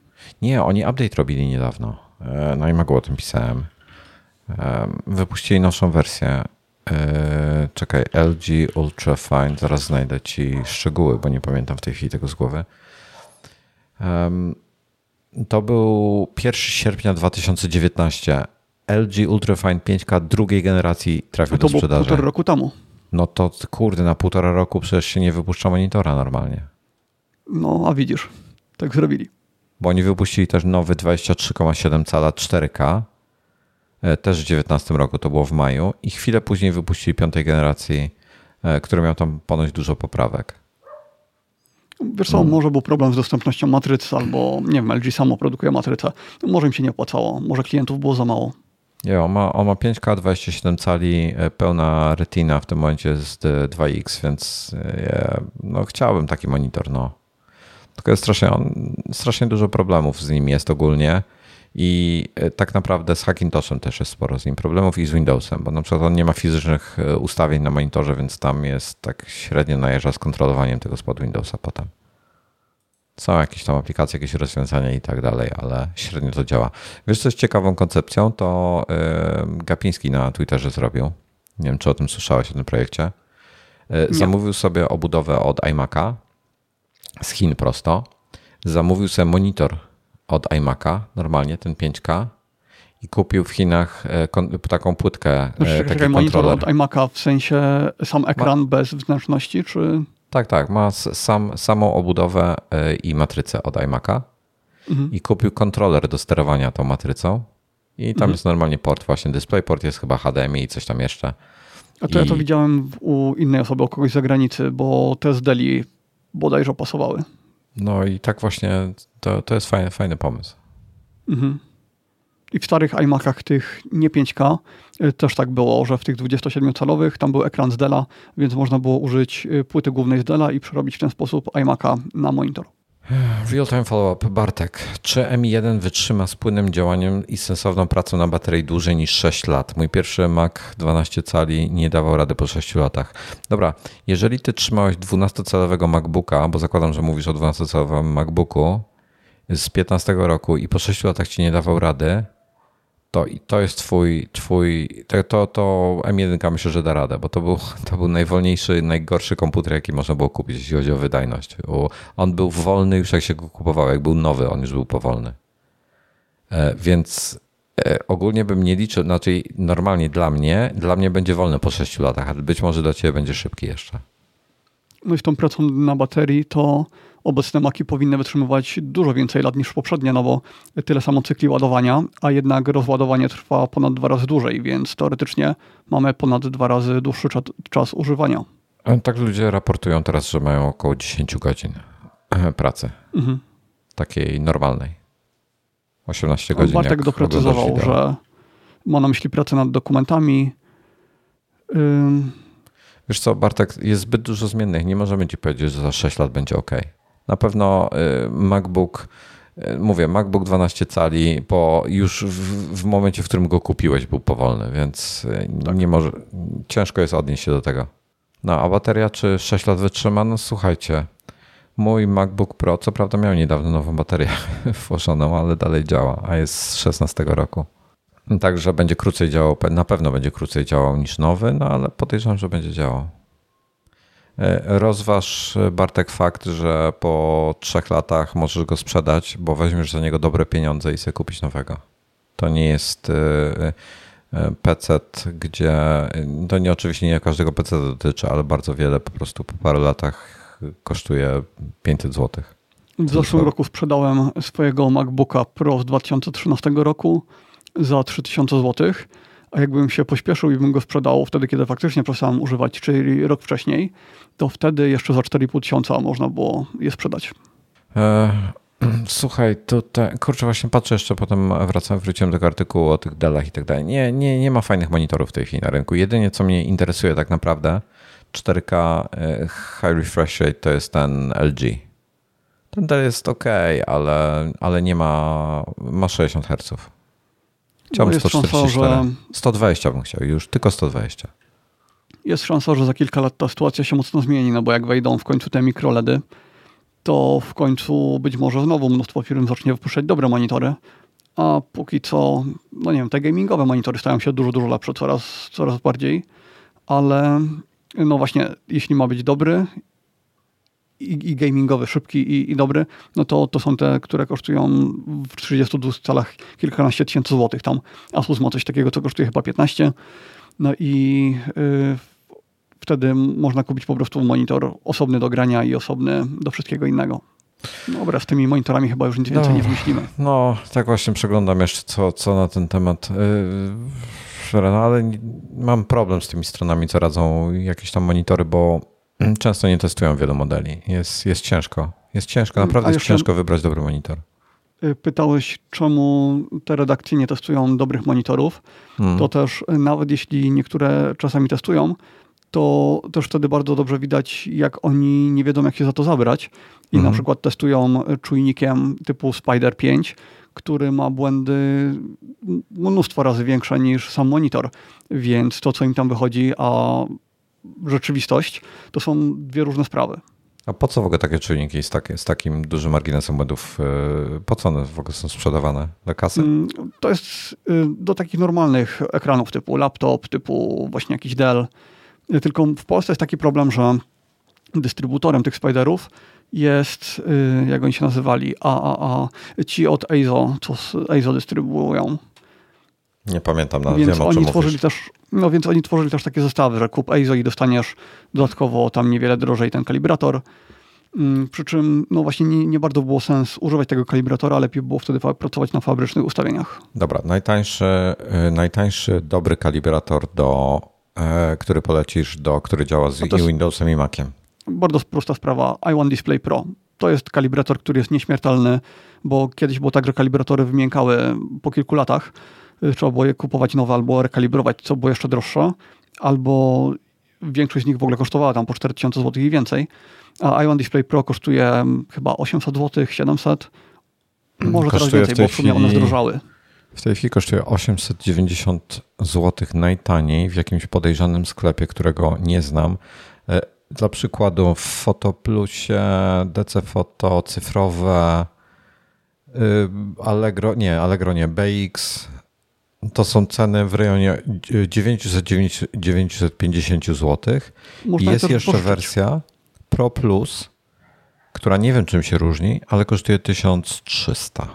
Nie, oni update robili niedawno. E, No i Magu o tym pisałem. E, Wypuścili nowszą wersję. Czekaj, LG Ultra Fine. Zaraz znajdę ci szczegóły, bo nie pamiętam w tej chwili tego z głowy. To był 1 sierpnia 2019. LG Ultra Fine 5K drugiej generacji trafił To do sprzedaży. półtora roku temu. No to kurde, na półtora roku przecież się nie wypuszcza monitora normalnie. No, a widzisz, tak zrobili. Bo oni wypuścili też nowy 23,7 cala 4K. e, Też w 2019 roku, to było w maju. I chwilę później wypuścili piątej generacji, e, który miał tam ponoć dużo poprawek. Wiesz co, Hmm. może był problem z dostępnością matryc, albo nie wiem, LG samo produkuje matrycę. Może im się nie opłacało, może klientów było za mało. Nie, on ma, on ma 5K, 27 cali, e, pełna retina, w tym momencie jest e, 2X, więc e, no, chciałbym taki monitor. No. Tylko jest strasznie, on, strasznie dużo problemów z nim jest ogólnie i e, tak naprawdę z Hackintoshem też jest sporo z nim problemów i z Windowsem, bo na przykład on nie ma fizycznych ustawień na monitorze, więc tam jest tak średnio najeżdża z kontrolowaniem tego spod Windowsa potem. Są jakieś tam aplikacje, jakieś rozwiązania i tak dalej, ale średnio to działa. Wiesz, co jest ciekawą koncepcją? To yy, Gapiński na Twitterze zrobił. Nie wiem, czy o tym słyszałeś, o tym projekcie. Yy, zamówił sobie obudowę od iMac'a z Chin prosto. Zamówił sobie monitor od iMac'a, normalnie ten 5K i kupił w Chinach e, taką płytkę. Znaczy, taki monitor od iMac'a w sensie sam ekran Ma... bez wnętrzności, czy... Tak, tak. Ma sam, samą obudowę e, i matrycę od iMac'a mhm. i kupił kontroler do sterowania tą matrycą i tam mhm. jest normalnie port właśnie DisplayPort, jest chyba HDMI i coś tam jeszcze. A to I... ja to widziałem u innej osoby, u kogoś z zagranicy, bo te z Deli bodajże pasowały. No i tak właśnie to, to jest fajny, fajny pomysł. Mhm. I w starych iMacach tych nie 5K y, też tak było, że w tych 27-calowych tam był ekran z Della, więc można było użyć y, płyty głównej z Della i przerobić w ten sposób iMaca na monitor. Real-time follow-up. Bartek, czy M1 wytrzyma z płynnym działaniem i sensowną pracą na baterii dłużej niż 6 lat? Mój pierwszy Mac 12 cali nie dawał rady po 6 latach. Dobra, jeżeli ty trzymałeś 12-calowego MacBooka, bo zakładam, że mówisz o 12-calowym MacBooku z 15 roku i po 6 latach ci nie dawał rady, to, to jest twój, twój to, to, to M1 myślę, że da radę, bo to był, to był najwolniejszy, najgorszy komputer, jaki można było kupić, jeśli chodzi o wydajność. On był wolny już jak się go kupował, jak był nowy, on już był powolny. E, więc e, ogólnie bym nie liczył, znaczy normalnie dla mnie, dla mnie będzie wolny po 6 latach, ale być może dla ciebie będzie szybki jeszcze. No i z tą pracą na baterii to obecne maki powinny wytrzymywać dużo więcej lat niż poprzednie, no bo tyle samo cykli ładowania, a jednak rozładowanie trwa ponad dwa razy dłużej, więc teoretycznie mamy ponad dwa razy dłuższy czas, używania. Tak ludzie raportują teraz, że mają około 10 godzin e, pracy. Mhm. Takiej normalnej. 18 godzin. Bartek doprecyzował, że ma na myśli pracę nad dokumentami. Wiesz co, Bartek, jest zbyt dużo zmiennych. Nie możemy ci powiedzieć, że za 6 lat będzie ok. Na pewno y, MacBook, y, mówię, MacBook 12 cali, po już w, w momencie, w którym go kupiłeś, był powolny, więc y, tak. nie może, ciężko jest odnieść się do tego. No, a bateria czy 6 lat wytrzyma? No słuchajcie, mój MacBook Pro, co prawda miał niedawno nową baterię włożoną, ale dalej działa, a jest z 16 roku. Także będzie krócej działał, na pewno będzie krócej działał niż nowy, no ale podejrzewam, że będzie działał. E, rozważ, e, Bartek, fakt, że po trzech latach możesz go sprzedać, bo weźmiesz za niego dobre pieniądze i sobie kupić nowego. To nie jest e, PC, gdzie to nie oczywiście nie każdego PC dotyczy, ale bardzo wiele po prostu po paru latach kosztuje 500 zł. W zeszłym roku sprzedałem swojego MacBooka Pro z 2013 roku za 3000 zł, a jakbym się pośpieszył i bym go sprzedał wtedy, kiedy faktycznie przestałem używać, czyli rok wcześniej, to wtedy jeszcze za 4,5 tysiąca można było je sprzedać. E, słuchaj, tutaj, kurczę, właśnie patrzę jeszcze, potem wracam, wróciłem do tego artykułu o tych Dellach i tak dalej. Nie, nie, nie ma fajnych monitorów w tej chwili na rynku. Jedynie, co mnie interesuje tak naprawdę, 4K e, High Refresh Rate to jest ten LG. Ten Dell jest ok, ale, ale nie ma, ma 60 Hz. Chciałbym no 144. Szansa, że... 120 bym chciał już, tylko 120 jest szansa, że za kilka lat ta sytuacja się mocno zmieni, no bo jak wejdą w końcu te mikroledy, to w końcu być może znowu mnóstwo firm zacznie wypuszczać dobre monitory, a póki co, no nie wiem, te gamingowe monitory stają się dużo, dużo lepsze coraz, coraz bardziej, ale no właśnie, jeśli ma być dobry i, i gamingowy, szybki i, i, dobry, no to, to są te, które kosztują w 32 calach kilkanaście tysięcy złotych. Tam Asus ma coś takiego, co kosztuje chyba 15. No i yy, wtedy można kupić po prostu monitor osobny do grania i osobny do wszystkiego innego. Dobra, z tymi monitorami chyba już nic więcej no, nie wymyślimy. No, tak właśnie przeglądam jeszcze, co, co na ten temat. Yy, no, ale mam problem z tymi stronami, co radzą jakieś tam monitory, bo często nie testują wielu modeli. Jest, jest ciężko. Jest ciężko, naprawdę jest ciężko wybrać dobry monitor. Y, pytałeś, czemu te redakcje nie testują dobrych monitorów. Hmm. To też, y, nawet jeśli niektóre czasami testują, to też wtedy bardzo dobrze widać, jak oni nie wiedzą, jak się za to zabrać. I mhm. na przykład testują czujnikiem typu Spider 5, który ma błędy mnóstwo razy większe niż sam monitor. Więc to, co im tam wychodzi, a rzeczywistość, to są dwie różne sprawy. A po co w ogóle takie czujniki z, takie, z takim dużym marginesem błędów? y, Po co one w ogóle są sprzedawane? Do kasy? Mm, To jest y, do takich normalnych ekranów typu laptop, typu właśnie jakiś Dell. Y, Tylko w Polsce jest taki problem, że dystrybutorem tych spiderów jest, jak oni się nazywali, AAA, ci od EIZO, co EIZO dystrybuują. Nie pamiętam, nawet więc wiem oni tworzyli mówisz. też, no więc oni tworzyli też takie zestawy, że kup EIZO i dostaniesz dodatkowo tam niewiele drożej ten kalibrator. Mm, Przy czym no właśnie nie, nie bardzo było sens używać tego kalibratora, lepiej było wtedy pracować na fabrycznych ustawieniach. Dobra, najtańszy, y, najtańszy dobry kalibrator, do, e, który polecisz, do, który działa z i Windowsem i Maciem. Bardzo prosta sprawa. i1 Display Pro. To jest kalibrator, który jest nieśmiertelny, bo kiedyś było tak, że kalibratory wymiękały po kilku latach. Y, Trzeba było je kupować nowe albo rekalibrować, co było jeszcze droższe, albo większość z nich w ogóle kosztowała tam po 4000 zł i więcej. A i1 Display Pro kosztuje mm, chyba 800 zł, 700. Może teraz Kosztuje w więcej, bo w sumie one zdrożały. W tej chwili kosztuje 890 zł najtaniej w jakimś podejrzanym sklepie, którego nie znam. E, Dla przykładu w Fotoplusie, DC Foto, cyfrowe, y, Allegro, nie, Allegro nie, BX, to są ceny w rejonie 900-950 zł. I jest jeszcze wersja Pro Plus, która nie wiem czym się różni, ale kosztuje 1300.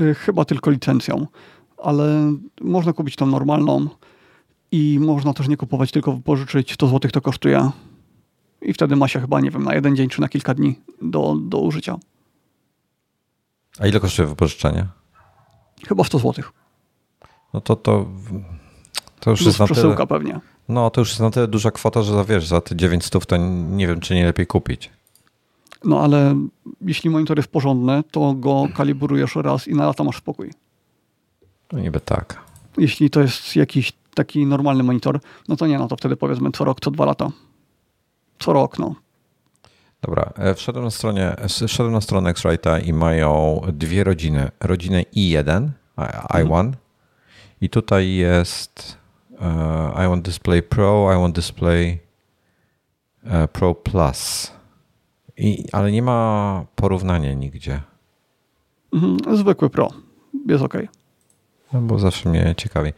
Y, Chyba tylko licencją, ale można kupić tą normalną i można też nie kupować, tylko pożyczyć 100 zł to kosztuje. I wtedy ma się chyba, nie wiem, na jeden dzień czy na kilka dni do, do użycia. A ile kosztuje wypożyczenie? Chyba 100 zł. No to to, to już Plus jest na tyle, pewnie. no to już jest na tyle duża kwota, że za, wiesz, za te 900 to nie wiem, czy nie lepiej kupić. No ale jeśli monitor jest porządny, to go kalibrujesz raz i na lata masz spokój. No niby tak. Jeśli to jest jakiś taki normalny monitor, no to nie, no to wtedy powiedzmy co rok, co dwa lata. Co rok, no. Dobra, e, wszedłem na, stronie, wszedłem na stronę X-Rite'a i mają dwie rodziny. Rodzinę i1, I- i1 i tutaj jest e, i1 Display Pro, i1 Display e, Pro Plus. I, ale nie ma porównania nigdzie. Mhm, zwykły Pro. Jest ok. No bo zawsze mnie ciekawi.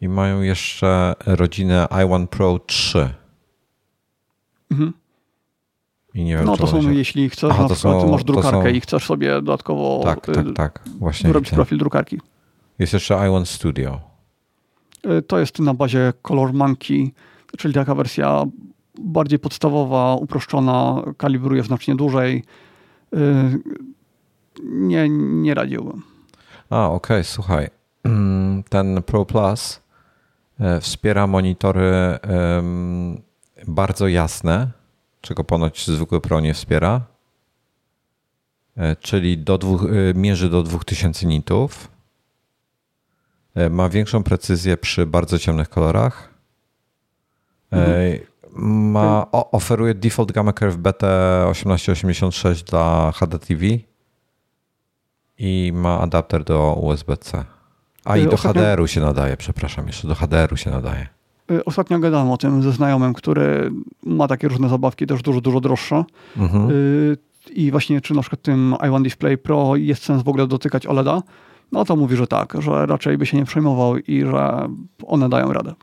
I mają jeszcze rodzinę i1 Pro 3. Mhm. I nie wiem, No to są, się... jeśli chcesz, Aha, na przykład są- masz drukarkę są- i chcesz sobie dodatkowo Tak, tak, y, tak. Właśnie robić widzę. profil drukarki. Jest jeszcze i1 Studio. Y, To jest na bazie Color Monkey, czyli taka wersja bardziej podstawowa, uproszczona, kalibruje znacznie dłużej. Y, Nie, nie radziłbym. A, okej, słuchaj. Mm, Ten Pro Plus e, wspiera monitory bardzo jasne, czego ponoć zwykły Pro nie wspiera. Czyli do dwóch, mierzy do 2000 nitów. E, Ma większą precyzję przy bardzo ciemnych kolorach. E, Ma, o, oferuje default gamma curve BT1886 dla HDTV i ma adapter do USB-C. A i Y, do ostatnio- HDR-u się nadaje, przepraszam, jeszcze do HDR-u się nadaje. Ostatnio gadałem o tym ze znajomym, który ma takie różne zabawki, też dużo, dużo droższe. Mhm. I właśnie czy na przykład tym i1 Display Pro jest sens w ogóle dotykać OLEDa? No to mówi, że tak, że raczej by się nie przejmował i że one dają radę.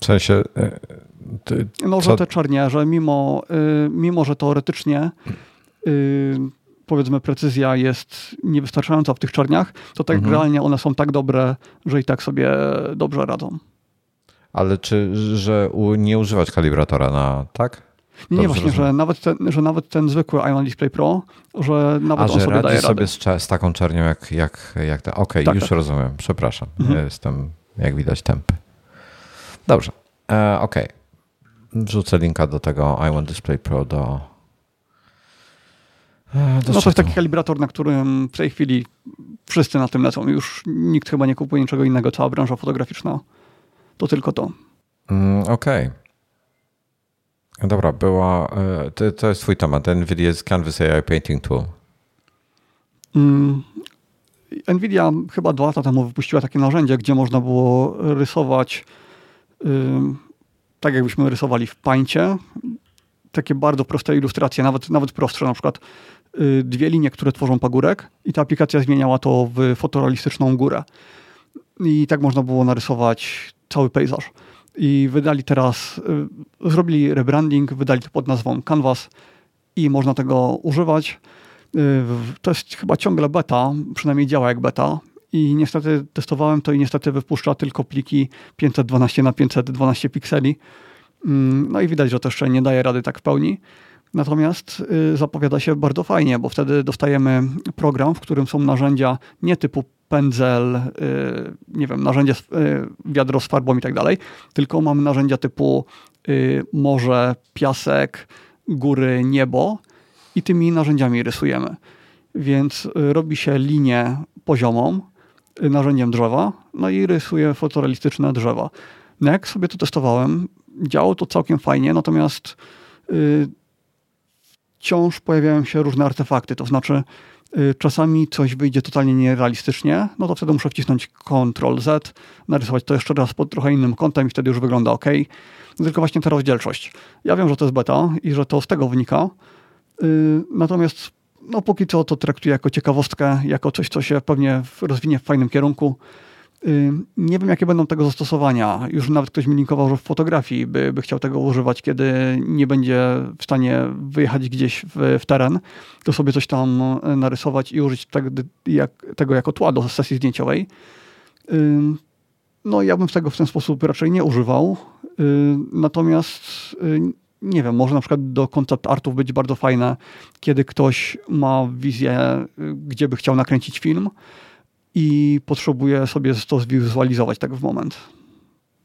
W sensie, e, ty, No, Co- że te czarnie, że mimo, y, mimo że teoretycznie y, powiedzmy precyzja jest niewystarczająca w tych czarniach, to tak Mhm. realnie one są tak dobre, że i tak sobie dobrze radzą. ale czy, że nie używać kalibratora na, tak? Nie, właśnie, rozumiem. że nawet, ten, że nawet ten zwykły i1 Display Pro, że nawet A, on że sobie radzi sobie z, z taką czernią jak, jak, jak ta. Okej, Tak, już tak. rozumiem, przepraszam. Mhm. Ja jestem, jak widać, tępy. Dobrze, e, okej. Wrzucę linka do tego i1 Display Pro do... e, do No to jest taki kalibrator, na którym w tej chwili wszyscy na tym lecą. Już nikt chyba nie kupuje niczego innego, cała branża fotograficzna. To tylko to. Mm, Okej. Dobra, była. e, To, to jest Twój temat. NVIDIA jest Canvas AI Painting Tool. Mm, Nvidia chyba dwa lata temu wypuściła takie narzędzie, gdzie można było rysować tak jakbyśmy rysowali w pańcie takie bardzo proste ilustracje, nawet, nawet prostsze, na przykład y, dwie linie, które tworzą pagórek i ta aplikacja zmieniała to w fotorealistyczną górę. I tak można było narysować cały pejzaż. I wydali teraz, y, zrobili rebranding, wydali to pod nazwą Canvas i można tego używać. Y, to jest chyba ciągle beta, przynajmniej działa jak beta. I niestety testowałem to i niestety wypuszcza tylko pliki 512 na 512 pikseli. Mm, no i widać, że to jeszcze nie daje rady tak w pełni. Natomiast y, zapowiada się bardzo fajnie, bo wtedy dostajemy program, w którym są narzędzia nie typu pędzel, y, nie wiem, narzędzie, wiadro z farbą i tak dalej, tylko mamy narzędzia typu morze, piasek, góry, niebo i tymi narzędziami rysujemy. Więc y, robi się linię poziomą y, narzędziem drzewa, no i rysuję fotorealistyczne drzewa. No jak sobie to testowałem, działo to całkiem fajnie, natomiast wciąż pojawiają się różne artefakty, to znaczy yy, czasami coś wyjdzie totalnie nierealistycznie, no to wtedy muszę wcisnąć Ctrl Z, narysować to jeszcze raz pod trochę innym kątem i wtedy już wygląda ok. Tylko właśnie ta rozdzielczość. Ja wiem, że to jest beta i że to z tego wynika, Y, natomiast no, póki co to traktuję jako ciekawostkę, jako coś, co się pewnie rozwinie w fajnym kierunku. Y, nie wiem, jakie będą tego zastosowania. Już nawet ktoś mi linkował, że w fotografii by, by chciał tego używać, kiedy nie będzie w stanie wyjechać gdzieś w, w teren, to sobie coś tam narysować i użyć tego, jak, tego jako tła do sesji zdjęciowej. Y, no, ja bym tego w ten sposób raczej nie używał. Natomiast nie wiem, może na przykład do koncept artów być bardzo fajne, kiedy ktoś ma wizję, gdzie by chciał nakręcić film i potrzebuje sobie to zwizualizować tak w moment.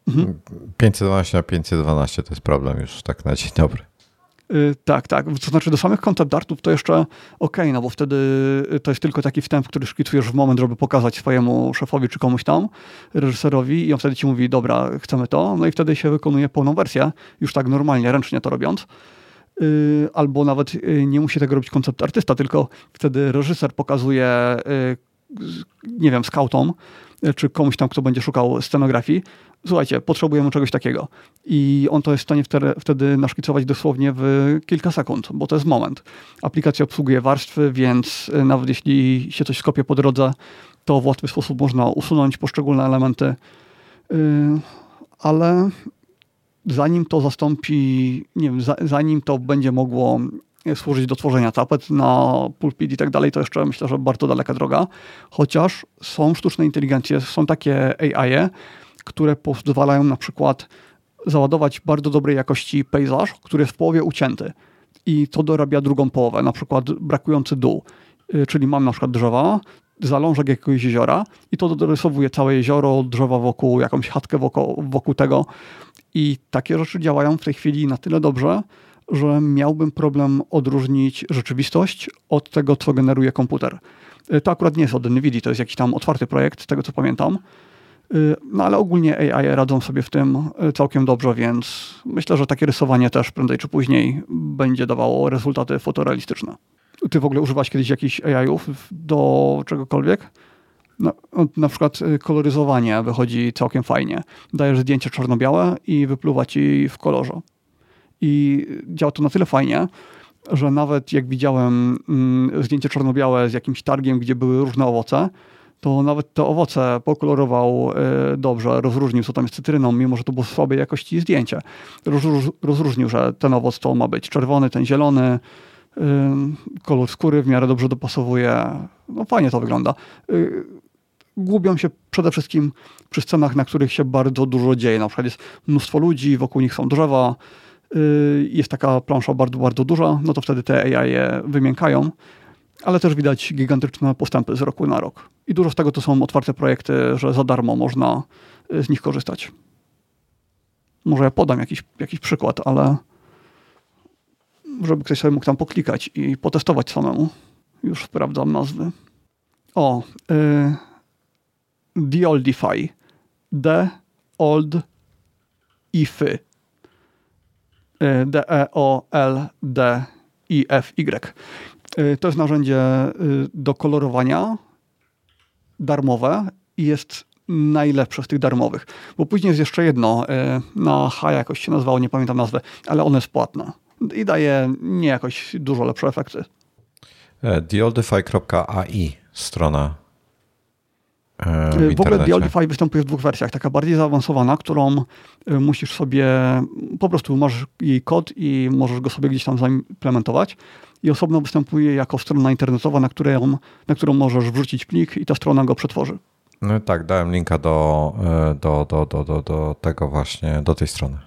Mhm. 512 na 512 to jest problem już tak na dzień dobry. Y, tak, tak. To znaczy do samych concept artów to jeszcze ok, no bo wtedy to jest tylko taki wstęp, który szkicujesz w moment, żeby pokazać swojemu szefowi czy komuś tam, reżyserowi i on wtedy ci mówi, dobra, chcemy to, no i wtedy się wykonuje pełną wersję, już tak normalnie, ręcznie to robiąc. Y, albo nawet y, nie musi tego robić koncept artysta, tylko wtedy reżyser pokazuje, nie wiem, skautom, czy komuś tam, kto będzie szukał scenografii, słuchajcie, potrzebujemy czegoś takiego. I on to jest w stanie wtedy, naszkicować dosłownie w kilka sekund, bo to jest moment. Aplikacja obsługuje warstwy, więc y, nawet jeśli się coś skopie po drodze, to w łatwy sposób można usunąć poszczególne elementy. Y, ale zanim to zastąpi, nie wiem, zanim to będzie mogło służyć do tworzenia tapet na pulpit i tak dalej, to jeszcze myślę, że bardzo daleka droga. Chociaż są sztuczne inteligencje, są takie AI, które pozwalają na przykład załadować bardzo dobrej jakości pejzaż, który jest w połowie ucięty i to dorabia drugą połowę, na przykład brakujący dół. Y, czyli mam na przykład drzewa, zalążek jakiegoś jeziora i to dorysowuje całe jezioro, drzewa wokół, jakąś chatkę wokół, wokół tego. I takie rzeczy działają w tej chwili na tyle dobrze, że miałbym problem odróżnić rzeczywistość od tego, co generuje komputer. Y, to akurat nie jest od NVIDIA, to jest jakiś tam otwarty projekt, z tego co pamiętam. Y, no ale ogólnie AI radzą sobie w tym y, całkiem dobrze, więc myślę, że takie rysowanie też prędzej czy później będzie dawało rezultaty fotorealistyczne. Ty w ogóle używasz kiedyś jakichś AI-ów do czegokolwiek? Na, na przykład koloryzowanie wychodzi całkiem fajnie. Dajesz zdjęcie czarno-białe i wypluwa ci w kolorze. I działa to na tyle fajnie, że nawet jak widziałem mm, zdjęcie czarno-białe z jakimś targiem, gdzie były różne owoce, to nawet te owoce pokolorował e, dobrze, rozróżnił, co tam jest cytryną, mimo że to było słabej jakości zdjęcie. rozróżnił, że ten owoc to ma być czerwony, ten zielony, kolor skóry w miarę dobrze dopasowuje. No fajnie to wygląda. E, gubią się przede wszystkim przy scenach, na których się bardzo dużo dzieje. Na przykład jest mnóstwo ludzi, wokół nich są drzewa, jest taka plansza bardzo, bardzo duża, no to wtedy te AI je wymiękają ale też widać gigantyczne postępy z roku na rok. I dużo z tego to są otwarte projekty, że za darmo można y, z nich korzystać. Może ja podam jakiś, jakiś przykład, ale żeby ktoś sobie mógł tam poklikać i potestować samemu. Już sprawdzam nazwy. O, y, The Oldify. The Old Ify. Y, D-E-O-L-D-I-F-Y. Y, to jest narzędzie y, do kolorowania darmowe i jest najlepsze z tych darmowych. Bo później jest jeszcze jedno, y, na H jakoś się nazywało, nie pamiętam nazwy, ale ono jest płatne. i daje nie jakoś dużo lepsze efekty. Deoldify.ai strona E, w, w ogóle Deolify występuje w dwóch wersjach. Taka bardziej zaawansowana, którą e, musisz sobie, po prostu masz jej kod i możesz go sobie gdzieś tam zaimplementować. I osobno występuje jako strona internetowa, na, którą, na którą możesz wrzucić plik i ta strona go przetworzy. No tak, dałem linka do, e, do, do, do, do, do tego właśnie, do tej strony.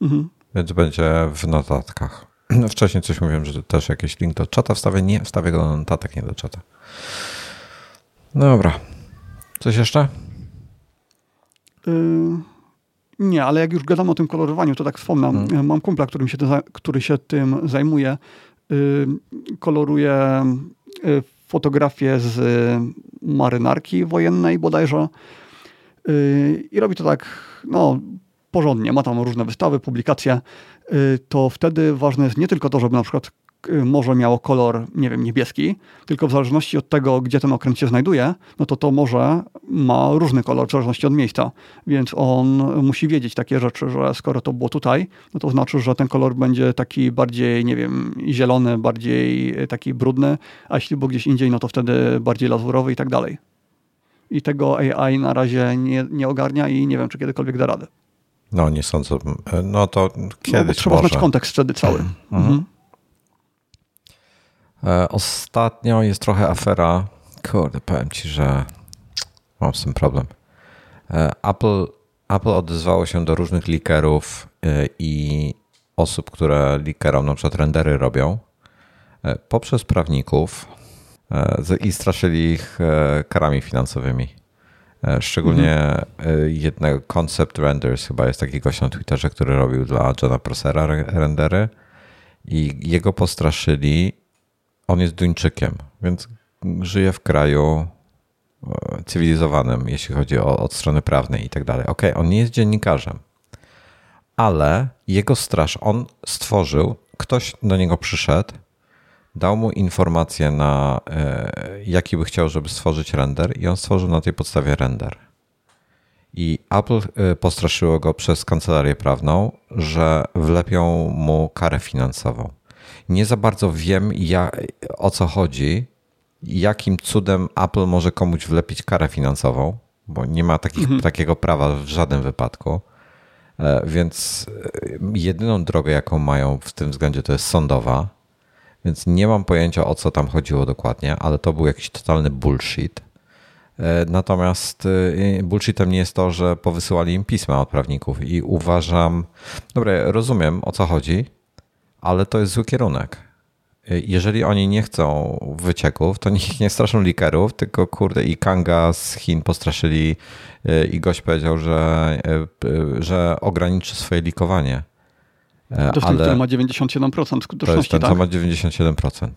Mhm. Więc będzie w notatkach. Wcześniej coś mówiłem, że też jakiś link do czata wstawię. Nie, wstawię go do notatek, nie do czata. Dobra. Coś jeszcze? Yy, nie, ale jak już gadamy o tym kolorowaniu, to tak wspomnę. Hmm. Mam kumpla, który się, który się tym zajmuje. Yy, koloruje yy, fotografie z marynarki wojennej bodajże. Yy, I robi to tak, no, porządnie. Ma tam różne wystawy, publikacje. Yy, to wtedy ważne jest nie tylko to, żeby na przykład morze miało kolor, nie wiem, niebieski, tylko w zależności od tego, gdzie ten okręt się znajduje, no to to morze ma różny kolor w zależności od miejsca. Więc on musi wiedzieć takie rzeczy, że skoro to było tutaj, no to znaczy, że ten kolor będzie taki bardziej, nie wiem, zielony, bardziej taki brudny, a jeśli był gdzieś indziej, no to wtedy bardziej lazurowy i tak dalej. I tego AI na razie nie, nie ogarnia i nie wiem, czy kiedykolwiek da radę. No, nie sądzę. No to kiedyś no, trzeba może. znać kontekst wtedy cały. Mhm. Mhm. E, ostatnio jest trochę afera. Kurde, powiem ci, że mam z tym problem. E, Apple, Apple odezwało się do różnych leakerów e, i osób, które leakerom na przykład rendery robią poprzez prawników i straszyli ich karami finansowymi. Szczególnie mhm. jednego Concept Renders, chyba jest taki gość na Twitterze, który robił dla Johna Prosera rendery i jego postraszyli on jest Duńczykiem, więc żyje w kraju e, cywilizowanym, jeśli chodzi o od strony prawnej i tak dalej. Ok, on nie jest dziennikarzem, ale jego straż, on stworzył, ktoś do niego przyszedł, dał mu informację na e, jaki by chciał, żeby stworzyć render i on stworzył na tej podstawie render. I Apple e, postraszyło go przez kancelarię prawną, że wlepią mu karę finansową nie za bardzo wiem, ja, o co chodzi, jakim cudem Apple może komuś wlepić karę finansową, bo nie ma takich, mhm. takiego prawa w żadnym wypadku. E, więc e, jedyną drogę, jaką mają w tym względzie, to jest sądowa. Więc nie mam pojęcia, o co tam chodziło dokładnie, ale to był jakiś totalny bullshit. E, natomiast bullshitem nie jest to, że powysyłali im pisma od prawników i uważam, dobra, rozumiem o co chodzi, ale to jest zły kierunek. Jeżeli oni nie chcą wycieków, to niech nie straszą likerów, tylko kurde i Kanga z Chin postraszyli e, i gość powiedział, że, e, że ograniczy swoje likowanie. To jest ale ten, ma 97% skuteczności, To jest ten, tak? co ma 97%.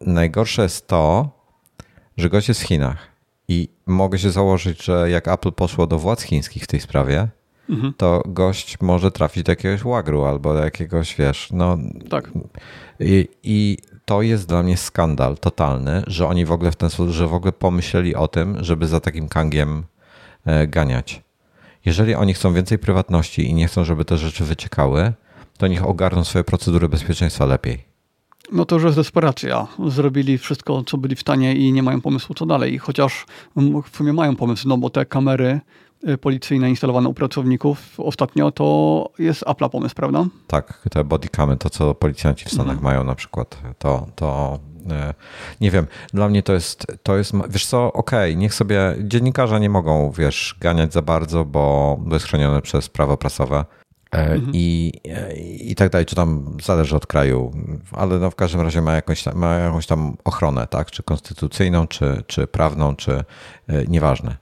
Najgorsze jest to, że gość jest w Chinach i mogę się założyć, że jak Apple poszło do władz chińskich w tej sprawie, mhm. to gość może trafić do jakiegoś łagru albo do jakiegoś, wiesz, no... Tak. I, I to jest dla mnie skandal totalny, że oni w ogóle w ten sposób, że w ogóle pomyśleli o tym, żeby za takim kangiem e, ganiać. Jeżeli oni chcą więcej prywatności i nie chcą, żeby te rzeczy wyciekały, to niech ogarną swoje procedury bezpieczeństwa lepiej. No to już jest desperacja. Zrobili wszystko, co byli w stanie i nie mają pomysłu, co dalej. Chociaż w sumie mają pomysł, no bo te kamery policyjne instalowane u pracowników ostatnio, to jest Apple'a pomysł, prawda? Tak, te bodycamy, to co policjanci w Stanach mhm. mają na przykład, to, to y, nie wiem, dla mnie to jest, to jest wiesz co, okej, okay, niech sobie, dziennikarze nie mogą, wiesz, ganiać za bardzo, bo, jest chronione przez prawo prasowe. E, mhm. I, I tak dalej, czy tam zależy od kraju, ale no w każdym razie ma jakąś, ma jakąś tam ochronę, tak? Czy konstytucyjną, czy, czy prawną, czy e, nieważne.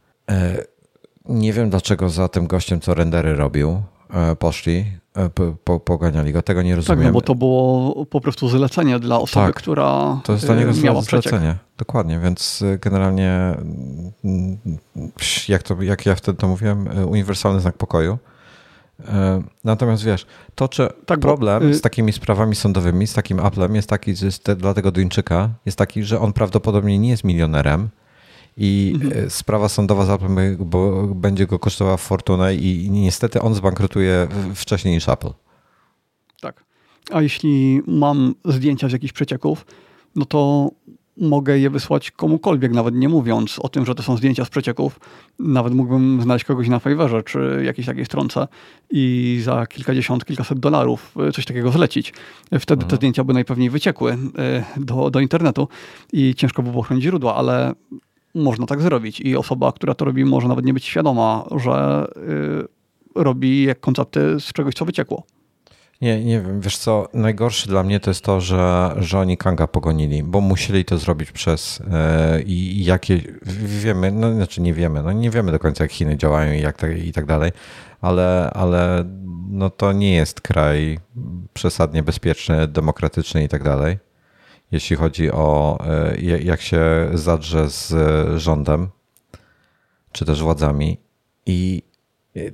Nie wiem dlaczego za tym gościem, co rendery robił, e, poszli, e, po, poganiali go. Tego nie rozumiem. Tak, no bo to było po prostu zlecenie dla osoby, tak, która To jest dla niego e, miała zlecenie. Dokładnie, więc generalnie mm, jak, to, jak ja wtedy to mówiłem, uniwersalny znak pokoju. Natomiast wiesz, to czy tak, problem bo, y z takimi sprawami sądowymi, z takim Applem jest taki, że jest te, dla tego Duńczyka jest taki, że on prawdopodobnie nie jest milionerem, i mhm. sprawa sądowa Apple będzie go kosztowała fortunę i niestety on zbankrutuje wcześniej niż Apple. Tak. A jeśli mam zdjęcia z jakichś przecieków, no to mogę je wysłać komukolwiek, nawet nie mówiąc o tym, że to są zdjęcia z przecieków. Nawet mógłbym znaleźć kogoś na Fiverrze czy jakiejś takiej stronce i za kilkadziesiąt, kilkaset dolarów e, coś takiego zlecić. Wtedy mhm. te zdjęcia by najpewniej wyciekły e, do, do internetu i ciężko by było chronić źródła, ale można tak zrobić. I osoba, która to robi, może nawet nie być świadoma, że y, robi jak koncepty z czegoś, co wyciekło. Nie, nie wiem, wiesz co, najgorsze dla mnie to jest to, że, że oni Kanga pogonili, bo musieli to zrobić przez yy, i jakie, wiemy, no znaczy nie wiemy, no nie wiemy do końca jak Chiny działają i, jak tak, i tak dalej, ale, ale no to nie jest kraj przesadnie bezpieczny, demokratyczny i tak dalej, jeśli chodzi o yy, jak się zadrze z rządem, czy też władzami i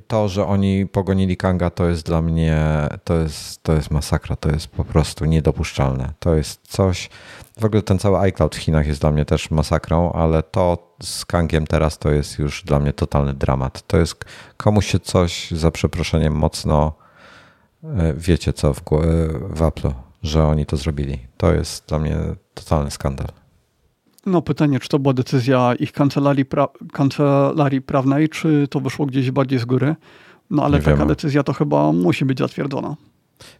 to, że oni pogonili Kanga, to jest dla mnie, to jest, to jest masakra, to jest po prostu niedopuszczalne. To jest coś, w ogóle ten cały iCloud w Chinach jest dla mnie też masakrą, ale to z Kangiem teraz to jest już dla mnie totalny dramat. To jest komuś się coś, za przeproszeniem, mocno e, wiecie co w, w Apple, że oni to zrobili. To jest dla mnie totalny skandal. No pytanie, czy to była decyzja ich kancelarii, pra kancelarii prawnej, czy to wyszło gdzieś bardziej z góry. No ale Nie taka wiemy. decyzja to chyba musi być zatwierdzona.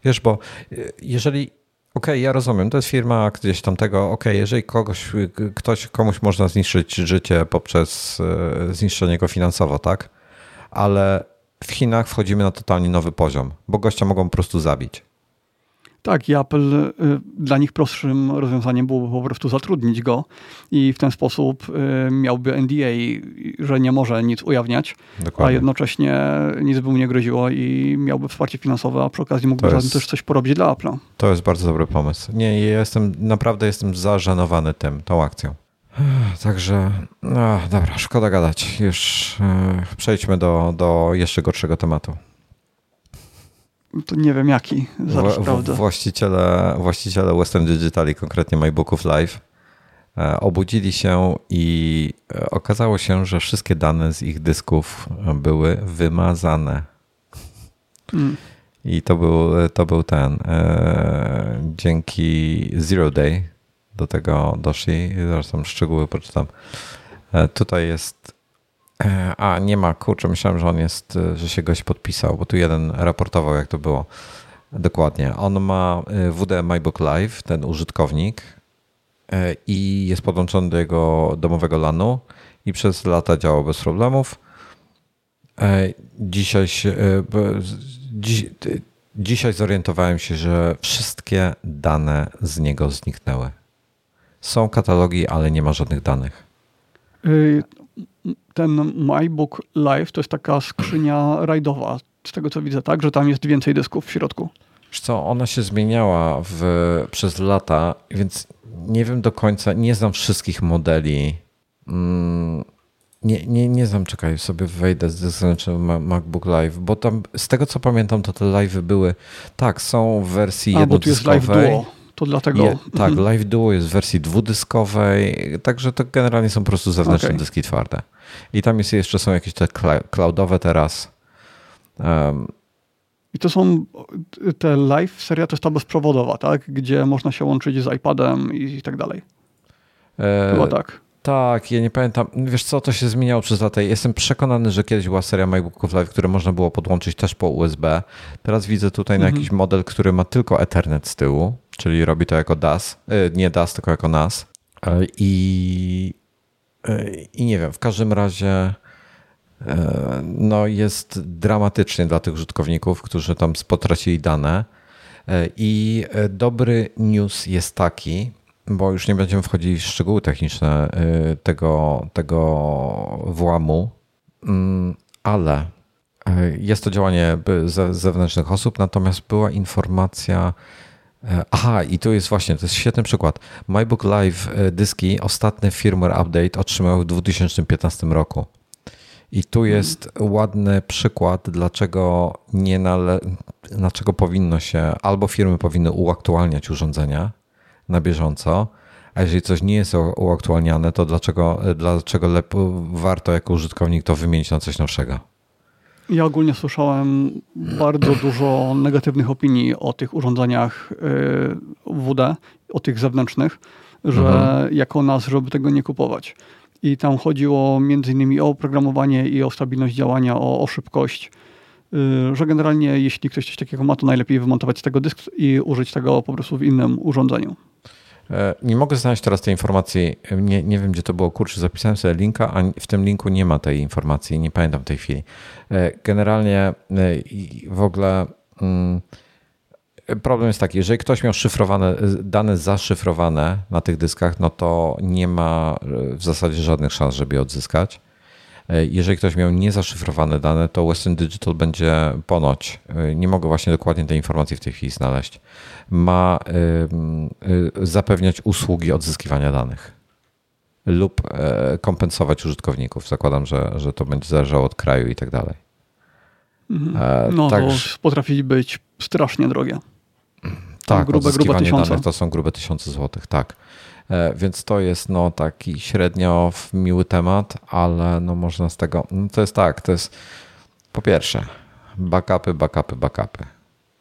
Wiesz, bo e, jeżeli Okej, okay, ja rozumiem, to jest firma gdzieś tam tego, okej, okay, jeżeli kogoś, ktoś, komuś można zniszczyć życie poprzez e, zniszczenie go finansowo, tak? Ale w Chinach wchodzimy na totalnie nowy poziom, bo gościa mogą po prostu zabić. Tak, i Apple y, dla nich prostszym rozwiązaniem byłoby po prostu zatrudnić go i w ten sposób y, miałby NDA, że nie może nic ujawniać, Dokładnie. a jednocześnie nic by mu nie groziło i miałby wsparcie finansowe, a przy okazji mógłby jest, też coś porobić dla Apple'a. To jest bardzo dobry pomysł. Nie, ja jestem, naprawdę jestem zażenowany tym, tą akcją. Także, no, dobra, szkoda gadać. Już e, przejdźmy do, do jeszcze gorszego tematu to nie wiem jaki, zaraz w, Właściciele, właściciele Western Digitali, konkretnie MyBooków Live, e, obudzili się i e, okazało się, że wszystkie dane z ich dysków były wymazane. Hmm. I to był, to był ten. E, dzięki Zero Day do tego doszli. Zresztą szczegóły poczytam. Tutaj jest E, a, nie ma, kurczę, myślałem, że on jest, e, że się goś podpisał, bo tu jeden raportował, jak to było. Dokładnie. On ma e, WD MyBook Live, ten użytkownik i jest podłączony do jego domowego LANu i przez lata działał bez problemów. Dzisiaj się, dziś, dzisiaj zorientowałem się, że wszystkie dane z niego zniknęły. Są katalogi, ale nie ma żadnych danych. Ten MyBook Live to jest taka skrzynia rajdowa, z tego co widzę, tak? Że tam jest więcej dysków w środku. Wiesz co, ona się zmieniała w, przez lata, więc nie wiem do końca, nie znam wszystkich modeli. Mm, nie, nie, nie znam, czekaj, sobie wejdę z zewnętrznego MacBook Live, bo tam z tego co pamiętam, to te live'y były, tak, są w wersji A, jednodyskowej. Bo tu jest live duo to dlatego. Je, tak, mhm. Live Duo jest w wersji dwudyskowej, także to generalnie są po prostu zewnętrzne okay. dyski twarde. I tam jest, jeszcze są jakieś te cloudowe teraz. Um, I to są te live seria to jest ta bezprzewodowa, tak? Gdzie można się łączyć z iPadem i, tak dalej. E, Chyba tak. Tak, ja nie pamiętam. Wiesz co, to się zmieniało przez lata. Jestem przekonany, że kiedyś była seria MacBooków Live, które można było podłączyć też po USB. Teraz widzę tutaj mhm. na jakiś model, który ma tylko Ethernet z tyłu czyli robi to jako DAS, e, nie DAS, tylko jako NAS. E, I, i nie wiem, w każdym razie no jest dramatycznie dla tych użytkowników, którzy tam potracili dane. I dobry news jest taki, bo już nie będziemy wchodzić w szczegóły techniczne tego, tego włamu, mm, ale jest to działanie zewnętrznych osób, natomiast była informacja E, aha, i tu jest właśnie, to jest świetny przykład. MyBook Live e, dyski, ostatni firmware update otrzymał w 2015 roku. I tu mhm. jest ładny przykład, dlaczego nie nale... dlaczego powinno się, albo firmy powinny uaktualniać urządzenia na bieżąco, a jeżeli coś nie jest uaktualniane, to dlaczego, dlaczego warto jako użytkownik to wymienić na coś nowszego? Ja ogólnie słyszałem bardzo dużo negatywnych opinii o tych urządzeniach y, WD, o tych zewnętrznych, że mhm. jako nas, żeby tego nie kupować. I tam chodziło między innymi o oprogramowanie i o stabilność działania, o, o szybkość, y, że generalnie jeśli ktoś coś takiego ma, to najlepiej wymontować z tego dysk i użyć tego po prostu w innym urządzeniu. E, nie mogę znaleźć teraz tej informacji. Nie, nie wiem, gdzie to było. Kurczę, zapisałem sobie linka, a w tym linku nie ma tej informacji. Nie pamiętam w tej chwili. E, generalnie e, w ogóle mm, problem jest taki, jeżeli ktoś miał szyfrowane, dane zaszyfrowane na tych dyskach, no to nie ma w zasadzie żadnych szans, żeby je odzyskać. E, jeżeli ktoś miał niezaszyfrowane dane, to Western Digital będzie ponoć, e, nie mogę właśnie dokładnie tej informacji w tej chwili znaleźć, ma e, zapewniać usługi odzyskiwania danych lub kompensować użytkowników. Zakładam, że, że to będzie zależało od kraju i tak dalej. Mhm. No tak, to potrafi być strasznie drogie. Tak, grube, grube tysiące. danych to są grube tysiące złotych, tak. E, więc to jest no, taki średnio miły temat, ale no, można z tego. No, to jest tak, to jest po pierwsze backupy, backupy, backupy.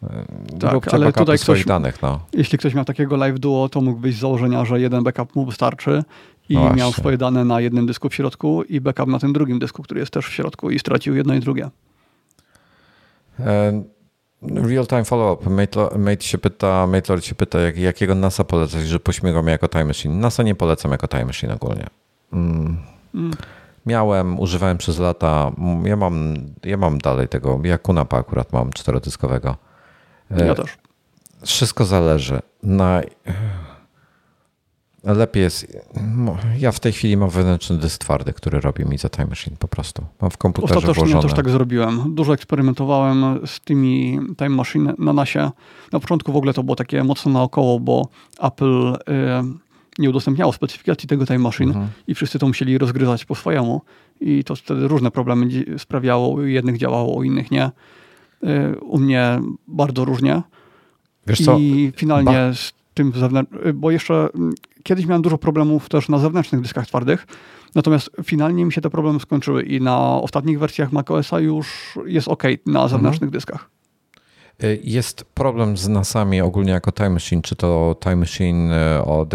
E, tak, ale tutaj ktoś, danych. No. Jeśli ktoś miał takiego live duo, to mógł być z założenia, że jeden backup mu wystarczy i no miał swoje dane na jednym dysku w środku i backup na tym drugim dysku, który jest też w środku i stracił jedno i drugie. Real-time follow-up. Mate się pyta, Matelord się pyta, jak, jakiego NASA polecać, że pośmigam jako Time Machine. NASA nie polecam jako Time Machine ogólnie. Mm. Mm. Miałem, używałem przez lata. Ja mam, ja mam dalej tego. Ja Kunapa akurat mam czterodyskowego. Ja e, też. Wszystko zależy. Na Lepiej jest. Ja w tej chwili mam wewnętrzny dysk twardy, który robi mi za Time Machine po prostu. Mam w komputerze Ostatecznie włożone. też tak zrobiłem. Dużo eksperymentowałem z tymi Time Machine na nasie. Na początku w ogóle to było takie mocno naokoło, bo Apple y, nie udostępniało specyfikacji tego Time Machine mhm. i wszyscy to musieli rozgryzać po swojemu. I to wtedy różne problemy sprawiało. Jednych działało, u innych nie. Y, u mnie bardzo różnie. Wiesz co? I finalnie ba z tym zewnętrznym, bo jeszcze kiedyś miałem dużo problemów też na zewnętrznych dyskach twardych, natomiast finalnie mi się te problemy skończyły i na ostatnich wersjach macOSa już jest ok na mhm. zewnętrznych mhm. dyskach. Y, jest problem z NASami ogólnie jako Time Machine, czy to Time Machine,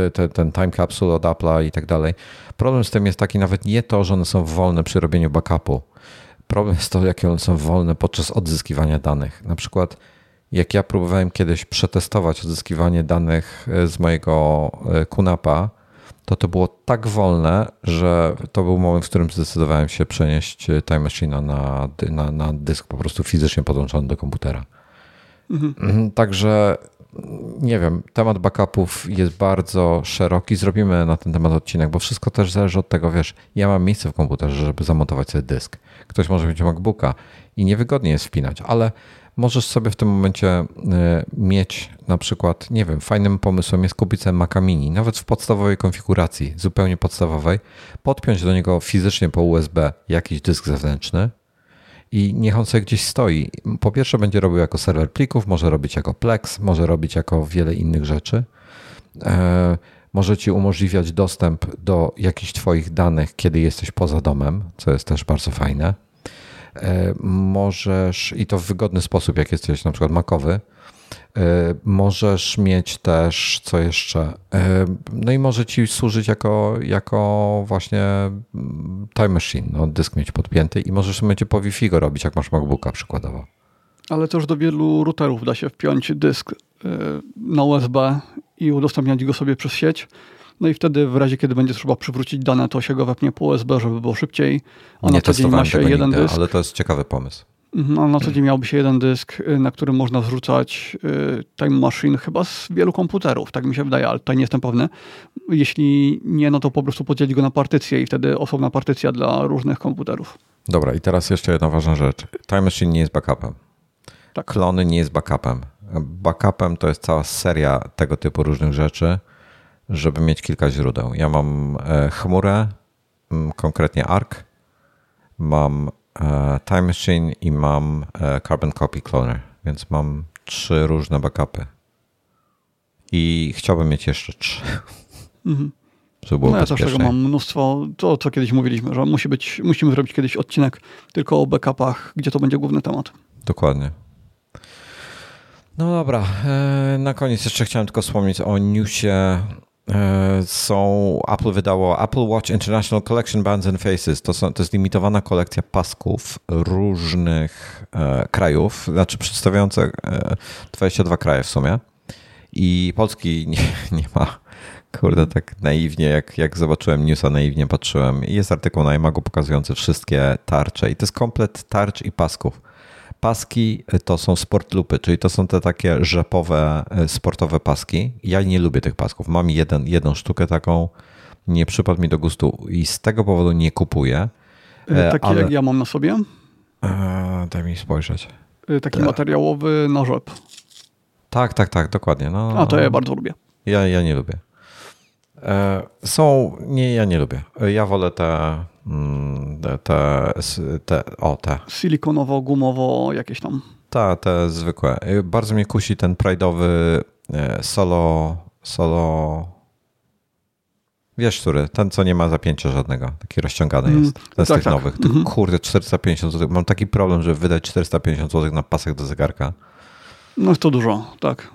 y, ten, ten Time Capsule od Apple'a i tak dalej. Problem z tym jest taki nawet nie to, że one są wolne przy robieniu backupu. Problem jest to, jakie one są wolne podczas odzyskiwania danych. Na przykład jak ja próbowałem kiedyś przetestować odzyskiwanie danych e, z mojego Kunapa, e, to to było tak wolne, że to był moment, w którym zdecydowałem się przenieść e, Time Machine na, na, na dysk po prostu fizycznie podłączony do komputera. Mhm. mhm. Także nie wiem, temat backupów jest bardzo szeroki. Zrobimy na ten temat odcinek, bo wszystko też zależy od tego, wiesz, ja mam miejsce w komputerze, żeby zamontować sobie dysk. Ktoś może mieć MacBooka i niewygodnie jest wpinać, ale możesz sobie w tym momencie e, mieć na przykład, nie wiem, fajnym pomysłem jest kupić sobie Maca Mini, nawet w podstawowej konfiguracji, zupełnie podstawowej, podpiąć do niego fizycznie po USB jakiś dysk zewnętrzny i niech on sobie gdzieś stoi. Po pierwsze będzie robił jako serwer plików, może robić jako Plex, może robić jako wiele innych rzeczy. E, może ci umożliwiać dostęp do jakichś twoich danych, kiedy jesteś poza domem, co jest też bardzo fajne możesz, i to w wygodny sposób, jak jesteś na przykład makowy, e, możesz mieć też, co jeszcze, e, no i może ci służyć jako, jako właśnie mm, time machine, no, dysk mieć podpięty i możesz będzie po Wi-Fi go robić, jak masz MacBooka przykładowo. Ale też do wielu routerów da się wpiąć dysk na USB i udostępniać go sobie przez sieć. No i wtedy w razie, kiedy będzie trzeba przywrócić dane, to się go wepnie po USB, żeby było szybciej. A Nie na co dzień ma się jeden nigdy, dysk. Ale to jest ciekawy pomysł. No, na co dzień miałby się jeden dysk, y, na którym można zrzucać y, Time Machine chyba z wielu komputerów, tak mi się wydaje, ale tutaj nie jestem pewny. Jeśli nie, no to po prostu podzielić go na partycje i wtedy osobna partycja dla różnych komputerów. Dobra, i teraz jeszcze jedna ważna rzecz. Time Machine nie jest backupem. Tak. Klony nie jest backupem. Backupem to jest cała seria tego typu różnych rzeczy, żeby mieć kilka źródeł. Ja mam e, chmurę, konkretnie ARC, mam e, Time Machine i mam e, Carbon Copy Cloner, więc mam trzy różne backupy. I chciałbym mieć jeszcze trzy. Mhm. żeby było No ja też tego mam mnóstwo, to co kiedyś mówiliśmy, że musi być, musimy zrobić kiedyś odcinek tylko o backupach, gdzie to będzie główny temat. Dokładnie. No dobra, na koniec jeszcze chciałem tylko wspomnieć o newsie. E, Są, Apple wydało Apple Watch International Collection Bands and Faces. To, są, to jest limitowana kolekcja pasków różnych e, krajów, znaczy przedstawiające e, 22 kraje w sumie. I Polski nie, nie ma. Kurde, tak naiwnie, jak, jak zobaczyłem newsa, naiwnie patrzyłem. Jest artykuł na pokazujący wszystkie tarcze. I to jest komplet tarcz i pasków. Paski to są sport lupy, czyli to są te takie rzepowe, e, sportowe paski. Ja nie lubię tych pasków. Mam jeden, jedną sztukę taką, nie przypadł mi do gustu i z tego powodu nie kupuję. E, Taki ale- jak ja mam na sobie, E, daj mi spojrzeć. taki materiałowy nożep. Tak, tak, tak, dokładnie. No, A to ja bardzo lubię. Ja, ja nie lubię. E, Są, nie, ja nie lubię. E, Ja wolę te, te, te, te o te, Silikonowo, gumowo, jakieś tam. te, te zwykłe. Bardzo mnie kusi ten pride'owy e, solo, solo, wiesz który, ten co nie ma zapięcia żadnego, taki rozciągany Mm, jest, ten z tak, tych tak. nowych. Tylko, Mhm. Kurde, 450 zł. Mam taki problem, żeby wydać 450 zł na pasek do zegarka. No jest to dużo, tak.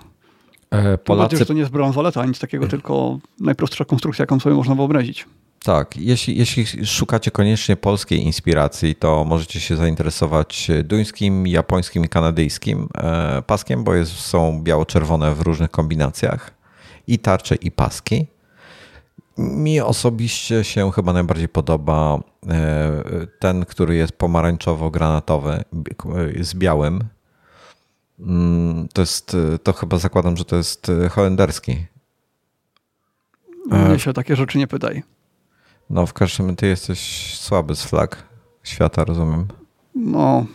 E, Polacy... że to nie jest bransoleta, nic takiego, tylko najprostsza konstrukcja, jaką sobie można wyobrazić. Tak, jeśli, jeśli szukacie koniecznie polskiej inspiracji, to możecie się zainteresować duńskim, japońskim i kanadyjskim e, paskiem, bo jest, są biało-czerwone w różnych kombinacjach i tarcze i paski. Mi osobiście się chyba najbardziej podoba e, ten, który jest pomarańczowo-granatowy e, z białym. Mm, To jest, to chyba zakładam, że to jest holenderski. Mnie się o takie rzeczy nie pytaj. No, w każdym razie ty jesteś słaby z flag świata, rozumiem. No,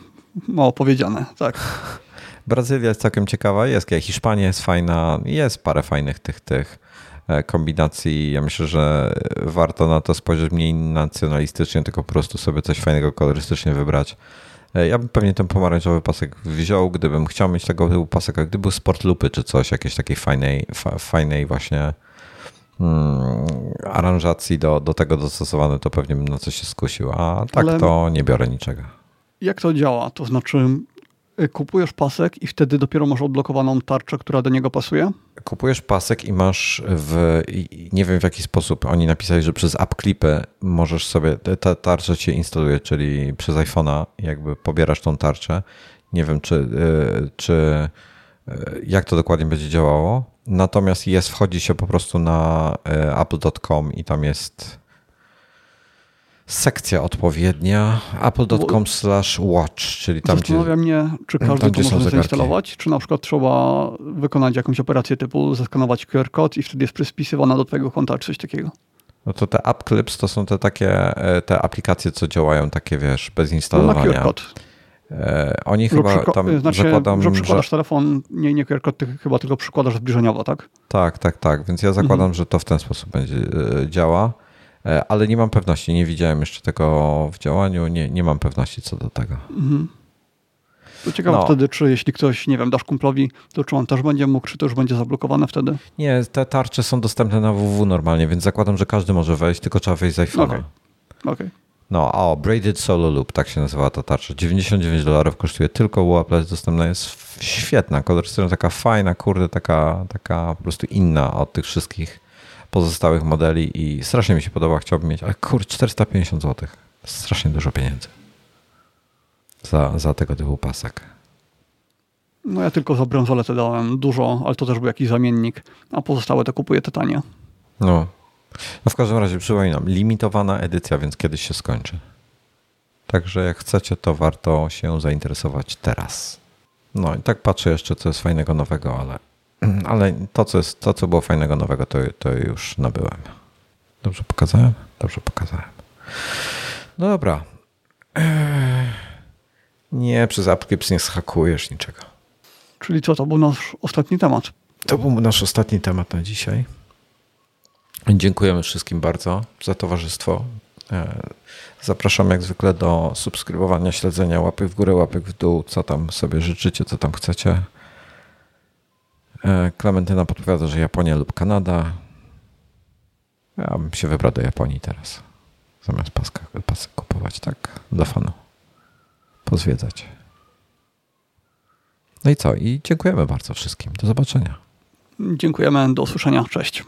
mało powiedziane, tak. Brazylia jest całkiem ciekawa, jest Hiszpania jest fajna, jest parę fajnych tych, tych e, kombinacji. Ja myślę, że warto na to spojrzeć mniej nacjonalistycznie, tylko po prostu sobie coś fajnego kolorystycznie wybrać. E, Ja bym pewnie ten pomarańczowy pasek wziął, gdybym chciał mieć tego typu pasek, a gdyby był sport lupy czy coś, jakiejś takiej fajnej, fa, fajnej właśnie aranżacji do, do tego dostosowane, to pewnie bym na coś się skusił, a tak Ale- to nie biorę niczego. Jak to działa? To znaczy, y, kupujesz pasek i wtedy dopiero masz odblokowaną tarczę, która do niego pasuje? Kupujesz pasek i masz w, nie wiem w jaki sposób, oni napisali, że przez app możesz sobie, ta tarcza cię instaluje, czyli przez iPhone'a jakby pobierasz tą tarczę. Nie wiem, czy, y, czy y, jak to dokładnie będzie działało. Natomiast jest, wchodzi się po prostu na y, apple.com i tam jest sekcja odpowiednia apple.com slash watch, czyli tam gdzie... Zastanawia mnie, czy każdy tam, to gdzie może zegarki. zainstalować, czy na przykład trzeba wykonać jakąś operację typu zeskanować QR kod i wtedy jest przyspisywana do twojego konta, czy coś takiego. No to te app clips to są te takie e, te aplikacje, co działają takie, wiesz, bez No na instalowania. QR kod. E, Oni Że chyba przyko- tam znaczy, zakładam, że że przykładasz telefon, nie, nie QR kod, ty chyba tylko przykładasz zbliżeniowo, tak? tak, tak, tak, więc ja zakładam, Mhm. że to w ten sposób będzie e, działa, E, ale nie mam pewności, nie widziałem jeszcze tego w działaniu, nie, nie mam pewności co do tego. Mhm. To ciekawe No. wtedy, czy jeśli ktoś, nie wiem, dasz kumplowi, to czy on też będzie mógł, czy to już będzie zablokowane wtedy? Nie, te tarcze są dostępne na www normalnie, więc zakładam, że każdy może wejść, tylko trzeba wejść z iPhone'a. Okej. Okej. No, o, Braided Solo Loop, tak się nazywa ta tarcza. 99 dolarów kosztuje tylko jest dostępna, jest świetna, kolorystyczna, taka fajna, kurde, taka, taka po prostu inna od tych wszystkich pozostałych modeli i strasznie mi się podoba, chciałbym mieć, ale kurde, 450 zł. Strasznie dużo pieniędzy za, za tego typu pasek. No ja tylko za bransoletę dałem dużo, ale to też był jakiś zamiennik, a pozostałe to kupuję te tanie. No. No w każdym razie przypominam, limitowana edycja, więc kiedyś się skończy. Także jak chcecie, to warto się zainteresować teraz. No i tak patrzę jeszcze, co jest fajnego nowego, ale, ale to, co jest, to, co było fajnego nowego, to, to już nabyłem. Dobrze pokazałem? Dobrze pokazałem. No dobra. Nie, przez AppClips nie schakujesz niczego. Czyli co, to był nasz ostatni temat. To był nasz ostatni temat na dzisiaj. Dziękujemy wszystkim bardzo za towarzystwo. E, Zapraszam jak zwykle do subskrybowania, śledzenia, łapek w górę, łapek w dół, co tam sobie życzycie, co tam chcecie. E, Klementyna podpowiada, że Japonia lub Kanada. Ja bym się wybrał do Japonii teraz. Zamiast paska, pasek kupować, tak? Dla fanu. Pozwiedzać. No i co? I dziękujemy bardzo wszystkim. Do zobaczenia. Dziękujemy, do usłyszenia. Cześć.